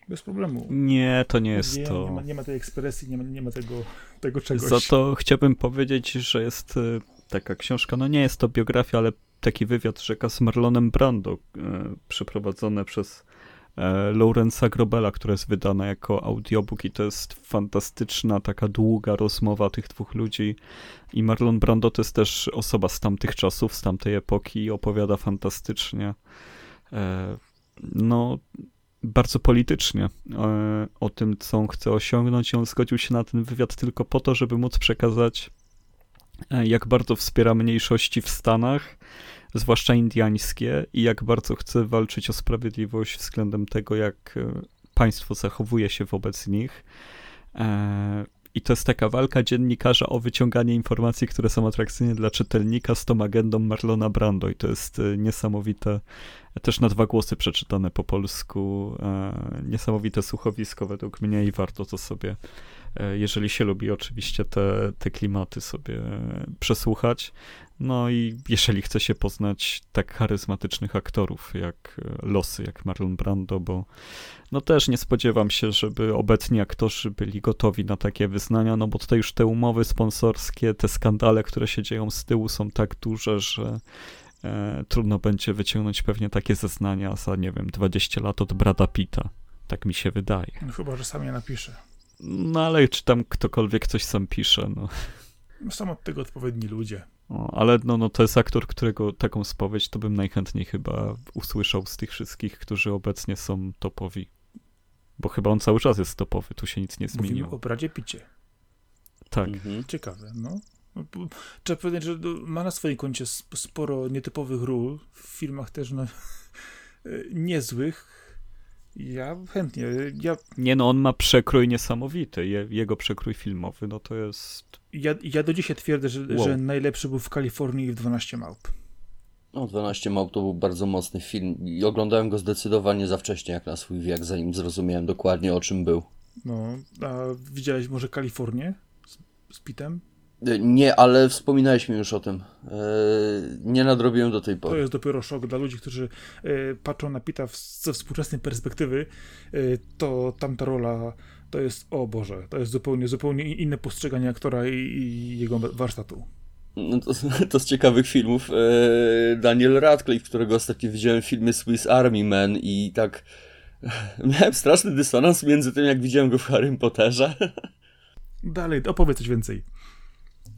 Bez problemu. Nie, to nie jest nie, to. Nie ma, nie ma tej ekspresji, nie ma, nie ma tego, tego czegoś. Za to chciałbym powiedzieć, że jest e, taka książka, no nie jest to biografia, ale taki wywiad rzeka z Marlonem Brando, e, przeprowadzone przez e, Laurensa Grobela, która jest wydana jako audiobook i to jest fantastyczna, taka długa rozmowa tych dwóch ludzi. I Marlon Brando to jest też osoba z tamtych czasów, z tamtej epoki i opowiada fantastycznie. E, no, bardzo politycznie e, o tym, co on chce osiągnąć i on zgodził się na ten wywiad tylko po to, żeby móc przekazać, jak bardzo wspiera mniejszości w Stanach, zwłaszcza indiańskie, i jak bardzo chce walczyć o sprawiedliwość względem tego, jak e, państwo zachowuje się wobec nich. I to jest taka walka dziennikarza o wyciąganie informacji, które są atrakcyjne dla czytelnika z tą agendą Marlona Brando i to jest niesamowite też na dwa głosy przeczytane po polsku. E, niesamowite słuchowisko według mnie i warto to sobie, e, jeżeli się lubi oczywiście te, te klimaty sobie przesłuchać. No i jeżeli chce się poznać tak charyzmatycznych aktorów jak Losy, jak Marlon Brando, bo no też nie spodziewam się, żeby obecni aktorzy byli gotowi na takie wyznania, no bo tutaj już te umowy sponsorskie, te skandale, które się dzieją z tyłu są tak duże, że e, trudno będzie wyciągnąć pewnie takie zeznania za, nie wiem, 20 lat od Brada Pitta. Tak mi się wydaje. No chyba, że sam je napisze. No ale czy tam ktokolwiek coś sam pisze, no. Są od tego odpowiedni ludzie. Ale no, no to jest aktor, którego taką spowiedź to bym najchętniej chyba usłyszał z tych wszystkich, którzy obecnie są topowi. Bo chyba on cały czas jest topowy, tu się nic nie Mówimy zmieniło. o Bradzie Picie. Tak. Mhm. Ciekawe, no. Trzeba powiedzieć, że ma na swoim koncie sp- sporo nietypowych ról, w filmach też no, niezłych. Ja chętnie, ja, Nie no, on ma przekrój niesamowity. Je, jego przekrój filmowy, no to jest... ja, ja do dzisiaj twierdzę, że, Wow. że najlepszy był w Kalifornii w 12 małp. No, 12 małp to był bardzo mocny film i oglądałem go zdecydowanie za wcześnie jak na swój wiek, zanim zrozumiałem dokładnie o czym był. No, a widziałeś może Kalifornię z, z Pitem? E, Nie, ale wspominałeś mi już o tym. E, nie nadrobiłem do tej To pory. jest dopiero szok dla ludzi, którzy e, patrzą na Pita ze współczesnej perspektywy, to tamta rola to jest, o Boże, to jest zupełnie, zupełnie inne postrzeganie aktora i, i jego warsztatu. No to, to z ciekawych filmów e, Daniel Radcliffe, którego ostatnio widziałem w filmie Swiss Army Man i tak miałem straszny dysonans między tym, jak widziałem go w Harrym Potterze. Dalej, opowiedz coś więcej.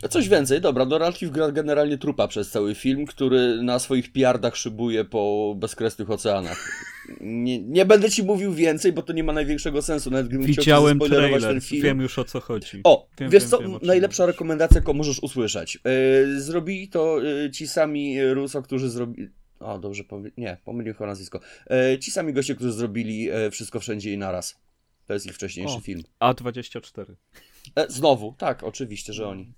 Coś więcej, dobra, no Radcliffe gra generalnie trupa przez cały film, który na swoich piardach szybuje po bezkresnych oceanach. Nie, nie będę ci mówił więcej, bo to nie ma największego sensu, nawet gdybym Widziałem chciał trailer, ten film. wiem już o co chodzi. O, Wiem, wiesz wiem, co, wiem, o najlepsza rekomendacja, jaką możesz usłyszeć. Yy, zrobili to yy, ci sami Russo, którzy zrobili... O, dobrze, powie... nie, pomyliłem chyba nazwisko. Yy, ci sami goście, którzy zrobili Wszystko Wszędzie i Naraz. To jest ich wcześniejszy O. film. A24. E, znowu, tak, oczywiście, że oni.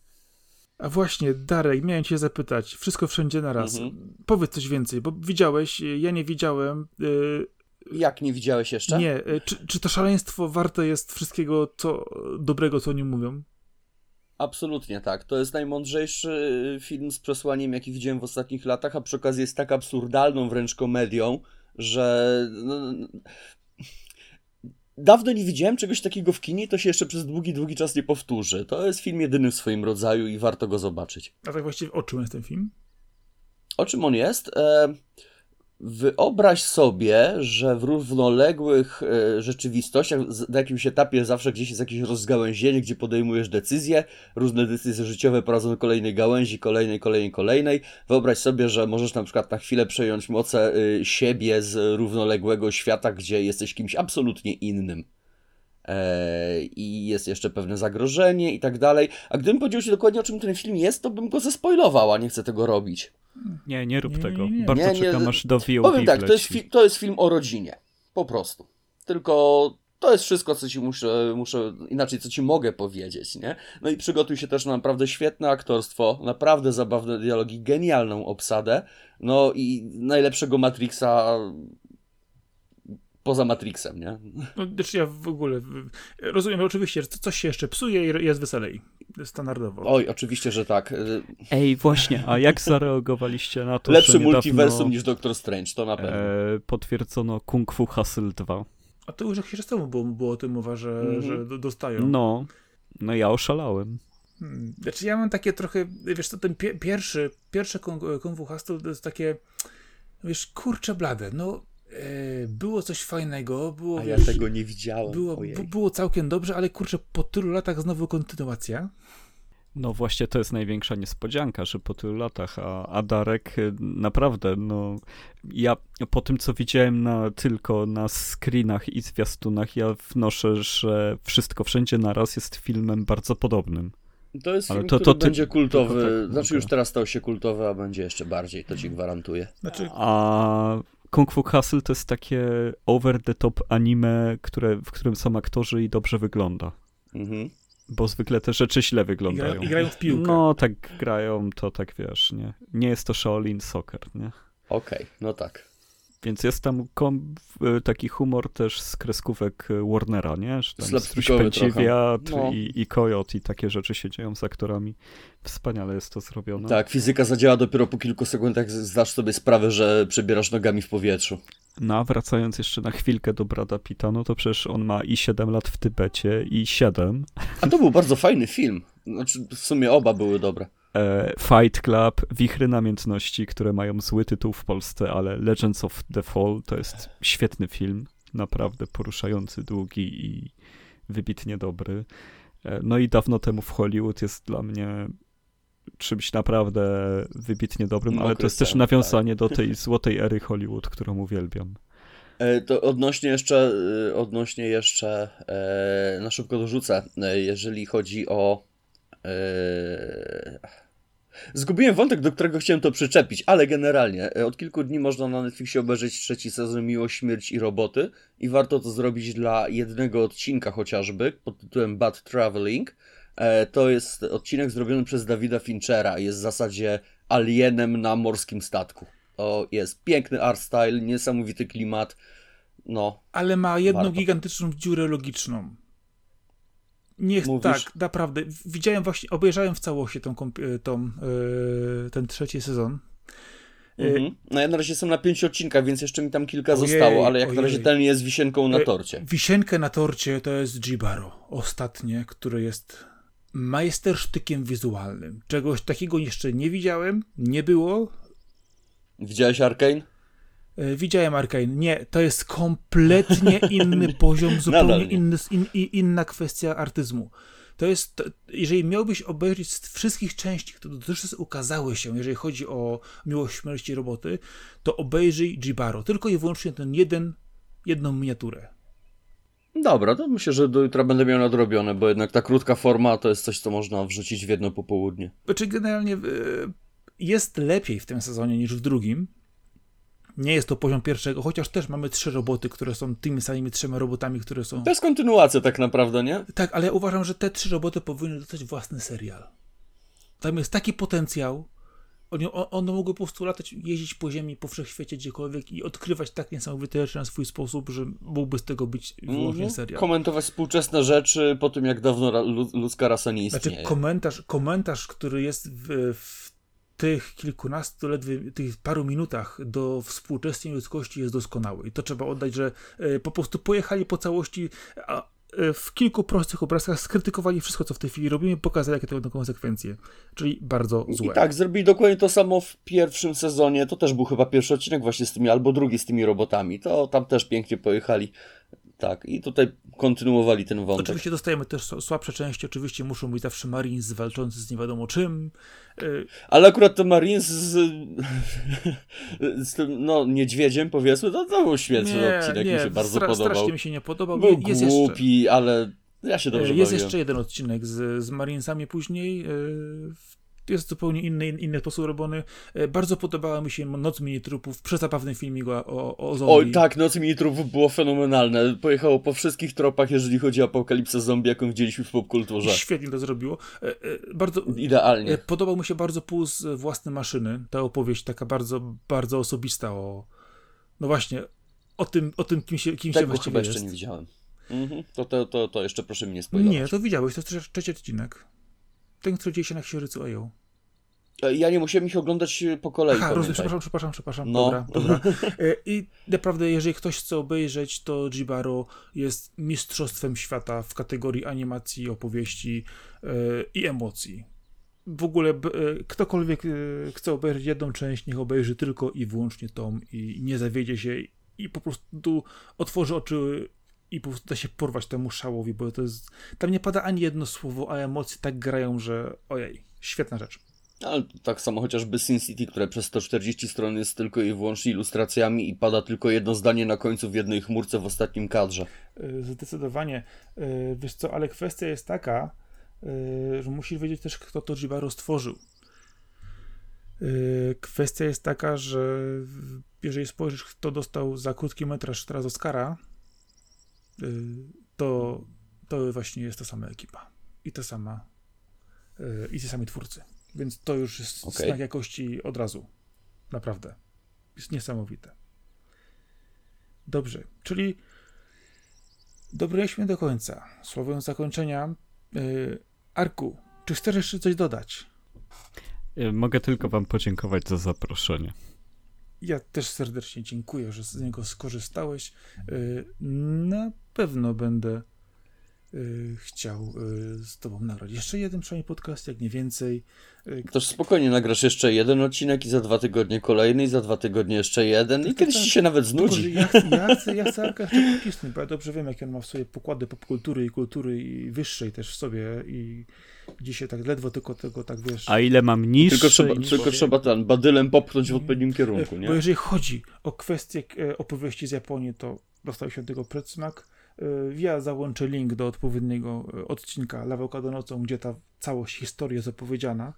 A właśnie, Darek, miałem cię zapytać, wszystko wszędzie na raz. Mhm. Powiedz coś więcej, bo widziałeś, ja nie widziałem. e, Jak nie widziałeś jeszcze? nie, e, czy, czy to szaleństwo warte jest wszystkiego co dobrego, co oni mówią? Absolutnie tak. To jest najmądrzejszy y, film z przesłaniem, jaki widziałem w ostatnich latach, a przy okazji jest tak absurdalną wręcz komedią, że. No, dawno nie widziałem czegoś takiego w kinie, to się jeszcze przez długi, długi czas nie powtórzy. To jest film jedyny w swoim rodzaju i warto go zobaczyć. A tak właściwie o czym jest ten film? O czym on jest? E, Wyobraź sobie, że w równoległych e, rzeczywistościach, na jakimś etapie zawsze gdzieś jest jakieś rozgałęzienie, gdzie podejmujesz decyzje, różne decyzje życiowe prowadzą do kolejnej gałęzi, kolejnej, kolejnej, kolejnej. Wyobraź sobie, że możesz na przykład na chwilę przejąć moce y, siebie z równoległego świata, gdzie jesteś kimś absolutnie innym. E, I jest jeszcze pewne zagrożenie i tak dalej. A gdybym powiedział Ci dokładnie o czym ten film jest, to bym go zespoilował, a nie chcę tego robić. Nie, nie rób Nie, tego. nie, nie. Bardzo Nie, nie, czekam aż do VOD Powiem tak, to jest, to jest film o rodzinie. Po prostu. Tylko to jest wszystko, co ci muszę, muszę, inaczej, co ci mogę powiedzieć, nie? No i przygotuj się też na naprawdę świetne aktorstwo, naprawdę zabawne dialogi, genialną obsadę, no i najlepszego Matrixa poza Matrixem, nie? No, znaczy ja w ogóle rozumiem oczywiście, że coś się jeszcze psuje i jest weselej. Standardowo. Oj, oczywiście, że tak. Ej, właśnie, a jak zareagowaliście na to, Lepszy że niedawno, multiversum niż Doctor Strange, to na pewno. e, potwierdzono Kung Fu Hustle 2? A to już jakiś czas temu było, było o tym mowa, że, Mhm. że do- dostają. No, no ja oszalałem. Hmm. Znaczy ja mam takie trochę, wiesz co, ten pie pierwszy, pierwsze Kung, Kung Fu Hustle to jest takie, wiesz, kurcze blade, no e, było coś fajnego, było, A ja wiesz, tego nie widziałem. było, było całkiem dobrze, ale kurczę, po tylu latach znowu kontynuacja. No właśnie to jest największa niespodzianka, że po tylu latach, a, a Darek y, naprawdę, no ja po tym co widziałem na, tylko na screenach i zwiastunach, ja wnoszę, że Wszystko Wszędzie Naraz jest filmem bardzo podobnym. To jest Ale film, to- który to ty- będzie kultowy. tak znaczy mogę. już teraz stał się kultowy, a będzie jeszcze bardziej, to ci gwarantuję. Znaczy, A Kung Fu Hustle to jest takie over the top anime, które, w którym są aktorzy i dobrze wygląda. Mhm. Bo zwykle te rzeczy źle wyglądają. i grają w piłkę. No, tak grają, to tak wiesz, nie? Nie jest to Shaolin Soccer, nie? Okej, no tak. Więc jest tam kom- taki humor też z kreskówek e, Warnera, nie? Że tam wiatr No. i, i kojot i takie rzeczy się dzieją z aktorami. Wspaniale jest to zrobione. Tak, fizyka zadziała dopiero po kilku sekundach, zdasz sobie sprawę, że przebierasz nogami w powietrzu. No a wracając jeszcze na chwilkę do Brada Pitta, no to przecież on ma i 7 lat w Tybecie i 7. A to był bardzo fajny film. Znaczy, w sumie oba były dobre. E, Fight Club, Wichry Namiętności, które mają zły tytuł w Polsce, ale Legends of the Fall to jest świetny film, naprawdę poruszający, długi i wybitnie dobry. E, no i dawno temu w Hollywood jest dla mnie czymś naprawdę wybitnie dobrym, ale to jest też nawiązanie tak. do tej złotej ery Hollywood, którą uwielbiam. E, to odnośnie jeszcze, odnośnie jeszcze na szybko dorzucę, jeżeli chodzi o Zgubiłem wątek, do którego chciałem to przyczepić, ale generalnie od kilku dni można na Netflixie obejrzeć trzeci sezon Miłość, Śmierć i Roboty i warto to zrobić dla jednego odcinka chociażby pod tytułem Bad Traveling. To jest odcinek zrobiony przez Dawida Finchera, jest w zasadzie alienem na morskim statku. To jest piękny art style, niesamowity klimat. No. Ale ma jedną warto. gigantyczną dziurę logiczną. Niech tak, naprawdę. Widziałem właśnie, obejrzałem w całości tą, e, tą, yy, ten trzeci sezon. E, mhm. No ja na razie jestem na pięciu odcinkach, więc jeszcze mi tam kilka ojej, zostało, ale jak ojej. na razie ten jest wisienką na torcie. Wisienkę na torcie to jest Jibaro, ostatnie, które jest majstersztykiem wizualnym. Czegoś takiego jeszcze nie widziałem, nie było. Widziałeś Arkane? E, widziałem Arkane. Nie, to jest kompletnie inny poziom, zupełnie inny, in, inna kwestia artyzmu. To jest, jeżeli miałbyś obejrzeć z wszystkich części, które dotychczas ukazały się, jeżeli chodzi o Miłość, Śmierci Roboty, to obejrzyj Jibaro. Tylko i wyłącznie ten jeden, jedną miniaturę. Dobra, to myślę, że do jutra będę miał nadrobione, bo jednak ta krótka forma to jest coś, co można wrzucić w jedno popołudnie. Znaczy generalnie e, jest lepiej w tym sezonie niż w drugim, nie jest to poziom pierwszego, chociaż też mamy trzy roboty, które są tymi samymi trzema robotami, które są. To jest kontynuacja tak naprawdę, nie? Tak, ale ja uważam, że te trzy roboty powinny dostać własny serial. Tam jest taki potencjał. One, one mogły po prostu latać, jeździć po ziemi, po wszechświecie, gdziekolwiek i odkrywać tak niesamowite rzeczy na swój sposób, że mógłby z tego być wyłącznie -hmm. serial. Komentować współczesne rzeczy po tym, jak dawno ludzka rasa nie znaczy, istnieje. Znaczy, komentarz, komentarz który jest w, w tych kilkunastu, ledwie tych paru minutach do współczesnej ludzkości jest doskonały. I to trzeba oddać, że e, po prostu pojechali po całości, a e, w kilku prostych obrazkach skrytykowali wszystko, co w tej chwili robimy, pokazali, jakie to będą konsekwencje. Czyli bardzo złe. I tak, zrobili dokładnie to samo w pierwszym sezonie. To też był chyba pierwszy odcinek właśnie z tymi, albo drugi z tymi robotami. To tam też pięknie pojechali. Tak, i tutaj kontynuowali ten wątek. Oczywiście dostajemy też słabsze części, oczywiście muszą być zawsze Marines walczący z nie wiadomo czym. Y, Ale akurat to Marines z, z tym, no, niedźwiedziem powiedzmy, to, to był świetny odcinek, nie, mi się bardzo stra podobał. strasznie mi się nie podobał. Był jest głupi, jeszcze, ale ja się dobrze Jest bawiłem. jeszcze jeden odcinek z, z Marinesami później, y, jest zupełnie inny, inny sposób robiony. E, bardzo podobała mi się Noc Mini-Trupów, przezapawny filmik o, o, o zombie. Oj, tak, Noc Mini-Trupów było fenomenalne. Pojechało po wszystkich tropach, jeżeli chodzi o apokalipsę zombie, jaką widzieliśmy w popkulturze. Świetnie to zrobiło. E, e, bardzo, Idealnie. Podobał mi się bardzo Puls Własne Maszyny. Ta opowieść taka bardzo, bardzo osobista o... No właśnie, o tym, o tym kim się, kim się właściwie chyba jeszcze nie widziałem. Mhm. To, to, to, to jeszcze proszę mnie nie Nie, to widziałeś, to jest trzeci odcinek. Ten, który dzieje się na Księżycu Eją. E, ja nie musiałem ich oglądać e, po kolei. Aha, rozumiem, przepraszam, przepraszam, przepraszam. No. Dobra, dobra. E, I naprawdę, jeżeli ktoś chce obejrzeć, to Jibaro jest mistrzostwem świata w kategorii animacji, opowieści i emocji. W ogóle ktokolwiek chce obejrzeć jedną część, niech obejrzy tylko i wyłącznie tą i nie zawiedzie się i po prostu otworzy oczy i po prostu da się porwać temu szałowi, bo to jest... Tam nie pada ani jedno słowo, a emocje tak grają, że ojej, świetna rzecz. Ale tak samo chociażby Sin City, które przez 140 stron jest tylko i wyłącznie ilustracjami i pada tylko jedno zdanie na końcu w jednej chmurce w ostatnim kadrze. E, zdecydowanie. E, wiesz co, ale kwestia jest taka, e, że musisz wiedzieć też, kto to Jibaro stworzył. Kwestia jest taka, że jeżeli spojrzysz, kto dostał za krótki metraż teraz Oscara, to, to właśnie jest ta sama ekipa. I ta sama i ci sami twórcy. Więc to już jest okay. znak jakości od razu. Naprawdę. Jest niesamowite. Dobrze, czyli dobraliśmy do końca. Słowem zakończenia. Yy, Arku, czy chcesz jeszcze coś dodać? Mogę tylko Wam podziękować za zaproszenie. Ja też serdecznie dziękuję, że z niego skorzystałeś. Yy, na pewno będę y, chciał y, z tobą nagrać. Jeszcze jeden przynajmniej podcast, jak nie więcej. Y, Toż spokojnie nagrasz jeszcze jeden odcinek i za dwa tygodnie kolejny i za dwa tygodnie jeszcze jeden i Tak, kiedyś tak. ci się nawet znudzi. ja, chcę- ja, chcę, ja chcę Arka bo ja dobrze wiem, jakie on ma w sobie pokłady popkultury i kultury i wyższej też w sobie i dzisiaj tak ledwo tylko tego tak wiesz... A ile mam niższy Tylko trzeba, niż... tylko trzeba ten badylem popchnąć w odpowiednim kierunku, nie? Bo jeżeli chodzi o kwestię e, opowieści z Japonii, to dostał się tego predsmak. E, Ja załączę link do odpowiedniego e, odcinka Lawałka do nocą, gdzie ta całość historii jest opowiedziana.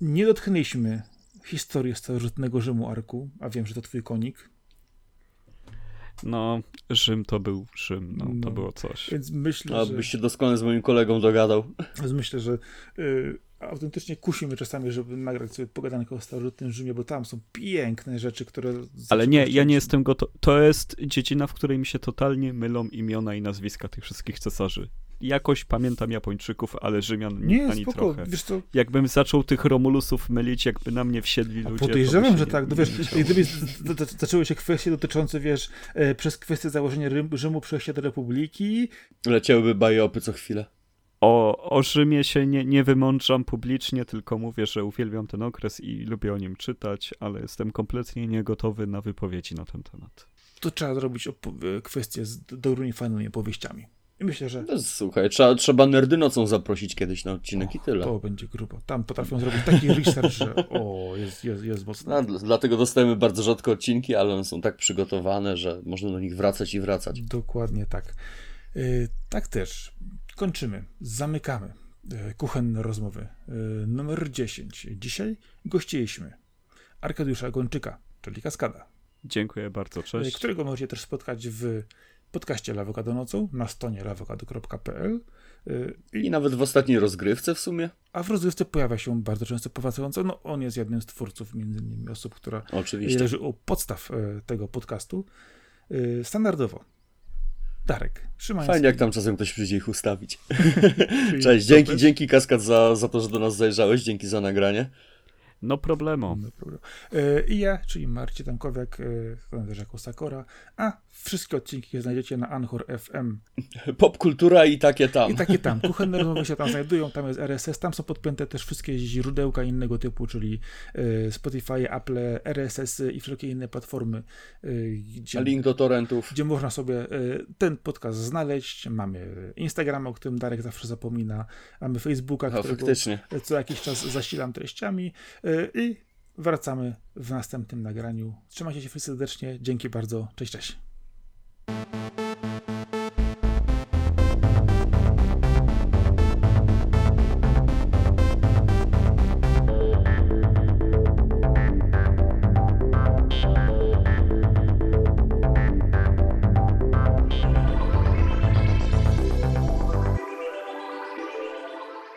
Nie dotknęliśmy historii starożytnego Rzymu Arku, a wiem, że to twój konik, No, Rzym to był Rzym, no, No. to było coś. więc myślę, A że... byś się doskonale z moim kolegą dogadał. Więc myślę, że y, autentycznie kusimy czasami, żeby nagrać sobie pogadankę o starożytnym Rzymie, bo tam są piękne rzeczy, które... Ale nie, ja nie jestem gotowy. To jest dziedzina, w której mi się totalnie mylą imiona i nazwiska tych wszystkich cesarzy. Jakoś pamiętam Japończyków, ale Rzymian Nie, ani spoko, trochę. wiesz co, Jakbym zaczął tych Romulusów mylić, jakby na mnie wsiedli A ludzie. podejrzewam, że nie- tak. No wiesz, gdyby zaczęły się kwestie dotyczące, wiesz, e, przez kwestię założenia Rym, Rzymu, przejścia do Republiki, Leciałyby bajopy co chwilę. O, o Rzymie się nie, nie wymądrzam publicznie, tylko mówię, że uwielbiam ten okres i lubię o nim czytać, ale jestem kompletnie niegotowy na wypowiedzi na ten temat. to trzeba zrobić e, kwestię z dobrymi, fajnymi opowieściami. I myślę, że No, słuchaj, trzeba, trzeba nerdy nocą zaprosić kiedyś na odcinek i tyle. to będzie grubo. Tam potrafią zrobić taki research, że o, jest, jest, jest mocno. No, dl- dlatego dostajemy bardzo rzadko odcinki, ale one są tak przygotowane, że można do nich wracać i wracać. Dokładnie tak. Y, Tak też. Kończymy. Zamykamy y, kuchenne rozmowy. Y, Numer 10. Dzisiaj gościliśmy Arkadiusza Gończyka, czyli Kaskada, Dziękuję bardzo, y, cześć. którego możecie też spotkać w podcaście Lawokado nocą na stronie lawokado.pl y, I nawet w ostatniej rozgrywce w sumie. a w rozgrywce pojawia się bardzo często powracająco. No, on jest jednym z twórców, między innymi osób, która Oczywiście. leży u podstaw e, tego podcastu. Y, Standardowo. Darek, Szymański. Fajnie, jak tam czasem ktoś przyjdzie ich ustawić. Cześć, dzięki, dzięki Kaskad za, za to, że do nas zajrzałeś, dzięki za nagranie. No problemu. No problem. E, I ja, czyli Marcin Tankowiak, e, znany też jako Sakora, a wszystkie odcinki znajdziecie na Anchor FM. Popkultura i takie tam. I takie tam, kuchenne rozmowy się tam znajdują, tam jest RSS, tam są podpięte też wszystkie źródełka innego typu, czyli e, Spotify, Apple, RSS i wszelkie inne platformy, gdzie, Link do torrentów. gdzie można sobie ten podcast znaleźć. Mamy Instagrama, o którym Darek zawsze zapomina, mamy Facebooka, No, którego faktycznie. co jakiś czas zasilam treściami e, i wracamy w następnym nagraniu. Trzymajcie się serdecznie. Dzięki bardzo. Cześć, cześć.